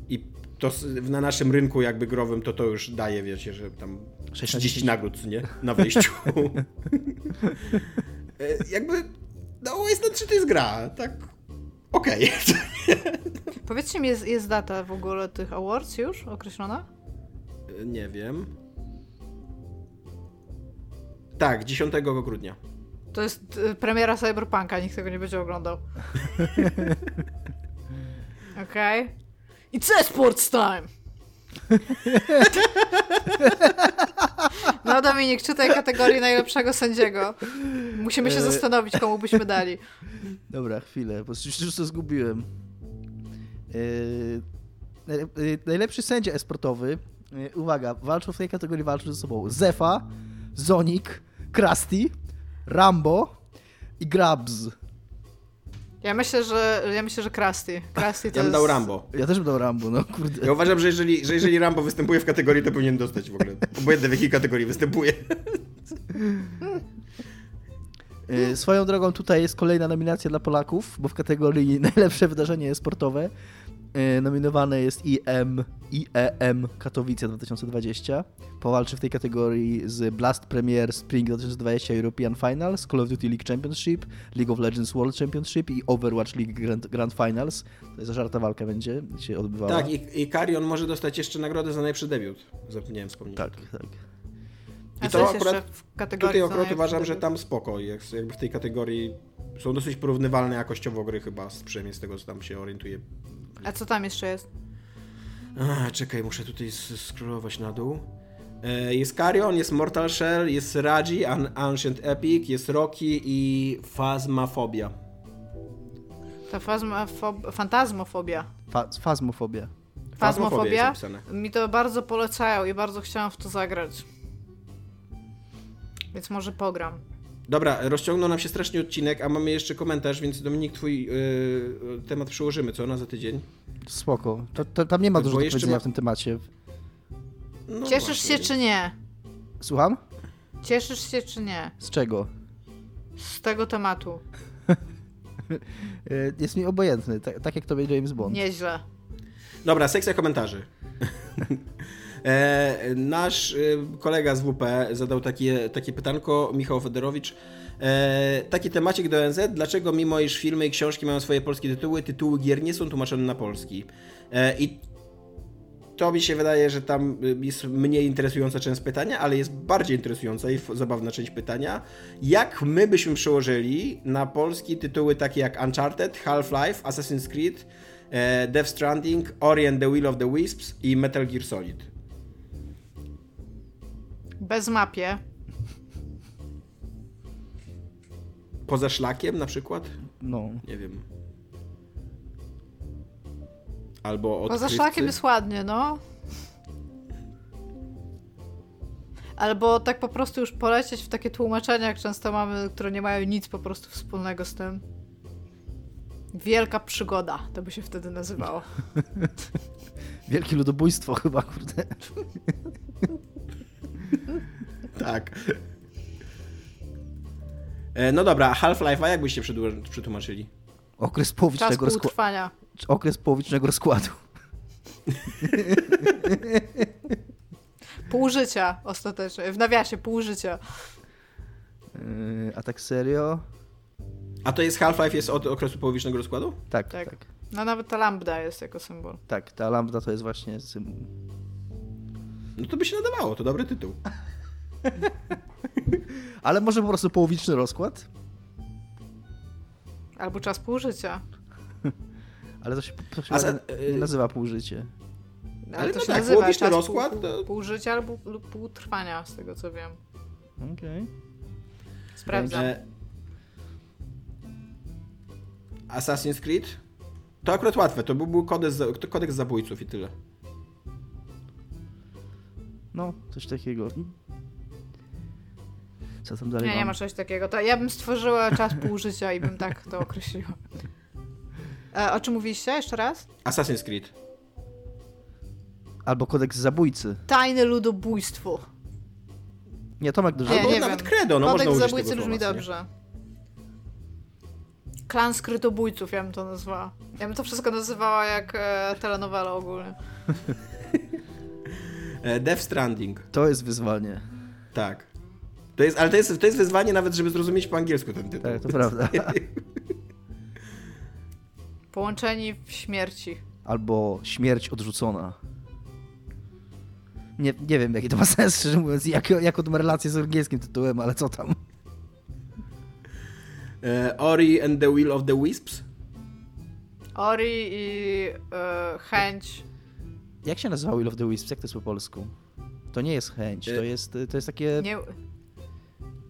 i to na naszym rynku jakby growym to to już daje, wiecie, że tam 6 na 30 10. nagród, nie? Na wejściu. [LAUGHS] E, jakby, no Wasteland 3 to jest gra, tak okej. [LAUGHS] Powiedzcie mi, jest, jest data w ogóle tych awards już określona? Nie wiem. Tak, 10 grudnia. To jest y, premiera Cyberpunka, nikt tego nie będzie oglądał. [LAUGHS] Okej. It's esports time! No Dominik, czytaj kategorię najlepszego sędziego. Musimy się E. zastanowić, komu byśmy dali. Dobra, chwilę, bo już, już to zgubiłem. Najlep- yy, najlepszy sędzia esportowy, uwaga, walczą w tej kategorii walczą ze sobą Zefa, Zonik, Krusty, Rambo i Grabs. Ja myślę, że ja myślę, że Krusty. Krusty to Ja bym jest... dał Rambo. Ja też bym dał Rambo, no kurde. Ja uważam, że jeżeli, że jeżeli Rambo występuje w kategorii, to powinien dostać w ogóle. Obojętne w jakiej kategorii występuje. Yy, swoją drogą tutaj jest kolejna nominacja dla Polaków, bo w kategorii najlepsze wydarzenie sportowe nominowane jest IM, IEM Katowice 2020. Powalczy w tej kategorii z Blast Premier Spring 2020 European Finals, Call of Duty League Championship, League of Legends World Championship i Overwatch League Grand, Grand Finals. To jest żarta walka będzie się odbywała. Tak, i, i Karion może dostać jeszcze nagrodę za najlepszy debiut. Zapomniałem wspomnieć. tak, tak. A I co to jest akurat- jeszcze w kategorii Tutaj akurat uważam, że tam spoko. Jak- Jakby w tej kategorii są dosyć porównywalne jakościowo gry chyba, z- przynajmniej z tego, co tam się orientuję. A co tam jeszcze jest? A, czekaj, muszę tutaj s- scrollować na dół. E, Jest Karion, jest Mortal Shell, jest Raji, An Ancient Epic, jest Rocky i Phasmophobia. Ta fazmofob... fantazmofobia. Fa fazmofobia. Fazmofobia? Mi to bardzo polecają i bardzo chciałam w to zagrać. Więc może pogram. Dobra, rozciągnął nam się strasznie odcinek, a mamy jeszcze komentarz, więc Dominik, twój yy, temat przyłożymy, co na za tydzień? Spoko. To, to, tam nie ma dużo do powiedzenia ma- w tym temacie. No Cieszysz właśnie. się czy nie? Słucham? Cieszysz się czy nie? Z czego? Z tego tematu. Yy, [LAUGHS] Jest mi obojętny, tak, tak jak tobie James Bond. Nieźle. Dobra, sekcja komentarzy. [LAUGHS] e, nasz e, kolega z WP zadał takie, takie pytanko, Michał Federowicz. E, taki temacik do NZ. Dlaczego mimo iż filmy i książki mają swoje polskie tytuły, tytuły gier nie są tłumaczone na polski? I to mi się wydaje, że tam jest mniej interesująca część pytania, ale jest bardziej interesująca i zabawna część pytania. Jak my byśmy przełożyli na polski tytuły takie jak Uncharted, Half-Life, Assassin's Creed, Death Stranding, Ori and the Will of the Wisps i Metal Gear Solid? Bez mapie. Poza szlakiem na przykład? No. Nie wiem. Albo Poza odkrywcy? szlakiem jest ładnie, no. Albo tak po prostu już polecieć w takie tłumaczenia, jak często mamy, które nie mają nic po prostu wspólnego z tym. Wielka przygoda, to by się wtedy nazywało. [LAUGHS] Wielkie ludobójstwo chyba, kurde. Tak. E, No dobra, a Half-Life'a jak byście przetłumaczyli? Okres połowicznego, rozkła- półtrwania. okres połowicznego rozkładu. Pół życia ostatecznie. W nawiasie pół życia. Yy, a tak serio? A to jest Half-Life jest od okresu połowicznego rozkładu? Tak, Tak. tak, tak. No nawet ta lambda jest jako symbol. ta lambda to jest właśnie sym... No to by się nadawało, to dobry tytuł. [LAUGHS] Ale może po prostu połowiczny rozkład? Albo czas pół życia. [LAUGHS] Ale to się, to się A za- nie nazywa półżycie. Ale, Ale to no się tak, nazywa czas rozkład, pół, pół, pół życia albo lub pół trwania, z tego co wiem. Okej. Sprawdzam. E, Assassin's Creed? To akurat łatwe, to byłby kodeks, kodeks zabójców i tyle. No, coś takiego. Co tam dalej Nie, nie ma czegoś takiego. To ja bym stworzyła czas pół życia i bym tak to określiła. E, o czym mówiliście? Jeszcze raz? Assassin's Creed. Albo kodeks zabójcy. Tajne ludobójstwo. Nie, Tomek dużo. Nie, Albo nie nawet wiem. credo, no Kodeks można zabójcy brzmi słowa, co nie? dobrze. Klan skrytobójców, ja bym to nazwała. Ja bym to wszystko nazywała jak e, telenowela ogólnie. [LAUGHS] E, Death Stranding. To jest wyzwanie. Tak. To jest, ale to jest, to jest wyzwanie nawet, żeby zrozumieć po angielsku ten tytuł. Tak, to prawda. [LAUGHS] Połączeni w śmierci. Albo śmierć odrzucona. Nie, nie wiem, jaki to ma sens, szczerze mówiąc, jak, jaką to ma relację z angielskim tytułem, ale co tam. E, Ori and the Will of the Wisps. Ori i e, chęć. Jak się nazywa Will of the Wisps? Jak to jest po polsku? To nie jest chęć, to Y- jest, to jest takie... Nie...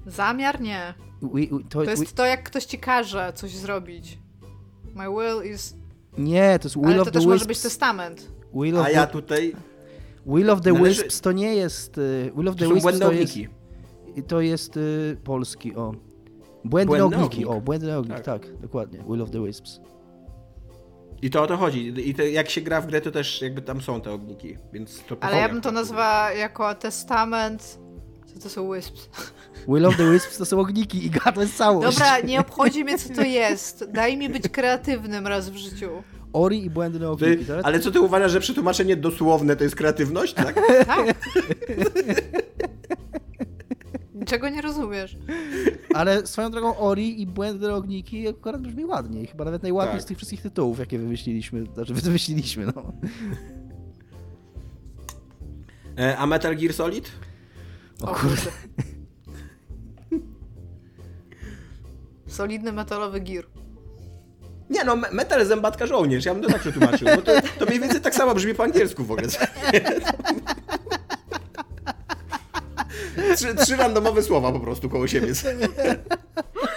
Zamiar? Nie. wi- wi- to, To jest to, jak ktoś ci każe coś zrobić. My will is... Nie, to jest Will Ale of to the też może być Wisps. testament. Will of, A the, ja tutaj... Will of the Należy- Wisps to nie jest... y, Will of To the są Wisps błędne to jest... ogniki. To jest y, polski, o. Błędne, Błędny ogniki, ognik. o, błędny ognik, Tak. tak. dokładnie. Will of the Wisps. I to o to chodzi. I to, jak się gra w grę, to też jakby tam są te ogniki, więc to Ale ja bym to nazwała jako testament... Co to są wisps? Will of the Wisps to są ogniki i to jest całość. Dobra, nie obchodzi mnie co to jest. Daj mi być kreatywnym raz w życiu. Ori i błędne Ty, ogniki. To, ale co ty uważasz, że przetłumaczenie dosłowne to jest kreatywność, tak? Tak? Czego nie rozumiesz? ale swoją drogą Ori i błędne ogniki akurat brzmi ładniej. Chyba nawet najładniej Tak. z tych wszystkich tytułów, jakie wymyśliliśmy. Znaczy wymyśliliśmy, no. E, a Metal Gear Solid? O O kurde. Solidny metalowy gir. Nie no, me- Metal Zębatka Żołnierz, ja bym to tak przetłumaczył, bo to, to mniej więcej tak samo brzmi po angielsku w ogóle. Trzy, trzy randomowe słowa po prostu koło siebie.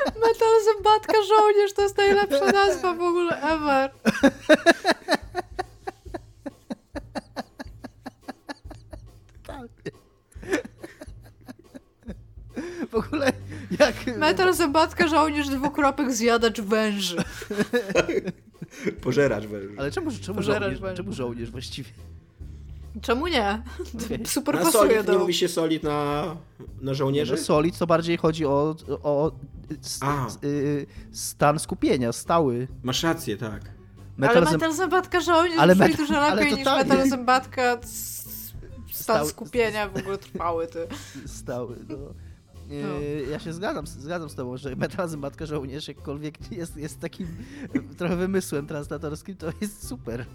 Metal zębatka żołnierz to jest najlepsza nazwa w ogóle ever. W ogóle jak... Metal zębatka żołnierz dwukropek zjadacz węży. [LAUGHS] Pożeracz węży. Ale czemu, czemu, żołnierz, węży. czemu żołnierz właściwie? Czemu nie? [LAUGHS] Okej. [LAUGHS] Super Na pasuje solid, nie do... mówi się solid na, na żołnierzy? Że solid to bardziej chodzi o, o s, A. s, y, stan skupienia, stały. Masz rację, tak. Metal ale metal zębatka żołnierz Ale brzmi metal- dużo ale lepiej niż totalnie. metal zębatka stan Stały- skupienia w ogóle trwały, ty. stały. No. No. Ja się zgadzam, zgadzam z tobą, że Metal [LAUGHS] Zębatka Żołnierz jakkolwiek jest, jest takim e, trochę wymysłem translatorskim, to jest super.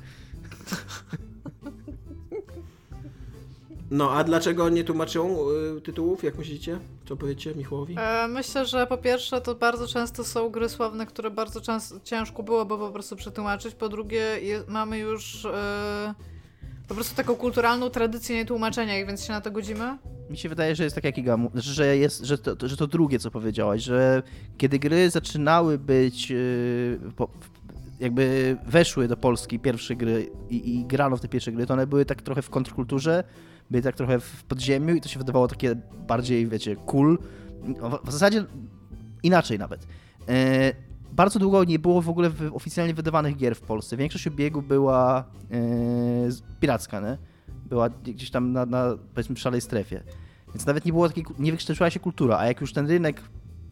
No, a dlaczego nie tłumaczą y, tytułów, jak myślicie? Co powiecie Michłowi? E, Myślę, że po pierwsze to bardzo często są gry sławne, które bardzo często ciężko byłoby po prostu przetłumaczyć. Po drugie je, mamy już e, po prostu taką kulturalną tradycję nietłumaczenia ich, więc się na to godzimy. Mi się wydaje, że jest tak jak Iga, że, jest, że, to, że to drugie, co powiedziałaś, że kiedy gry zaczynały być, w- jakby weszły do Polski pierwsze gry i, i grano w te pierwsze gry, to one były tak trochę w kontrkulturze, były tak trochę w podziemiu i to się wydawało takie bardziej, wiecie, cool. W, w zasadzie inaczej nawet. Bardzo długo nie było w ogóle oficjalnie wydawanych gier w Polsce. Większość obiegu była z- piracka, nie? Była gdzieś tam na, na powiedzmy szalej strefie. Więc nawet nie było takiej, nie wykształciła się kultura, a jak już ten rynek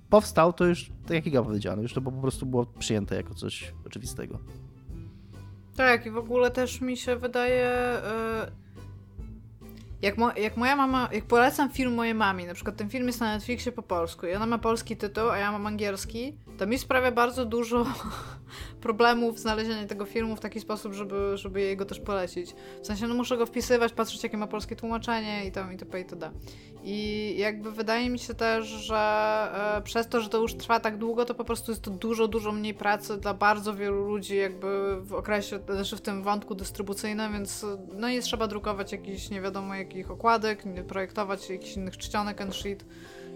powstał, to już, tak jak Iga powiedziano, już to po prostu było przyjęte jako coś oczywistego. Tak, i w ogóle też mi się wydaje. e, Jak, mo- jak moja mama, jak polecam film mojej mamie, na przykład ten film jest na Netflixie po polsku i ona ma polski tytuł, a ja mam angielski, to mi sprawia bardzo dużo [LAUGHS] problemów znalezienia tego filmu w taki sposób, żeby, żeby jego też polecić. W sensie, no muszę go wpisywać, patrzeć jakie ma polskie tłumaczenie i tam itp. itd. I jakby wydaje mi się też, że e, przez to, że to już trwa tak długo, to po prostu jest to dużo, dużo mniej pracy dla bardzo wielu ludzi jakby w okresie, znaczy w tym wątku dystrybucyjnym, więc no nie trzeba drukować jakichś nie wiadomo jakich okładek, nie projektować jakichś innych czcionek and shit,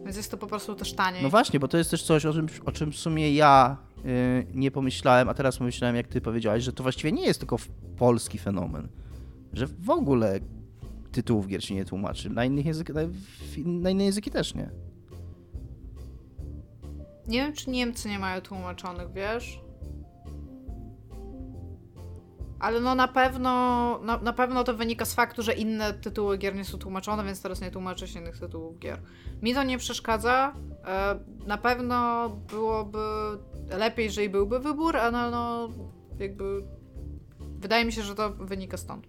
więc jest to po prostu też taniej. No właśnie, bo to jest też coś, o czym, o czym w sumie ja y, nie pomyślałem, a teraz pomyślałem, jak ty powiedziałaś, że to właściwie nie jest tylko polski fenomen. Że w ogóle tytułów gier się nie tłumaczy. Na, innych język, na, na inne języki też nie. Nie wiem, czy Niemcy nie mają tłumaczonych, wiesz? Ale no na pewno, na, na pewno to wynika z faktu, że inne tytuły gier nie są tłumaczone, więc teraz nie tłumaczę się innych tytułów gier. Mi to nie przeszkadza. E, na pewno byłoby lepiej, jeżeli byłby wybór, ale no jakby wydaje mi się, że to wynika stąd.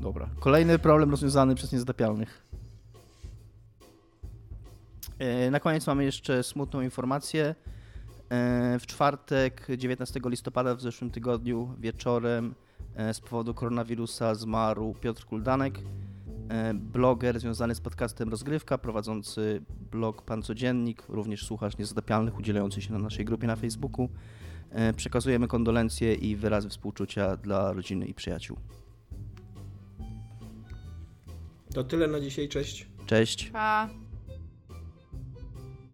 Dobra. Kolejny problem rozwiązany przez niezatapialnych. E, Na koniec mamy jeszcze smutną informację. E, W czwartek, 19 listopada w zeszłym tygodniu wieczorem e, z powodu koronawirusa zmarł Piotr Kuldanek, e, bloger związany z podcastem Rozgrywka, prowadzący blog Pan Codziennik, również słuchacz niezatapialnych, udzielający się na naszej grupie na Facebooku. Przekazujemy kondolencje i wyrazy współczucia dla rodziny i przyjaciół. To tyle na dzisiaj, cześć. Cześć. Pa.